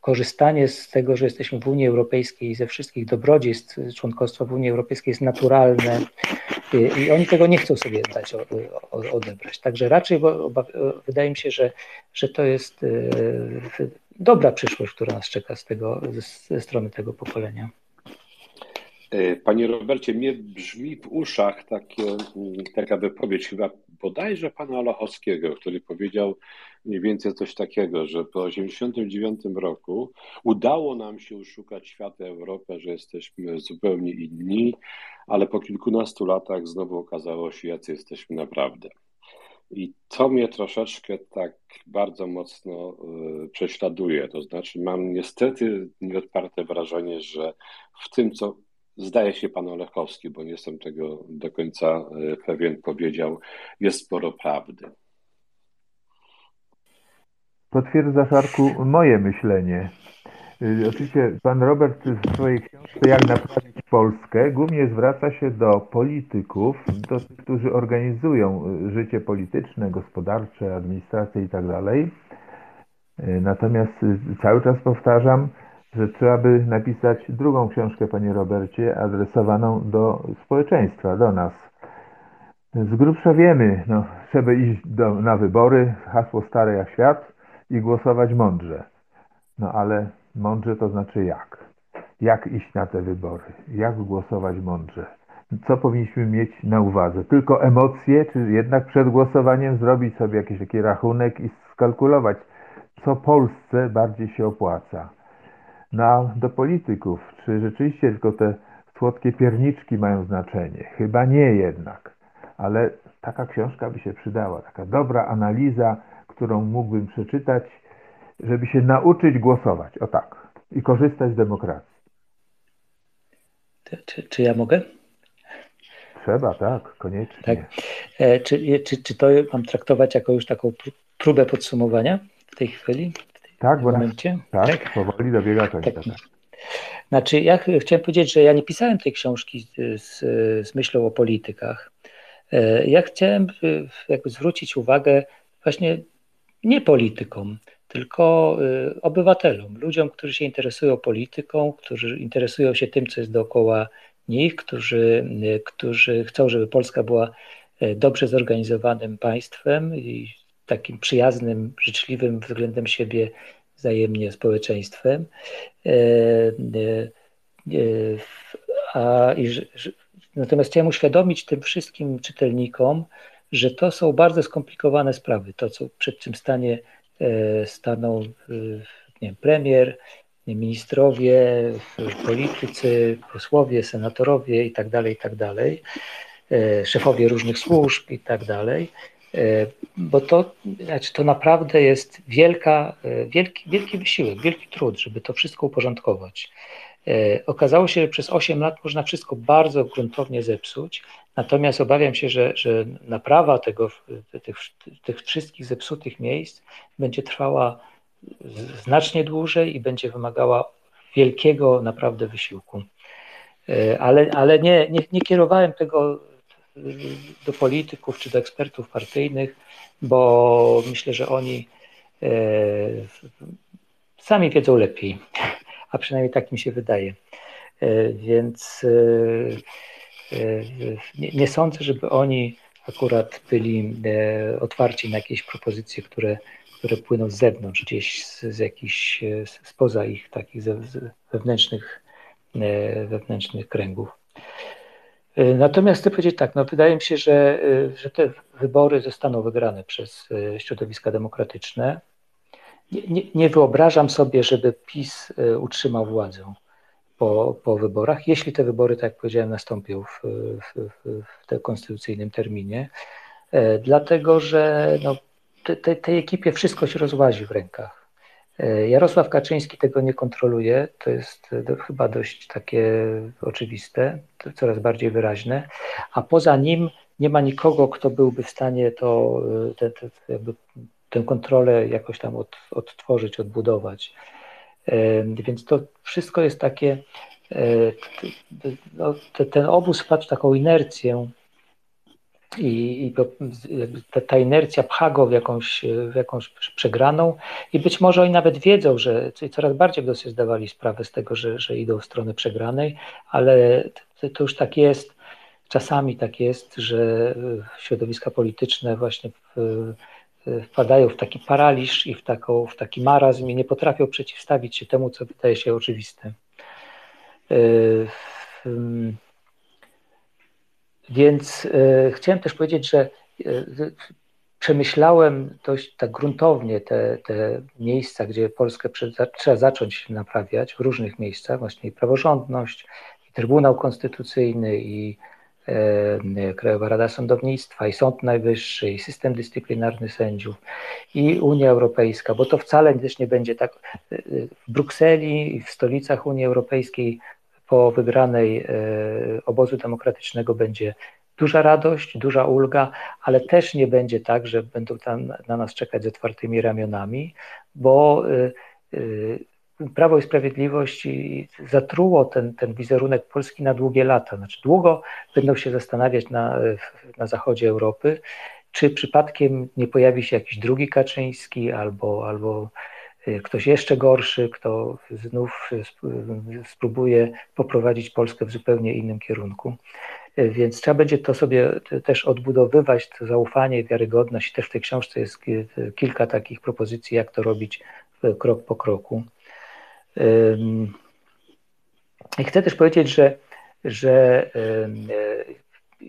korzystanie z tego, że jesteśmy w Unii Europejskiej i ze wszystkich dobrodziejstw członkostwa w Unii Europejskiej jest naturalne i oni tego nie chcą sobie dać odebrać. Także raczej wydaje mi się, że, że to jest e, dobra przyszłość, która nas czeka z tego, ze strony tego pokolenia. E, panie Robercie, mnie brzmi w uszach takie, mm, taka wypowiedź chyba bodajże pana Olachowskiego, który powiedział mniej więcej coś takiego, że po 1989 roku udało nam się uszukać świat Europę, że jesteśmy zupełnie inni, ale po kilkunastu latach znowu okazało się, jacy jesteśmy naprawdę. I to mnie troszeczkę tak bardzo mocno y, prześladuje. To znaczy, mam niestety nieodparte wrażenie, że w tym, co zdaje się pan Olechowski, bo nie jestem tego do końca y, pewien, powiedział, jest sporo prawdy. Potwierdza, Szarku, moje myślenie. Y, oczywiście pan Robert w swojej książce Jak naprawić Polskę głównie zwraca się do polityków, do tych, którzy organizują y, życie polityczne, gospodarcze, administrację. Tak y, natomiast cały czas powtarzam, że trzeba by napisać drugą książkę, panie Robercie, adresowaną do społeczeństwa, do nas. Z grubsza wiemy, no, trzeba iść do, na wybory, hasło stare jak świat i głosować mądrze. No ale Mądrze to znaczy jak? Jak iść na te wybory? Jak głosować mądrze? Co powinniśmy mieć na uwadze? Tylko emocje, czy jednak przed głosowaniem zrobić sobie jakiś taki rachunek i skalkulować, co Polsce bardziej się opłaca? No a do polityków, czy rzeczywiście tylko te słodkie pierniczki mają znaczenie? Chyba nie jednak, ale taka książka by się przydała, taka dobra analiza, którą mógłbym przeczytać żeby się nauczyć głosować. O tak. I korzystać z demokracji. Czy, czy ja mogę? Trzeba, tak, koniecznie. Tak. E, czy, czy, czy to mam traktować jako już taką próbę podsumowania w tej chwili? Tak, bo momencie? Tak, tak, powoli dobiega końca. Tak. Znaczy, ja chciałem powiedzieć, że ja nie pisałem tej książki z, z, z myślą o politykach. E, ja chciałem jakby zwrócić uwagę właśnie nie politykom, tylko y, obywatelom, ludziom, którzy się interesują polityką, którzy interesują się tym, co jest dookoła nich, którzy, którzy chcą, żeby Polska była dobrze zorganizowanym państwem i takim przyjaznym, życzliwym względem siebie wzajemnie społeczeństwem. A, i, natomiast chciałem uświadomić tym wszystkim czytelnikom, że to są bardzo skomplikowane sprawy. To, co przed czym stanie E, staną nie wiem, premier, ministrowie, politycy, posłowie, senatorowie i tak dalej, i tak e, szefowie różnych służb i tak e, bo to, znaczy to naprawdę jest wielka, wielki, wielki wysiłek, wielki trud, żeby to wszystko uporządkować. Okazało się, że przez 8 lat można wszystko bardzo gruntownie zepsuć, natomiast obawiam się, że, że naprawa tego, tych, tych wszystkich zepsutych miejsc będzie trwała znacznie dłużej i będzie wymagała wielkiego naprawdę wysiłku. E, ale, ale nie, nie, nie kierowałem tego do polityków czy do ekspertów partyjnych, bo myślę, że oni e, sami wiedzą lepiej, a przynajmniej tak mi się wydaje. E, więc nie, sądzę, żeby oni akurat byli otwarci na jakieś propozycje, które które płyną z zewnątrz, gdzieś z, z jakichś, spoza ich takich wewnętrznych, wewnętrznych kręgów. E, natomiast chcę powiedzieć tak, no wydaje mi się, że, e, że te wybory zostaną wygrane przez środowiska demokratyczne. Nie, nie, nie wyobrażam sobie, żeby PiS utrzymał władzę po, po wyborach, jeśli te wybory, tak jak powiedziałem, nastąpią w, w, w tym konstytucyjnym terminie. Dlatego, że no, te, tej ekipie wszystko się rozłazi w rękach. E, Jarosław Kaczyński tego nie kontroluje, to jest e, chyba dość takie oczywiste, coraz bardziej wyraźne, a poza nim nie ma nikogo, kto byłby w stanie to, e, te, te, jakby tę kontrolę jakoś tam od, odtworzyć, odbudować. Więc to wszystko jest takie, no, ten obóz wpadł w taką inercję, i, i ta, ta, inercja pcha go w jakąś, w jakąś przegraną i być może oni nawet wiedzą, że coraz bardziej będą sobie zdawali sprawę z tego, że, że idą w stronę przegranej, ale to, to już tak jest, czasami tak jest, że środowiska polityczne właśnie w, wpadają w taki paraliż i w, taką, w taki marazm i nie potrafią przeciwstawić się temu, co wydaje się oczywiste. Więc chciałem też powiedzieć, że przemyślałem dość tak gruntownie te, te miejsca, gdzie Polskę trzeba zacząć naprawiać w różnych miejscach, właśnie i praworządność, i Trybunał Konstytucyjny, i e, Krajowa Rada Sądownictwa, i Sąd Najwyższy, i system dyscyplinarny sędziów, i Unia Europejska, bo to wcale też nie będzie tak. E, w Brukseli i w stolicach Unii Europejskiej po wygranej e, obozu demokratycznego będzie duża radość, duża ulga, ale też nie będzie tak, że będą tam na nas czekać z otwartymi ramionami, bo y, y, Prawo i Sprawiedliwość zatruło ten, ten wizerunek Polski na długie lata. Znaczy, długo będą się zastanawiać na, na zachodzie Europy, czy przypadkiem nie pojawi się jakiś drugi Kaczyński albo, albo ktoś jeszcze gorszy, kto znów spróbuje poprowadzić Polskę w zupełnie innym kierunku. Więc trzeba będzie to sobie też odbudowywać, to zaufanie, wiarygodność. Też w tej książce jest kilka takich propozycji, jak to robić krok po kroku. I chcę też powiedzieć, że, że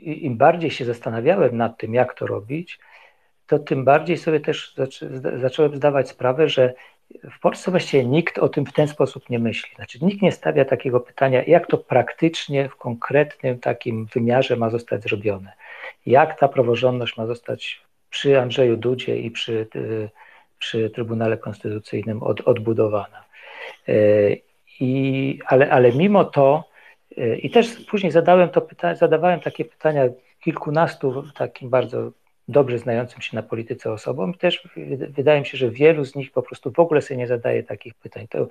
im bardziej się zastanawiałem nad tym, jak to robić, to tym bardziej sobie też zacząłem zdawać sprawę, że w Polsce właściwie nikt o tym w ten sposób nie myśli. Znaczy, nikt nie stawia takiego pytania, jak to praktycznie w konkretnym takim wymiarze ma zostać zrobione. Jak ta praworządność ma zostać przy Andrzeju Dudzie i przy, y, przy Trybunale Konstytucyjnym od, odbudowana. Y, I, ale, ale mimo to, y, i też później zadałem to zadawałem takie pytania kilkunastu takim bardzo dobrze znającym się na polityce osobom. Też wydaje mi się, że wielu z nich po prostu w ogóle sobie nie zadaje takich pytań. To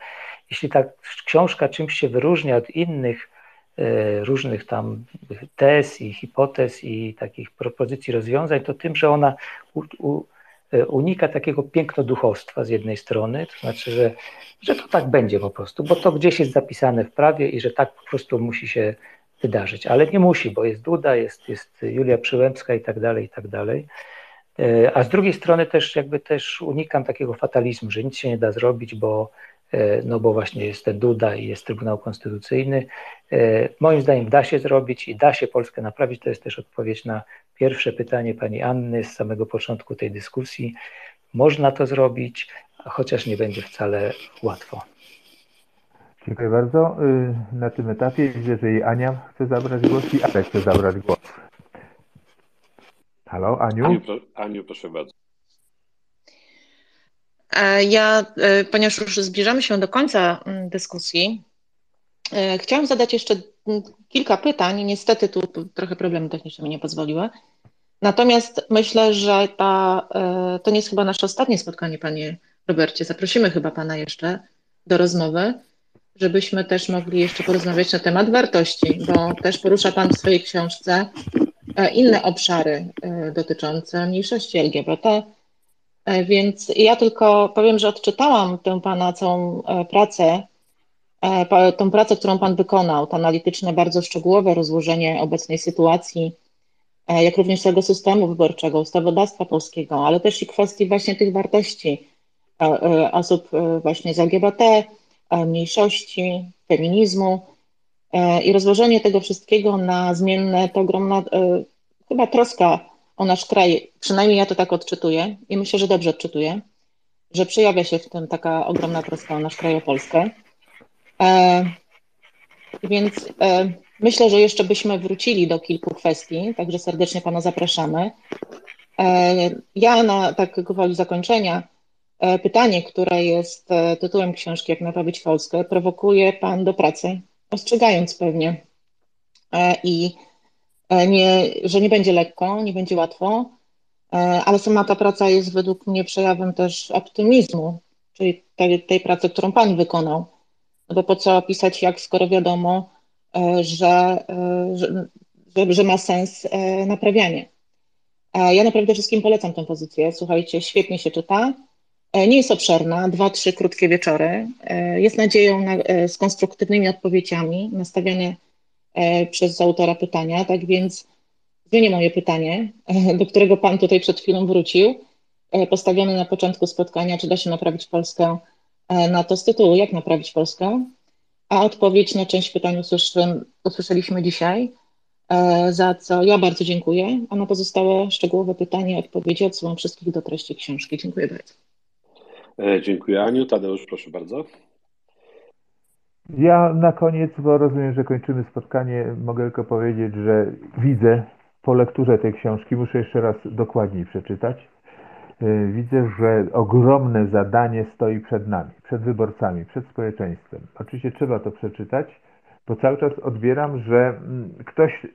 jeśli ta książka czymś się wyróżnia od innych e, różnych tam tez i hipotez i takich propozycji rozwiązań, to tym, że ona u, u, e, unika takiego pięknoduchostwa z jednej strony, to znaczy, że, że to tak będzie po prostu, bo to gdzieś jest zapisane w prawie i że tak po prostu musi się wydarzyć, ale nie musi, bo jest Duda, jest, jest Julia Przyłębska i tak dalej, i tak dalej. E, a z drugiej strony też jakby też unikam takiego fatalizmu, że nic się nie da zrobić, bo, e, no bo właśnie jest ten Duda i jest Trybunał Konstytucyjny. E, moim zdaniem da się zrobić i da się Polskę naprawić. To jest też odpowiedź na pierwsze pytanie pani Anny z samego początku tej dyskusji. Można to zrobić, chociaż nie będzie wcale łatwo. Dziękuję bardzo. Y, na tym etapie widzę, że i Ania chce zabrać głos i Alek chce zabrać głos. Halo, Aniu? Aniu, Aniu proszę bardzo. E, ja, e, ponieważ już zbliżamy się do końca mm, dyskusji, e, chciałam zadać jeszcze mm, kilka pytań. Niestety tu trochę problemy techniczne mi nie pozwoliły. Natomiast myślę, że ta, to nie jest chyba nasze ostatnie spotkanie, panie Robercie. Zaprosimy chyba pana jeszcze do rozmowy żebyśmy też mogli jeszcze porozmawiać na temat wartości, bo też porusza Pan w swojej książce e, inne obszary e, dotyczące mniejszości LGBT. E, więc ja tylko powiem, że odczytałam tę Pana całą pracę, tą pracę, którą Pan wykonał, to analityczne, bardzo szczegółowe rozłożenie obecnej sytuacji, jak również tego systemu wyborczego, ustawodawstwa polskiego, ale też i kwestii właśnie tych wartości osób właśnie z LGBT, mniejszości, feminizmu e, i rozłożenie tego wszystkiego na zmienne to ogromna e, chyba troska o nasz kraj, przynajmniej ja to tak odczytuję i myślę, że dobrze odczytuję, że przejawia się w tym taka ogromna troska o nasz kraj, o Polskę. E, więc myślę, że jeszcze byśmy wrócili do kilku kwestii, także serdecznie Pana zapraszamy. Ja na tak gwoli zakończenia E, pytanie, które jest e, tytułem książki Jak naprawić Polskę, prowokuje Pan do pracy, ostrzegając pewnie, e, i nie, że nie będzie lekko, nie będzie łatwo, ale sama ta praca jest według mnie przejawem też optymizmu, czyli tej, tej pracy, którą Pan wykonał. No bo po co opisać jak, skoro wiadomo, że, że, że ma sens naprawianie. Ja naprawdę wszystkim polecam tę pozycję. Słuchajcie, świetnie się czyta E, nie jest obszerna, dwa, trzy krótkie wieczory. E, jest nadzieją na, e, z konstruktywnymi odpowiedziami nastawione przez autora pytania. Tak więc zmienię moje pytanie, do którego Pan tutaj przed chwilą wrócił, postawione na początku spotkania, czy da się naprawić Polskę na to z tytułu Jak naprawić Polskę? a odpowiedź na część pytań usłyszeliśmy dzisiaj, za co ja bardzo dziękuję, a na pozostałe szczegółowe pytania i odpowiedzi odsyłam wszystkich do treści książki. Dziękuję bardzo. Dziękuję Aniu. Tadeusz, proszę bardzo. Ja na koniec, bo rozumiem, że kończymy spotkanie, mogę tylko powiedzieć, że widzę po lekturze tej książki, muszę jeszcze raz dokładniej przeczytać, y, widzę, że ogromne zadanie stoi przed nami, przed wyborcami, przed społeczeństwem. Oczywiście trzeba to przeczytać, bo cały czas odbieram, że mm, ktoś,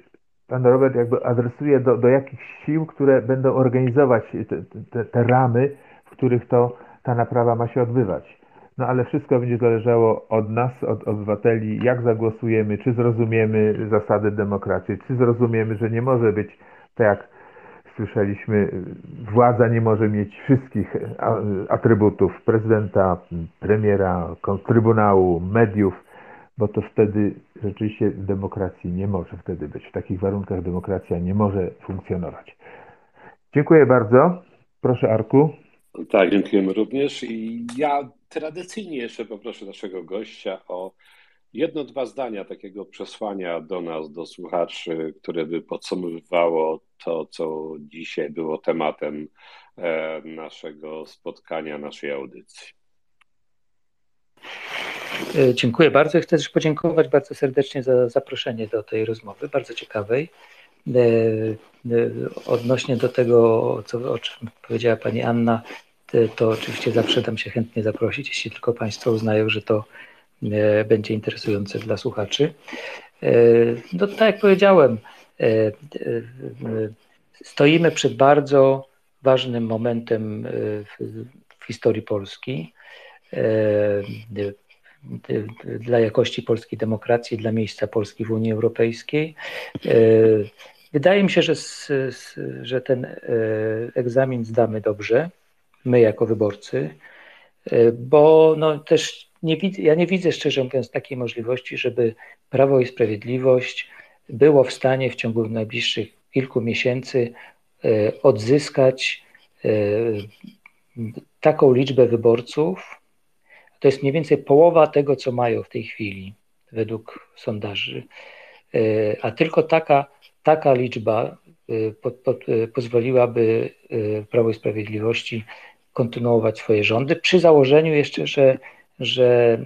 pan Robert jakby adresuje do, do jakichś sił, które będą organizować te, te, te ramy, w których to ta naprawa ma się odbywać. No ale wszystko będzie zależało od nas, od obywateli, jak zagłosujemy, czy zrozumiemy zasady demokracji, czy zrozumiemy, że nie może być tak jak słyszeliśmy, władza nie może mieć wszystkich atrybutów prezydenta, premiera, trybunału, mediów, bo to wtedy rzeczywiście demokracji nie może wtedy być. W takich warunkach demokracja nie może funkcjonować. Dziękuję bardzo. Proszę Arku. Tak, dziękujemy również. I ja tradycyjnie jeszcze poproszę naszego gościa o jedno, dwa zdania takiego przesłania do nas, do słuchaczy, które by podsumowywało to, co dzisiaj było tematem e, naszego spotkania, naszej audycji. E, dziękuję bardzo. Chcę też podziękować bardzo serdecznie za zaproszenie do tej rozmowy, bardzo ciekawej. E, odnośnie do tego, co, o czym powiedziała Pani Anna, to oczywiście zawsze dam się chętnie zaprosić, jeśli tylko Państwo uznają, że to e, będzie interesujące dla słuchaczy. E, no tak jak powiedziałem, stoimy przed bardzo ważnym momentem w historii Polski dla jakości polskiej demokracji, dla miejsca Polski w Unii Europejskiej. Wydaje mi się, że, że ten egzamin zdamy dobrze my jako wyborcy, e, bo no też nie widzę, ja nie widzę szczerze mówiąc takiej możliwości, żeby Prawo i Sprawiedliwość było w stanie w ciągu najbliższych kilku miesięcy e, odzyskać e, taką liczbę wyborców. To jest mniej więcej połowa tego, co mają w tej chwili, według sondaży. A tylko taka, taka liczba po, po, pozwoliłaby Prawo i Sprawiedliwości kontynuować swoje rządy, przy założeniu jeszcze, że, że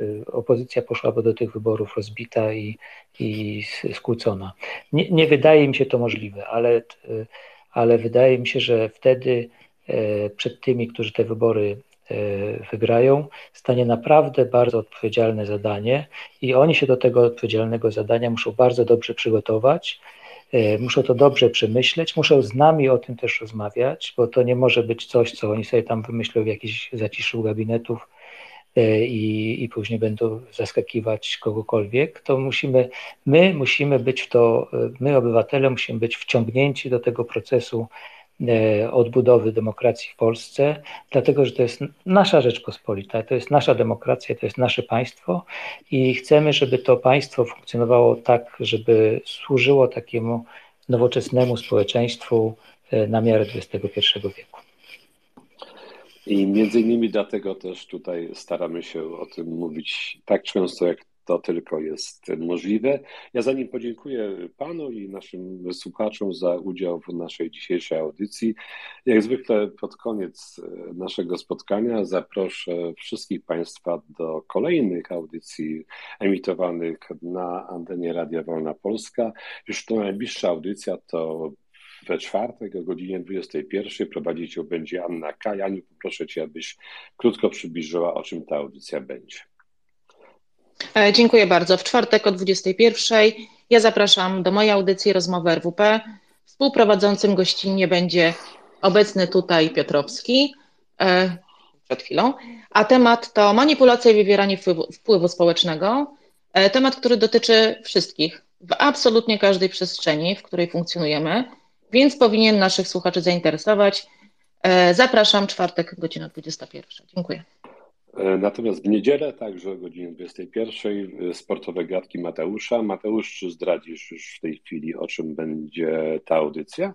e, opozycja poszłaby do tych wyborów rozbita i, i skłócona. Nie, nie wydaje mi się to możliwe, ale, ale wydaje mi się, że wtedy e, przed tymi, którzy te wybory e, wygrają, stanie naprawdę bardzo odpowiedzialne zadanie i oni się do tego odpowiedzialnego zadania muszą bardzo dobrze przygotować muszą to dobrze przemyśleć, muszą z nami o tym też rozmawiać, bo to nie może być coś, co oni sobie tam wymyślą w jakiś zaciszu gabinetów e, i, i później będą zaskakiwać kogokolwiek. To musimy, my musimy być w to, e, my obywatele musimy być wciągnięci do tego procesu E, odbudowy demokracji w Polsce, dlatego że to jest nasza Rzeczpospolita, to jest nasza demokracja, to jest nasze państwo i chcemy, żeby to państwo funkcjonowało tak, żeby służyło takiemu nowoczesnemu społeczeństwu e, na miarę XXI wieku. I między innymi dlatego też tutaj staramy się o tym mówić tak często, jak to tylko jest możliwe. Ja zanim podziękuję Panu i naszym słuchaczom za udział w naszej dzisiejszej audycji, jak zwykle pod koniec naszego spotkania zaproszę wszystkich Państwa do kolejnych audycji emitowanych na antenie Radia Wolna Polska. Już to najbliższa audycja to we czwartek o godzinie 21 prowadzić ją będzie Anna Kajaniu. Poproszę Cię, abyś krótko przybliżyła, o czym ta audycja będzie. E, dziękuję bardzo. W czwartek o 21 ja zapraszam do mojej audycji Rozmowy RWP. Współprowadzącym gościnnie będzie obecny tutaj Piotrowski e, przed chwilą, a temat to manipulacja i wywieranie wpływu, wpływu społecznego. E, temat, który dotyczy wszystkich w absolutnie każdej przestrzeni, w której funkcjonujemy, więc powinien naszych słuchaczy zainteresować. Zapraszam, czwartek, godzina 21. Dziękuję. E, natomiast w niedzielę, także o godzinie 21, e, sportowe gadki Mateusza. Mateusz, czy zdradzisz już w tej chwili, o czym będzie ta audycja?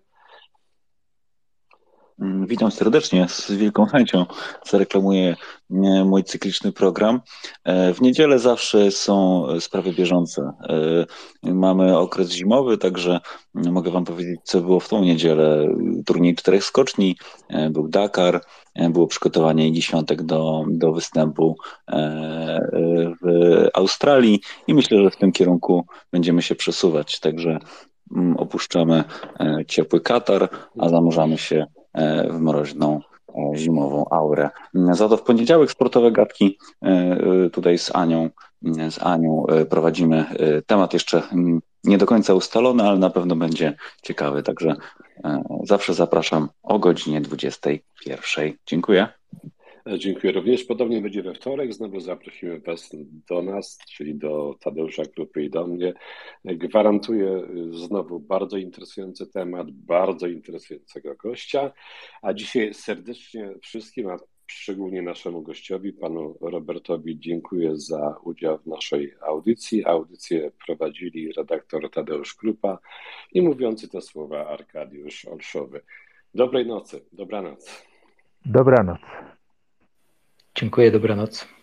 Mm, witam serdecznie, z wielką chęcią zareklamuję e, mój cykliczny program. W niedzielę zawsze są sprawy bieżące. Mamy okres zimowy, także mogę Wam powiedzieć, co było w tą niedzielę. Turniej czterech skoczni, był Dakar, było przygotowanie Igi Świątek do, do występu w Australii i myślę, że w tym kierunku będziemy się przesuwać. Także mm, opuszczamy ciepły Katar, a zanurzamy się E, w mroźną e, zimową aurę. Za to w poniedziałek sportowe gadki e, tutaj z Anią, z Anią prowadzimy temat jeszcze nie do końca ustalony, ale na pewno będzie ciekawy. Także zawsze zapraszam o godzinie 21. Dziękuję. E, dziękuję również. Podobnie będzie we wtorek. Znowu zaprosimy Was do nas, czyli do Tadeusza Krupy i do mnie. Gwarantuję e, znowu bardzo interesujący temat, bardzo interesującego gościa. A dzisiaj serdecznie wszystkim, a szczególnie naszemu gościowi, panu Robertowi, dziękuję za udział w naszej audycji. Audycję prowadzili redaktor Tadeusz Krupa i mówiący te słowa Arkadiusz Olszowy. Dobrej nocy, dobranoc. Dobranoc. Dziękuję, dobranoc.